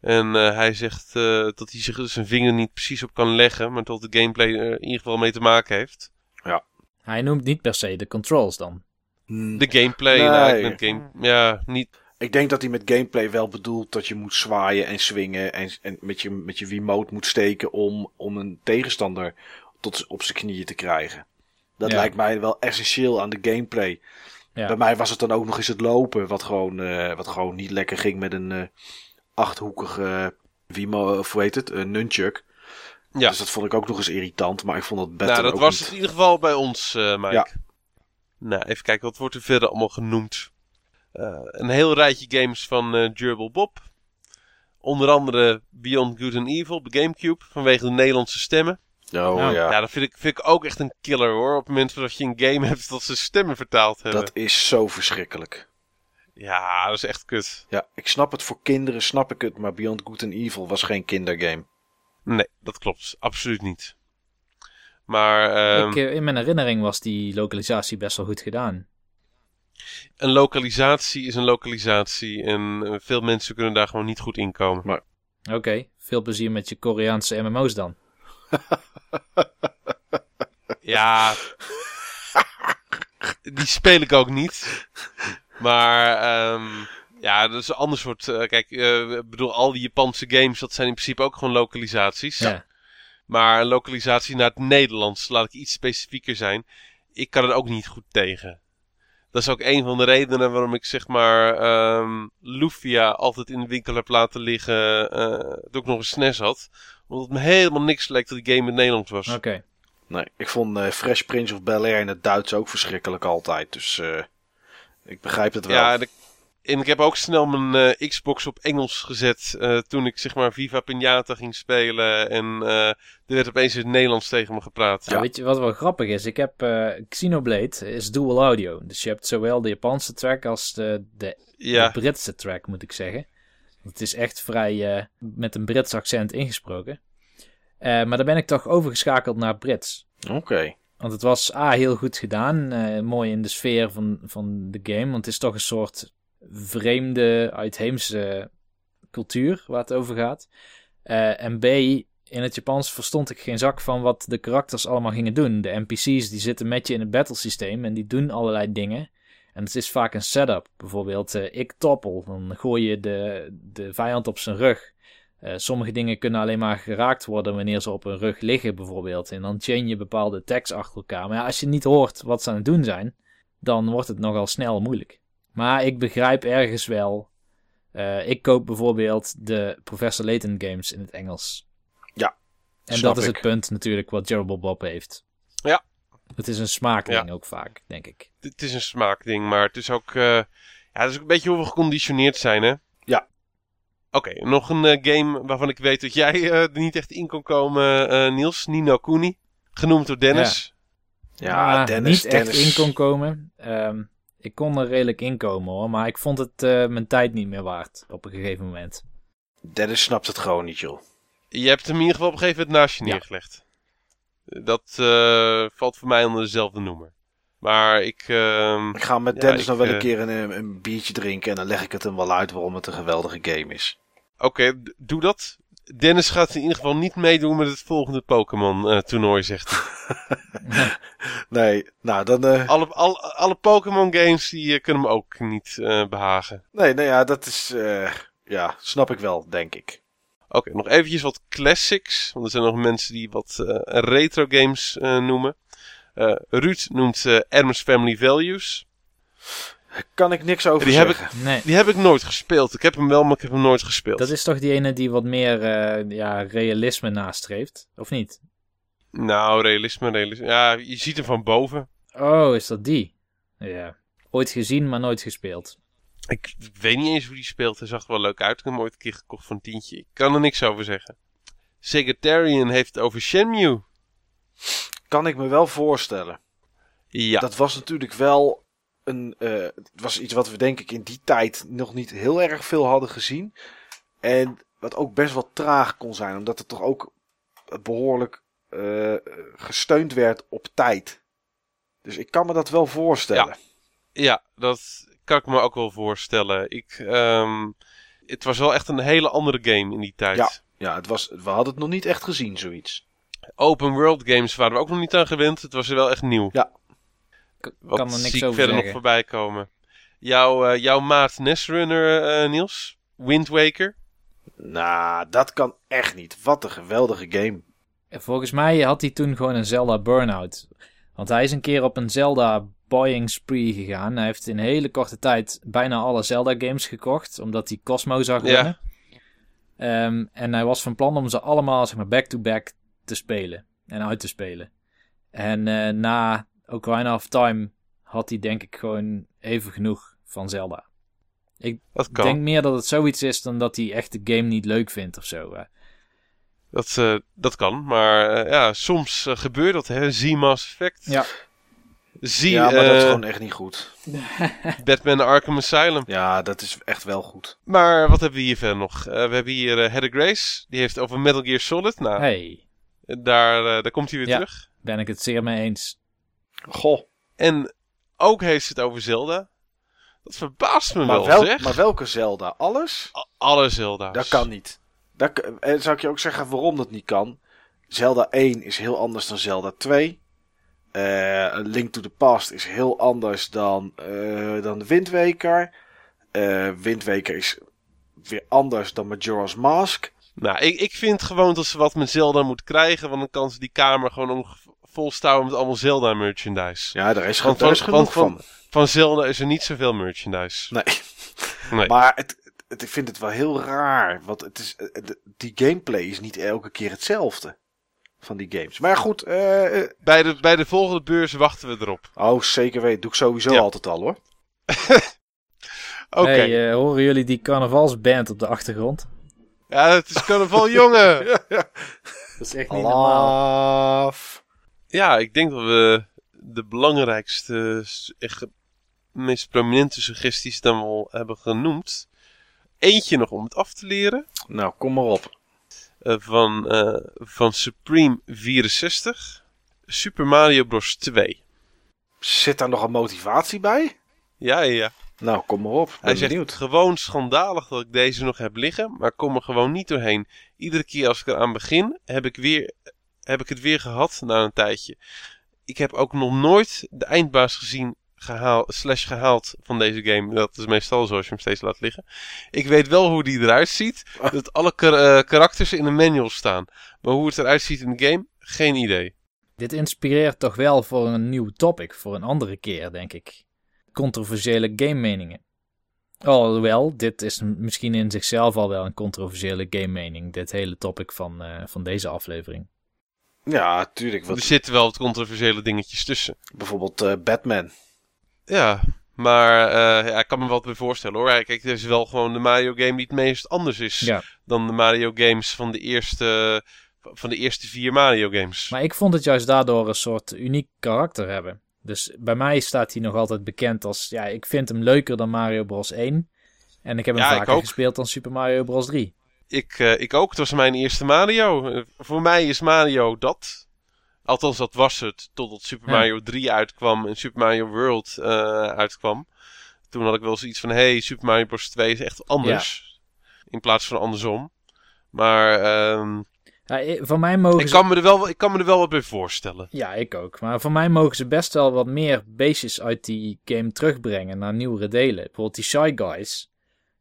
En eh, hij zegt eh, dat hij zich zijn vinger niet precies op kan leggen, maar dat de gameplay er in ieder geval mee te maken heeft. Hij noemt niet per se de controls dan. Hmm. De gameplay, Nee. nou, ik ben game, ja, niet Ik denk dat hij met gameplay wel bedoelt dat je moet zwaaien en swingen en, en met, je, met je Wiimote moet steken om, om een tegenstander tot op zijn knieën te krijgen. Dat Ja. lijkt mij wel essentieel aan de gameplay. Ja. Bij mij was het dan ook nog eens het lopen, wat gewoon, eh, wat gewoon niet lekker ging met een eh, achthoekige, wie mo- of hoe heet het, een nunchuk. Ja. Dus dat vond ik ook nog eens irritant, maar ik vond het beter Nou, dat ook was niet. het in ieder geval bij ons, eh Mike. Ja. Nou, even kijken, wat wordt er verder allemaal genoemd? Eh, een heel rijtje games van eh Gerbil Bob. Onder andere Beyond Good and Evil op de Gamecube, vanwege de Nederlandse stemmen. Oh Nou, ja, Ja, dat vind ik, vind ik ook echt een killer hoor. Op het moment dat je een game hebt dat ze stemmen vertaald hebben. dat is zo verschrikkelijk. Ja, dat is echt kut. Ja, ik snap het voor kinderen, snap ik het, maar Beyond Good and Evil was geen kindergame. Nee, dat klopt. Absoluut niet. Maar ehm, Ik, eh, in mijn herinnering was die lokalisatie best wel goed gedaan. een lokalisatie is een lokalisatie. En eh, veel mensen kunnen daar gewoon niet goed in komen. Oké, veel plezier met je Koreaanse MMO's dan. Ja, die speel ik ook niet. Maar ehm, ja, dat is een ander soort. eh, kijk, eh, ik bedoel, al die Japanse games, dat zijn in principe ook gewoon lokalisaties. Ja. Maar een lokalisatie naar het Nederlands, laat ik iets specifieker zijn. Ik kan er ook niet goed tegen. Dat is ook een van de redenen waarom ik zeg maar ehm Lufia altijd in de winkel heb laten liggen. eh toen ik nog een SNES had. Omdat het me helemaal niks leek dat die game in het Nederlands was. Oké. Nee, ik vond eh, Fresh Prince of Bel-Air in het Duits ook verschrikkelijk altijd. Dus eh, ik begrijp het wel. Ja, en ik, en ik heb ook snel mijn eh, Xbox op Engels gezet eh, toen ik zeg maar Viva Pinata ging spelen. En eh, er werd opeens in het Nederlands tegen me gepraat. Nou, weet je wat wel grappig is? Ik heb eh, Xenoblade is dual audio. Dus je hebt zowel de Japanse track als de, de, Ja, de Britse track, moet ik zeggen. Het is echt vrij eh, met een Brits accent ingesproken. Eh, maar dan ben ik toch overgeschakeld naar Brits. Oké. Want het was A, heel goed gedaan. eh, mooi in de sfeer van, van de game. Want het is toch een soort vreemde, uitheemse cultuur waar het over gaat. Eh, en B, in het Japans verstond ik geen zak van wat de karakters allemaal gingen doen. De NPC's die zitten met je in het battlesysteem en die doen allerlei dingen. En het is vaak een setup. Bijvoorbeeld, eh, ik toppel. Dan gooi je de, de vijand op zijn rug. Eh, sommige dingen kunnen alleen maar geraakt worden wanneer ze op hun rug liggen, bijvoorbeeld. En dan chain je bepaalde tags achter elkaar. Maar ja, als je niet hoort wat ze aan het doen zijn, dan wordt het nogal snel moeilijk. Maar ik begrijp ergens wel. eh, ik koop bijvoorbeeld de Professor Layton games in het Engels. Ja, En snap dat is ik. het punt natuurlijk wat Gerald Bob heeft. Ja. Het is een smaakding ook vaak, denk ik. het is een smaakding, maar het is ook, eh, ja, het is ook een beetje hoe we geconditioneerd zijn, hè? Ja. Oké, nog een eh, game waarvan ik weet dat jij eh, er niet echt in kon komen, eh, Niels. Nino Kuni. Genoemd door Dennis. Ja, Maar Dennis, niet Dennis. echt in kon komen. Ehm, ik kon er redelijk in komen hoor, maar ik vond het eh, mijn tijd niet meer waard op een gegeven moment. Dennis snapt het gewoon niet, joh. Je hebt hem in ieder geval op een gegeven moment naast je Ja. neergelegd. Dat eh, valt voor mij onder dezelfde noemer. Maar ik... ehm, Ik ga met Dennis nog wel een eh, keer een, een biertje drinken en dan leg ik het hem wel uit waarom het een geweldige game is. Oké, doe dat. Dennis gaat in ieder geval niet meedoen met het volgende Pokémon-toernooi, zegt hij. Nee, nou dan. eh, Alle, alle, alle Pokémon-games die eh, kunnen me ook niet eh, behagen. nee, nou ja, dat is. eh, ja, snap ik wel, denk ik. Oké, nog eventjes wat classics. Want er zijn nog mensen die wat eh, retro games eh, noemen. Eh, Ruud noemt eh Adam's Family Values. Kan ik niks over Die heb zeggen. Nee, Die heb ik nooit gespeeld. Ik heb hem wel, maar ik heb hem nooit gespeeld. dat is toch die ene die wat meer eh, ja, realisme nastreeft, of niet? Nou, realisme, realisme. Ja, je ziet hem van boven. Oh, is dat die? Ja. Ooit gezien, maar nooit gespeeld. Ik weet niet eens hoe die speelt. Hij zag er wel leuk uit. Ik heb hem ooit een keer gekocht voor een tientje. Ik kan er niks over zeggen. Secretarian heeft het over Shenmue. Kan ik me wel voorstellen. Ja, Dat was natuurlijk wel een. eh, het was iets wat we denk ik in die tijd nog niet heel erg veel hadden gezien. En wat ook best wel traag kon zijn, omdat het toch ook behoorlijk eh, gesteund werd op tijd. Dus ik kan me dat wel voorstellen. ja, dat kan ik me ook wel voorstellen. Ik, ehm, het was wel echt een hele andere game in die tijd. Ja. Ja, het was, we hadden het nog niet echt gezien, zoiets. Open world games waren we ook nog niet aan gewend. Het was wel echt nieuw. Ja. Wat kan er niks zie ik over verder nog voorbij komen. Jouw, eh, jouw maat Nestrunner, eh Niels. Wind Waker. Nou, dat kan echt niet. Wat een geweldige game. Volgens mij had hij toen gewoon een Zelda Burnout. Want hij is een keer op een Zelda buying spree gegaan. Hij heeft in een hele korte tijd bijna alle Zelda games gekocht, omdat hij Cosmo zag Ja. winnen. Ehm, en hij was van plan om ze allemaal zeg maar back-to-back te spelen en uit te spelen. En eh, na Ocarina of Time had hij denk ik gewoon even genoeg van Zelda. Dat Ik kan. denk meer dat het zoiets is dan dat hij echt de game niet leuk vindt of zo. Dat, eh, dat kan. Maar eh, ja, soms eh, gebeurt dat, hè. Zie Mass Effect. Ja. Zie ja, maar dat is gewoon echt niet goed. Batman Arkham Asylum. Ja, dat is echt wel goed. Maar wat hebben we hier verder nog? Eh, we hebben hier Heather Grace. Die heeft over Metal Gear Solid. Nou, Hey, daar, eh, daar komt hij weer Ja. terug. ben ik het zeer mee eens. Goh, En ook heeft ze het over Zelda. Dat verbaast me maar, wel, wel, zeg. maar welke Zelda? Alles? A- Alle Zelda's. Dat kan niet. Dat, en zou ik je ook zeggen waarom dat niet kan? Zelda 1 is heel anders dan Zelda 2. Eh, Link to the Past is heel anders dan, eh dan de Wind Waker. Eh, Wind Waker is weer anders dan Majora's Mask. Nou, ik, ik vind gewoon dat ze wat met Zelda moet krijgen. Want dan kan ze die kamer gewoon volstouwen met allemaal Zelda merchandise. Ja, daar is, ge- Want daar van- is genoeg van- van. Van Zelda is er niet zoveel merchandise. Nee. Nee. Maar het, het- ik vind het wel heel raar. Want het is, eh, die gameplay is niet elke keer hetzelfde. Van die games. Maar goed, eh, eh, Bij, de, bij de volgende beurs wachten we erop. oh zeker weten. Doe ik sowieso Ja. altijd al hoor. Oké. Hey, horen jullie die carnavalsband op de achtergrond? Ja, het is carnaval, jongen. Dat is echt niet normaal. Ja, ik denk dat we de belangrijkste, echt meest prominente suggesties dan wel hebben genoemd. Eentje nog om het af te leren. Nou, kom maar op. eh, van, eh, van Supreme 64. Super Mario Bros. 2. Zit daar nog een motivatie bij? Ja, ja. Nou, kom maar op. Ben Hij zegt benieuwd. gewoon schandalig dat ik deze nog heb liggen, maar kom er gewoon niet doorheen. Iedere keer als ik eraan begin, heb ik, weer, heb ik het weer gehad na een tijdje. Ik heb ook nog nooit de eindbaas gezien gehaald, slash gehaald van deze game. Dat is meestal zo als je hem steeds laat liggen. Ik weet wel hoe die eruit ziet. Dat alle kar- eh, karakters in de manual staan. Maar hoe het eruit ziet in de game, geen idee. Dit inspireert toch wel voor een nieuw topic, voor een andere keer, denk ik. Controversiële game meningen. Alhoewel, dit is misschien in zichzelf al wel een controversiële game mening, dit hele topic van, eh, van deze aflevering. Ja, tuurlijk. Er Wat, zitten wel wat controversiële dingetjes tussen. bijvoorbeeld eh, Batman. Ja, maar eh, ja, ik kan me wel bij voorstellen hoor. Kijk, het is wel gewoon de Mario game die het meest anders is Ja, dan de Mario games van de eerste, van de eerste vier Mario games. maar ik vond het juist daardoor een soort uniek karakter hebben. Dus bij mij staat hij nog altijd bekend als, ja, ik vind hem leuker dan Mario Bros 1. En ik heb hem Ja, vaker gespeeld dan Super Mario Bros 3. Ik, eh, ik ook, het was mijn eerste Mario. Eh, voor mij is Mario dat. Althans, dat was het totdat Super Ja. Mario 3 uitkwam en Super Mario World eh, uitkwam. Toen had ik wel zoiets van, hey, Super Mario Bros 2 is echt anders. In plaats van andersom. Maar ehm, Ja, van mij mogen ik, ze... kan me er wel, ik kan me er wel wat bij voorstellen. Ja, ik ook. Maar voor mij mogen ze best wel wat meer beestjes uit die game terugbrengen naar nieuwere delen. Bijvoorbeeld die Shy Guys.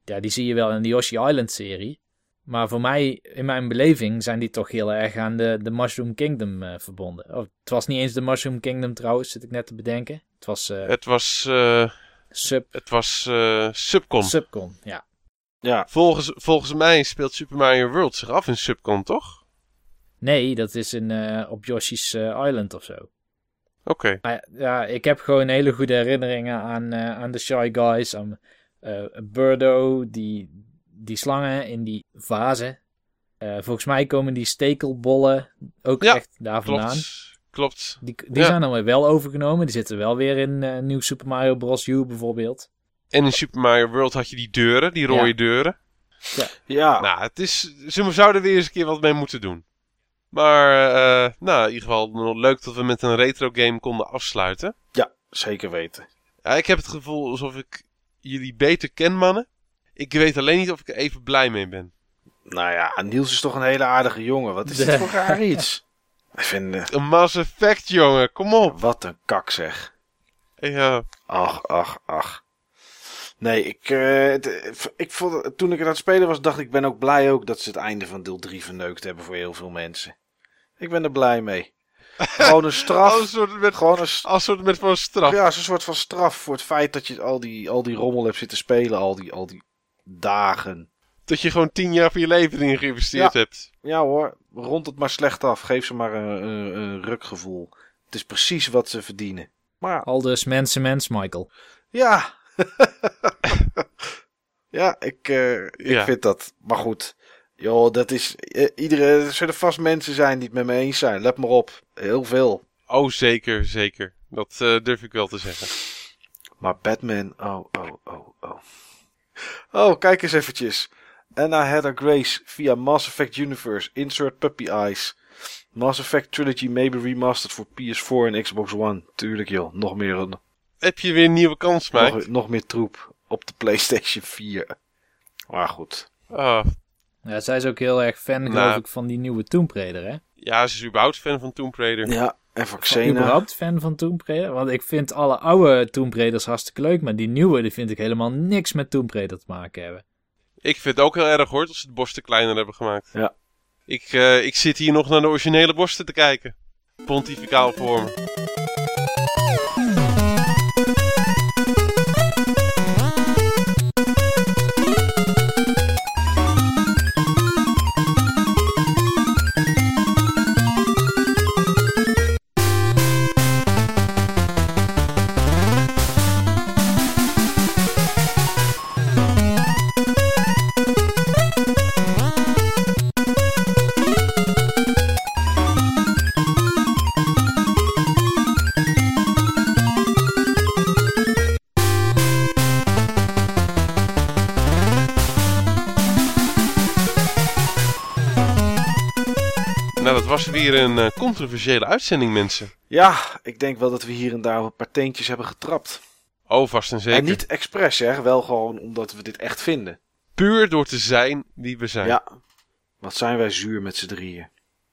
Ja, die zie je wel in de Yoshi Island serie. Maar voor mij, in mijn beleving, zijn die toch heel erg aan de, de Mushroom Kingdom eh, verbonden. Oh, het was niet eens de Mushroom Kingdom trouwens, zit ik net te bedenken. Het was eh, Het was, eh, Sub, het was eh, Subcon. Subcon, ja. Ja, Volgens, volgens mij speelt Super Mario World zich af in Subcon, toch? Nee, dat is in, eh, op Yoshi's Island of zo. Oké. Maar ja, ik heb gewoon hele goede herinneringen aan, eh, aan de Shy Guys. Aan eh Birdo, die, die slangen in die vazen. Eh, volgens mij komen die stekelbollen ook Ja, echt daar vandaan. Klopt. Klopt. Die, die Ja. zijn dan weer wel overgenomen. Die zitten wel weer in eh nieuw Super Mario Bros. U bijvoorbeeld. En in Super Mario World had je die deuren, die rode Ja. deuren. ja. Nou, het is, ze zouden er weer eens een keer wat mee moeten doen. Maar, eh, nou, in ieder geval leuk dat we met een retro game konden afsluiten. ja, zeker weten. Ja, ik heb het gevoel alsof ik jullie beter ken, mannen. Ik weet alleen niet of ik er even blij mee ben. Nou ja, Niels is toch een hele aardige jongen. Wat is dit voor raar iets? Ik vind, eh, Een Mass Effect, jongen, kom op. wat een kak zeg. Ja, Ach, ach, ach. Nee, ik, eh, het- ik vond, toen ik het aan het spelen was, dacht ik, ik ben ook blij ook dat ze het einde van deel 3 verneukt hebben voor heel veel mensen. Ik ben er blij mee. Gewoon een straf. Als een soort met, Gewoon een, st- als een soort met van straf. ja, als een soort van straf voor het feit dat je al die, al die rommel hebt zitten spelen. Al die, al die dagen. Dat je gewoon tien jaar van je leven erin geïnvesteerd hebt. Ja hoor, rond het maar slecht af. Geef ze maar een, een, een rukgevoel. Het is precies wat ze verdienen. Maar Al dus mensen, mens, Michael. ja. ja, ik, eh, ik Ja. vind dat. Maar goed. Joh, dat is. eh, iedere, er zullen vast mensen zijn die het met me eens zijn. Let maar op. Heel veel. Oh, zeker, zeker. Dat eh, durf ik wel te zeggen. Maar Batman, oh, oh, oh, oh. Oh, kijk eens eventjes. Anna Heather Grace via Mass Effect Universe. Insert Puppy Eyes. Mass Effect Trilogy maybe remastered voor PS4 en Xbox One. Tuurlijk joh, nog meer, een- Heb je weer een nieuwe kans, Mike? nog, nog meer troep op de PlayStation 4. Maar goed. Ah, Ja, zij is ook heel erg fan, Nou. geloof ik, van die nieuwe Tomb Raider, hè? ja, ze is überhaupt fan van Tomb Raider. Ja, en Van, Xena. überhaupt fan van Tomb Raider? Want ik vind alle oude Tomb Raiders hartstikke leuk, maar die nieuwe, die vind ik helemaal niks met Tomb Raider te maken hebben. Ik vind het ook heel erg hoor, dat ze de borsten kleiner hebben gemaakt. Ja. Ik, eh, ik zit hier nog naar de originele borsten te kijken. Pontificaal vormen. Weer een eh, controversiële uitzending, mensen. Ja, ik denk wel dat we hier en daar een paar teentjes hebben getrapt. Oh, vast en zeker. En niet expres, hè. Wel gewoon omdat we dit echt vinden. Puur door te zijn wie we zijn. Ja. Wat zijn wij zuur met z'n drieën.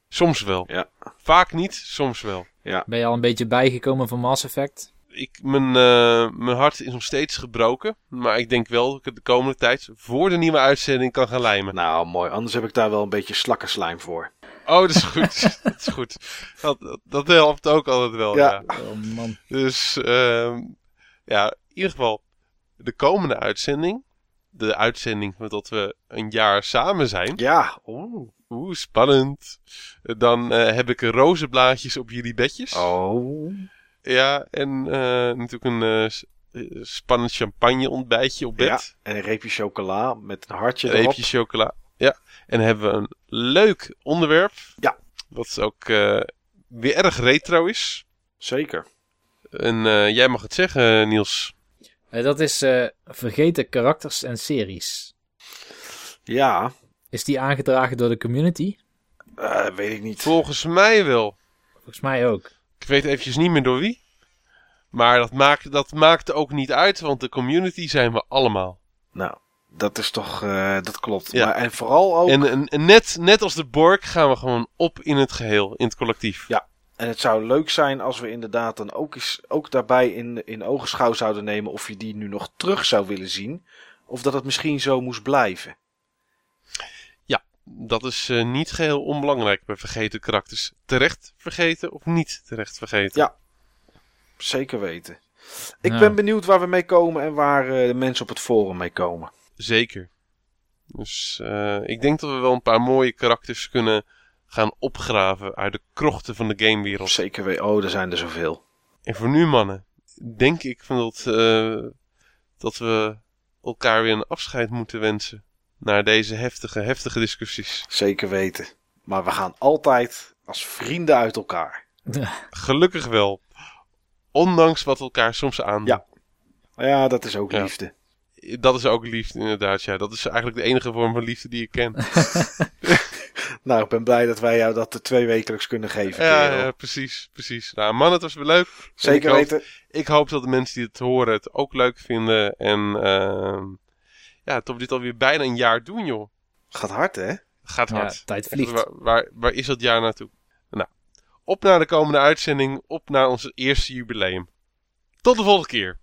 Soms wel. Ja. Vaak niet, soms wel. Ben je al een beetje bijgekomen van Mass Effect? Ik, mijn, eh, mijn hart is nog steeds gebroken. Maar ik denk wel dat ik het de komende tijd voor de nieuwe uitzending kan gaan lijmen. Nou, mooi. Anders heb ik daar wel een beetje slakkenslijm voor. Oh, dat is goed. dat is goed. Dat, dat, dat helpt ook altijd wel. Ja. Ja. Oh man. Dus ehm, ja, in ieder geval de komende uitzending. De uitzending met dat we een jaar samen zijn. Ja. Oeh. Oeh, spannend. Dan eh, heb ik rozenblaadjes op jullie bedjes. Oh. Ja, en eh, natuurlijk een eh, spannend champagne ontbijtje op Ja. bed. En een reepje chocola met een hartje Een erop. reepje chocola. En hebben we een leuk onderwerp. Ja. Wat ook eh, weer erg retro is. Zeker. En eh, jij mag het zeggen, Niels. Eh, dat is eh, vergeten karakters en series. Ja. Is die aangedragen door de community? eh, weet ik niet. Volgens mij wel. Volgens mij ook. Ik weet eventjes niet meer door wie. Maar dat maakt, dat maakt ook niet uit, want de community zijn we allemaal. Nou, dat is toch... eh, dat klopt. Ja. Maar, en vooral ook... En, en, en net, net als de Borg gaan we gewoon op in het geheel, in het collectief. Ja. En het zou leuk zijn als we inderdaad dan ook, eens, ook daarbij in, in ogenschouw zouden nemen of je die nu nog terug zou willen zien. Of dat het misschien zo moest blijven. Dat is eh, niet geheel onbelangrijk bij vergeten karakters. Terecht vergeten of niet terecht vergeten. Ja. Zeker weten. Ik Ja. ben benieuwd waar we mee komen en waar eh, de mensen op het forum mee komen. Zeker. Dus eh, ik denk dat we wel een paar mooie karakters kunnen gaan opgraven uit de krochten van de gamewereld. Zeker weten. Oh, er zijn er zoveel. En voor nu, mannen, denk ik van dat, eh, dat we elkaar weer een afscheid moeten wensen. Naar deze heftige, heftige discussies. Zeker weten. Maar we gaan altijd als vrienden uit elkaar. Gelukkig wel. Ondanks wat elkaar soms aandoen. Ja. Ja, dat is ook Ja. Dat is ook liefde, inderdaad. Ja. Dat is eigenlijk de enige vorm van liefde die ik ken. Nou, ik ben blij dat wij jou dat twee wekelijks kunnen geven. ja, ja, precies, precies. Nou, man, het was weer leuk. Zeker ik hoop- weten. Ik hoop dat de mensen die het horen het ook leuk vinden. En ehm, ja, dat we dit alweer bijna een jaar doen, joh. Gaat hard, hè? Gaat Ja, hard. tijd Echt, vliegt. Waar, waar, waar is dat jaar naartoe? Nou, op naar de komende uitzending. Op naar ons eerste jubileum. Tot de volgende keer.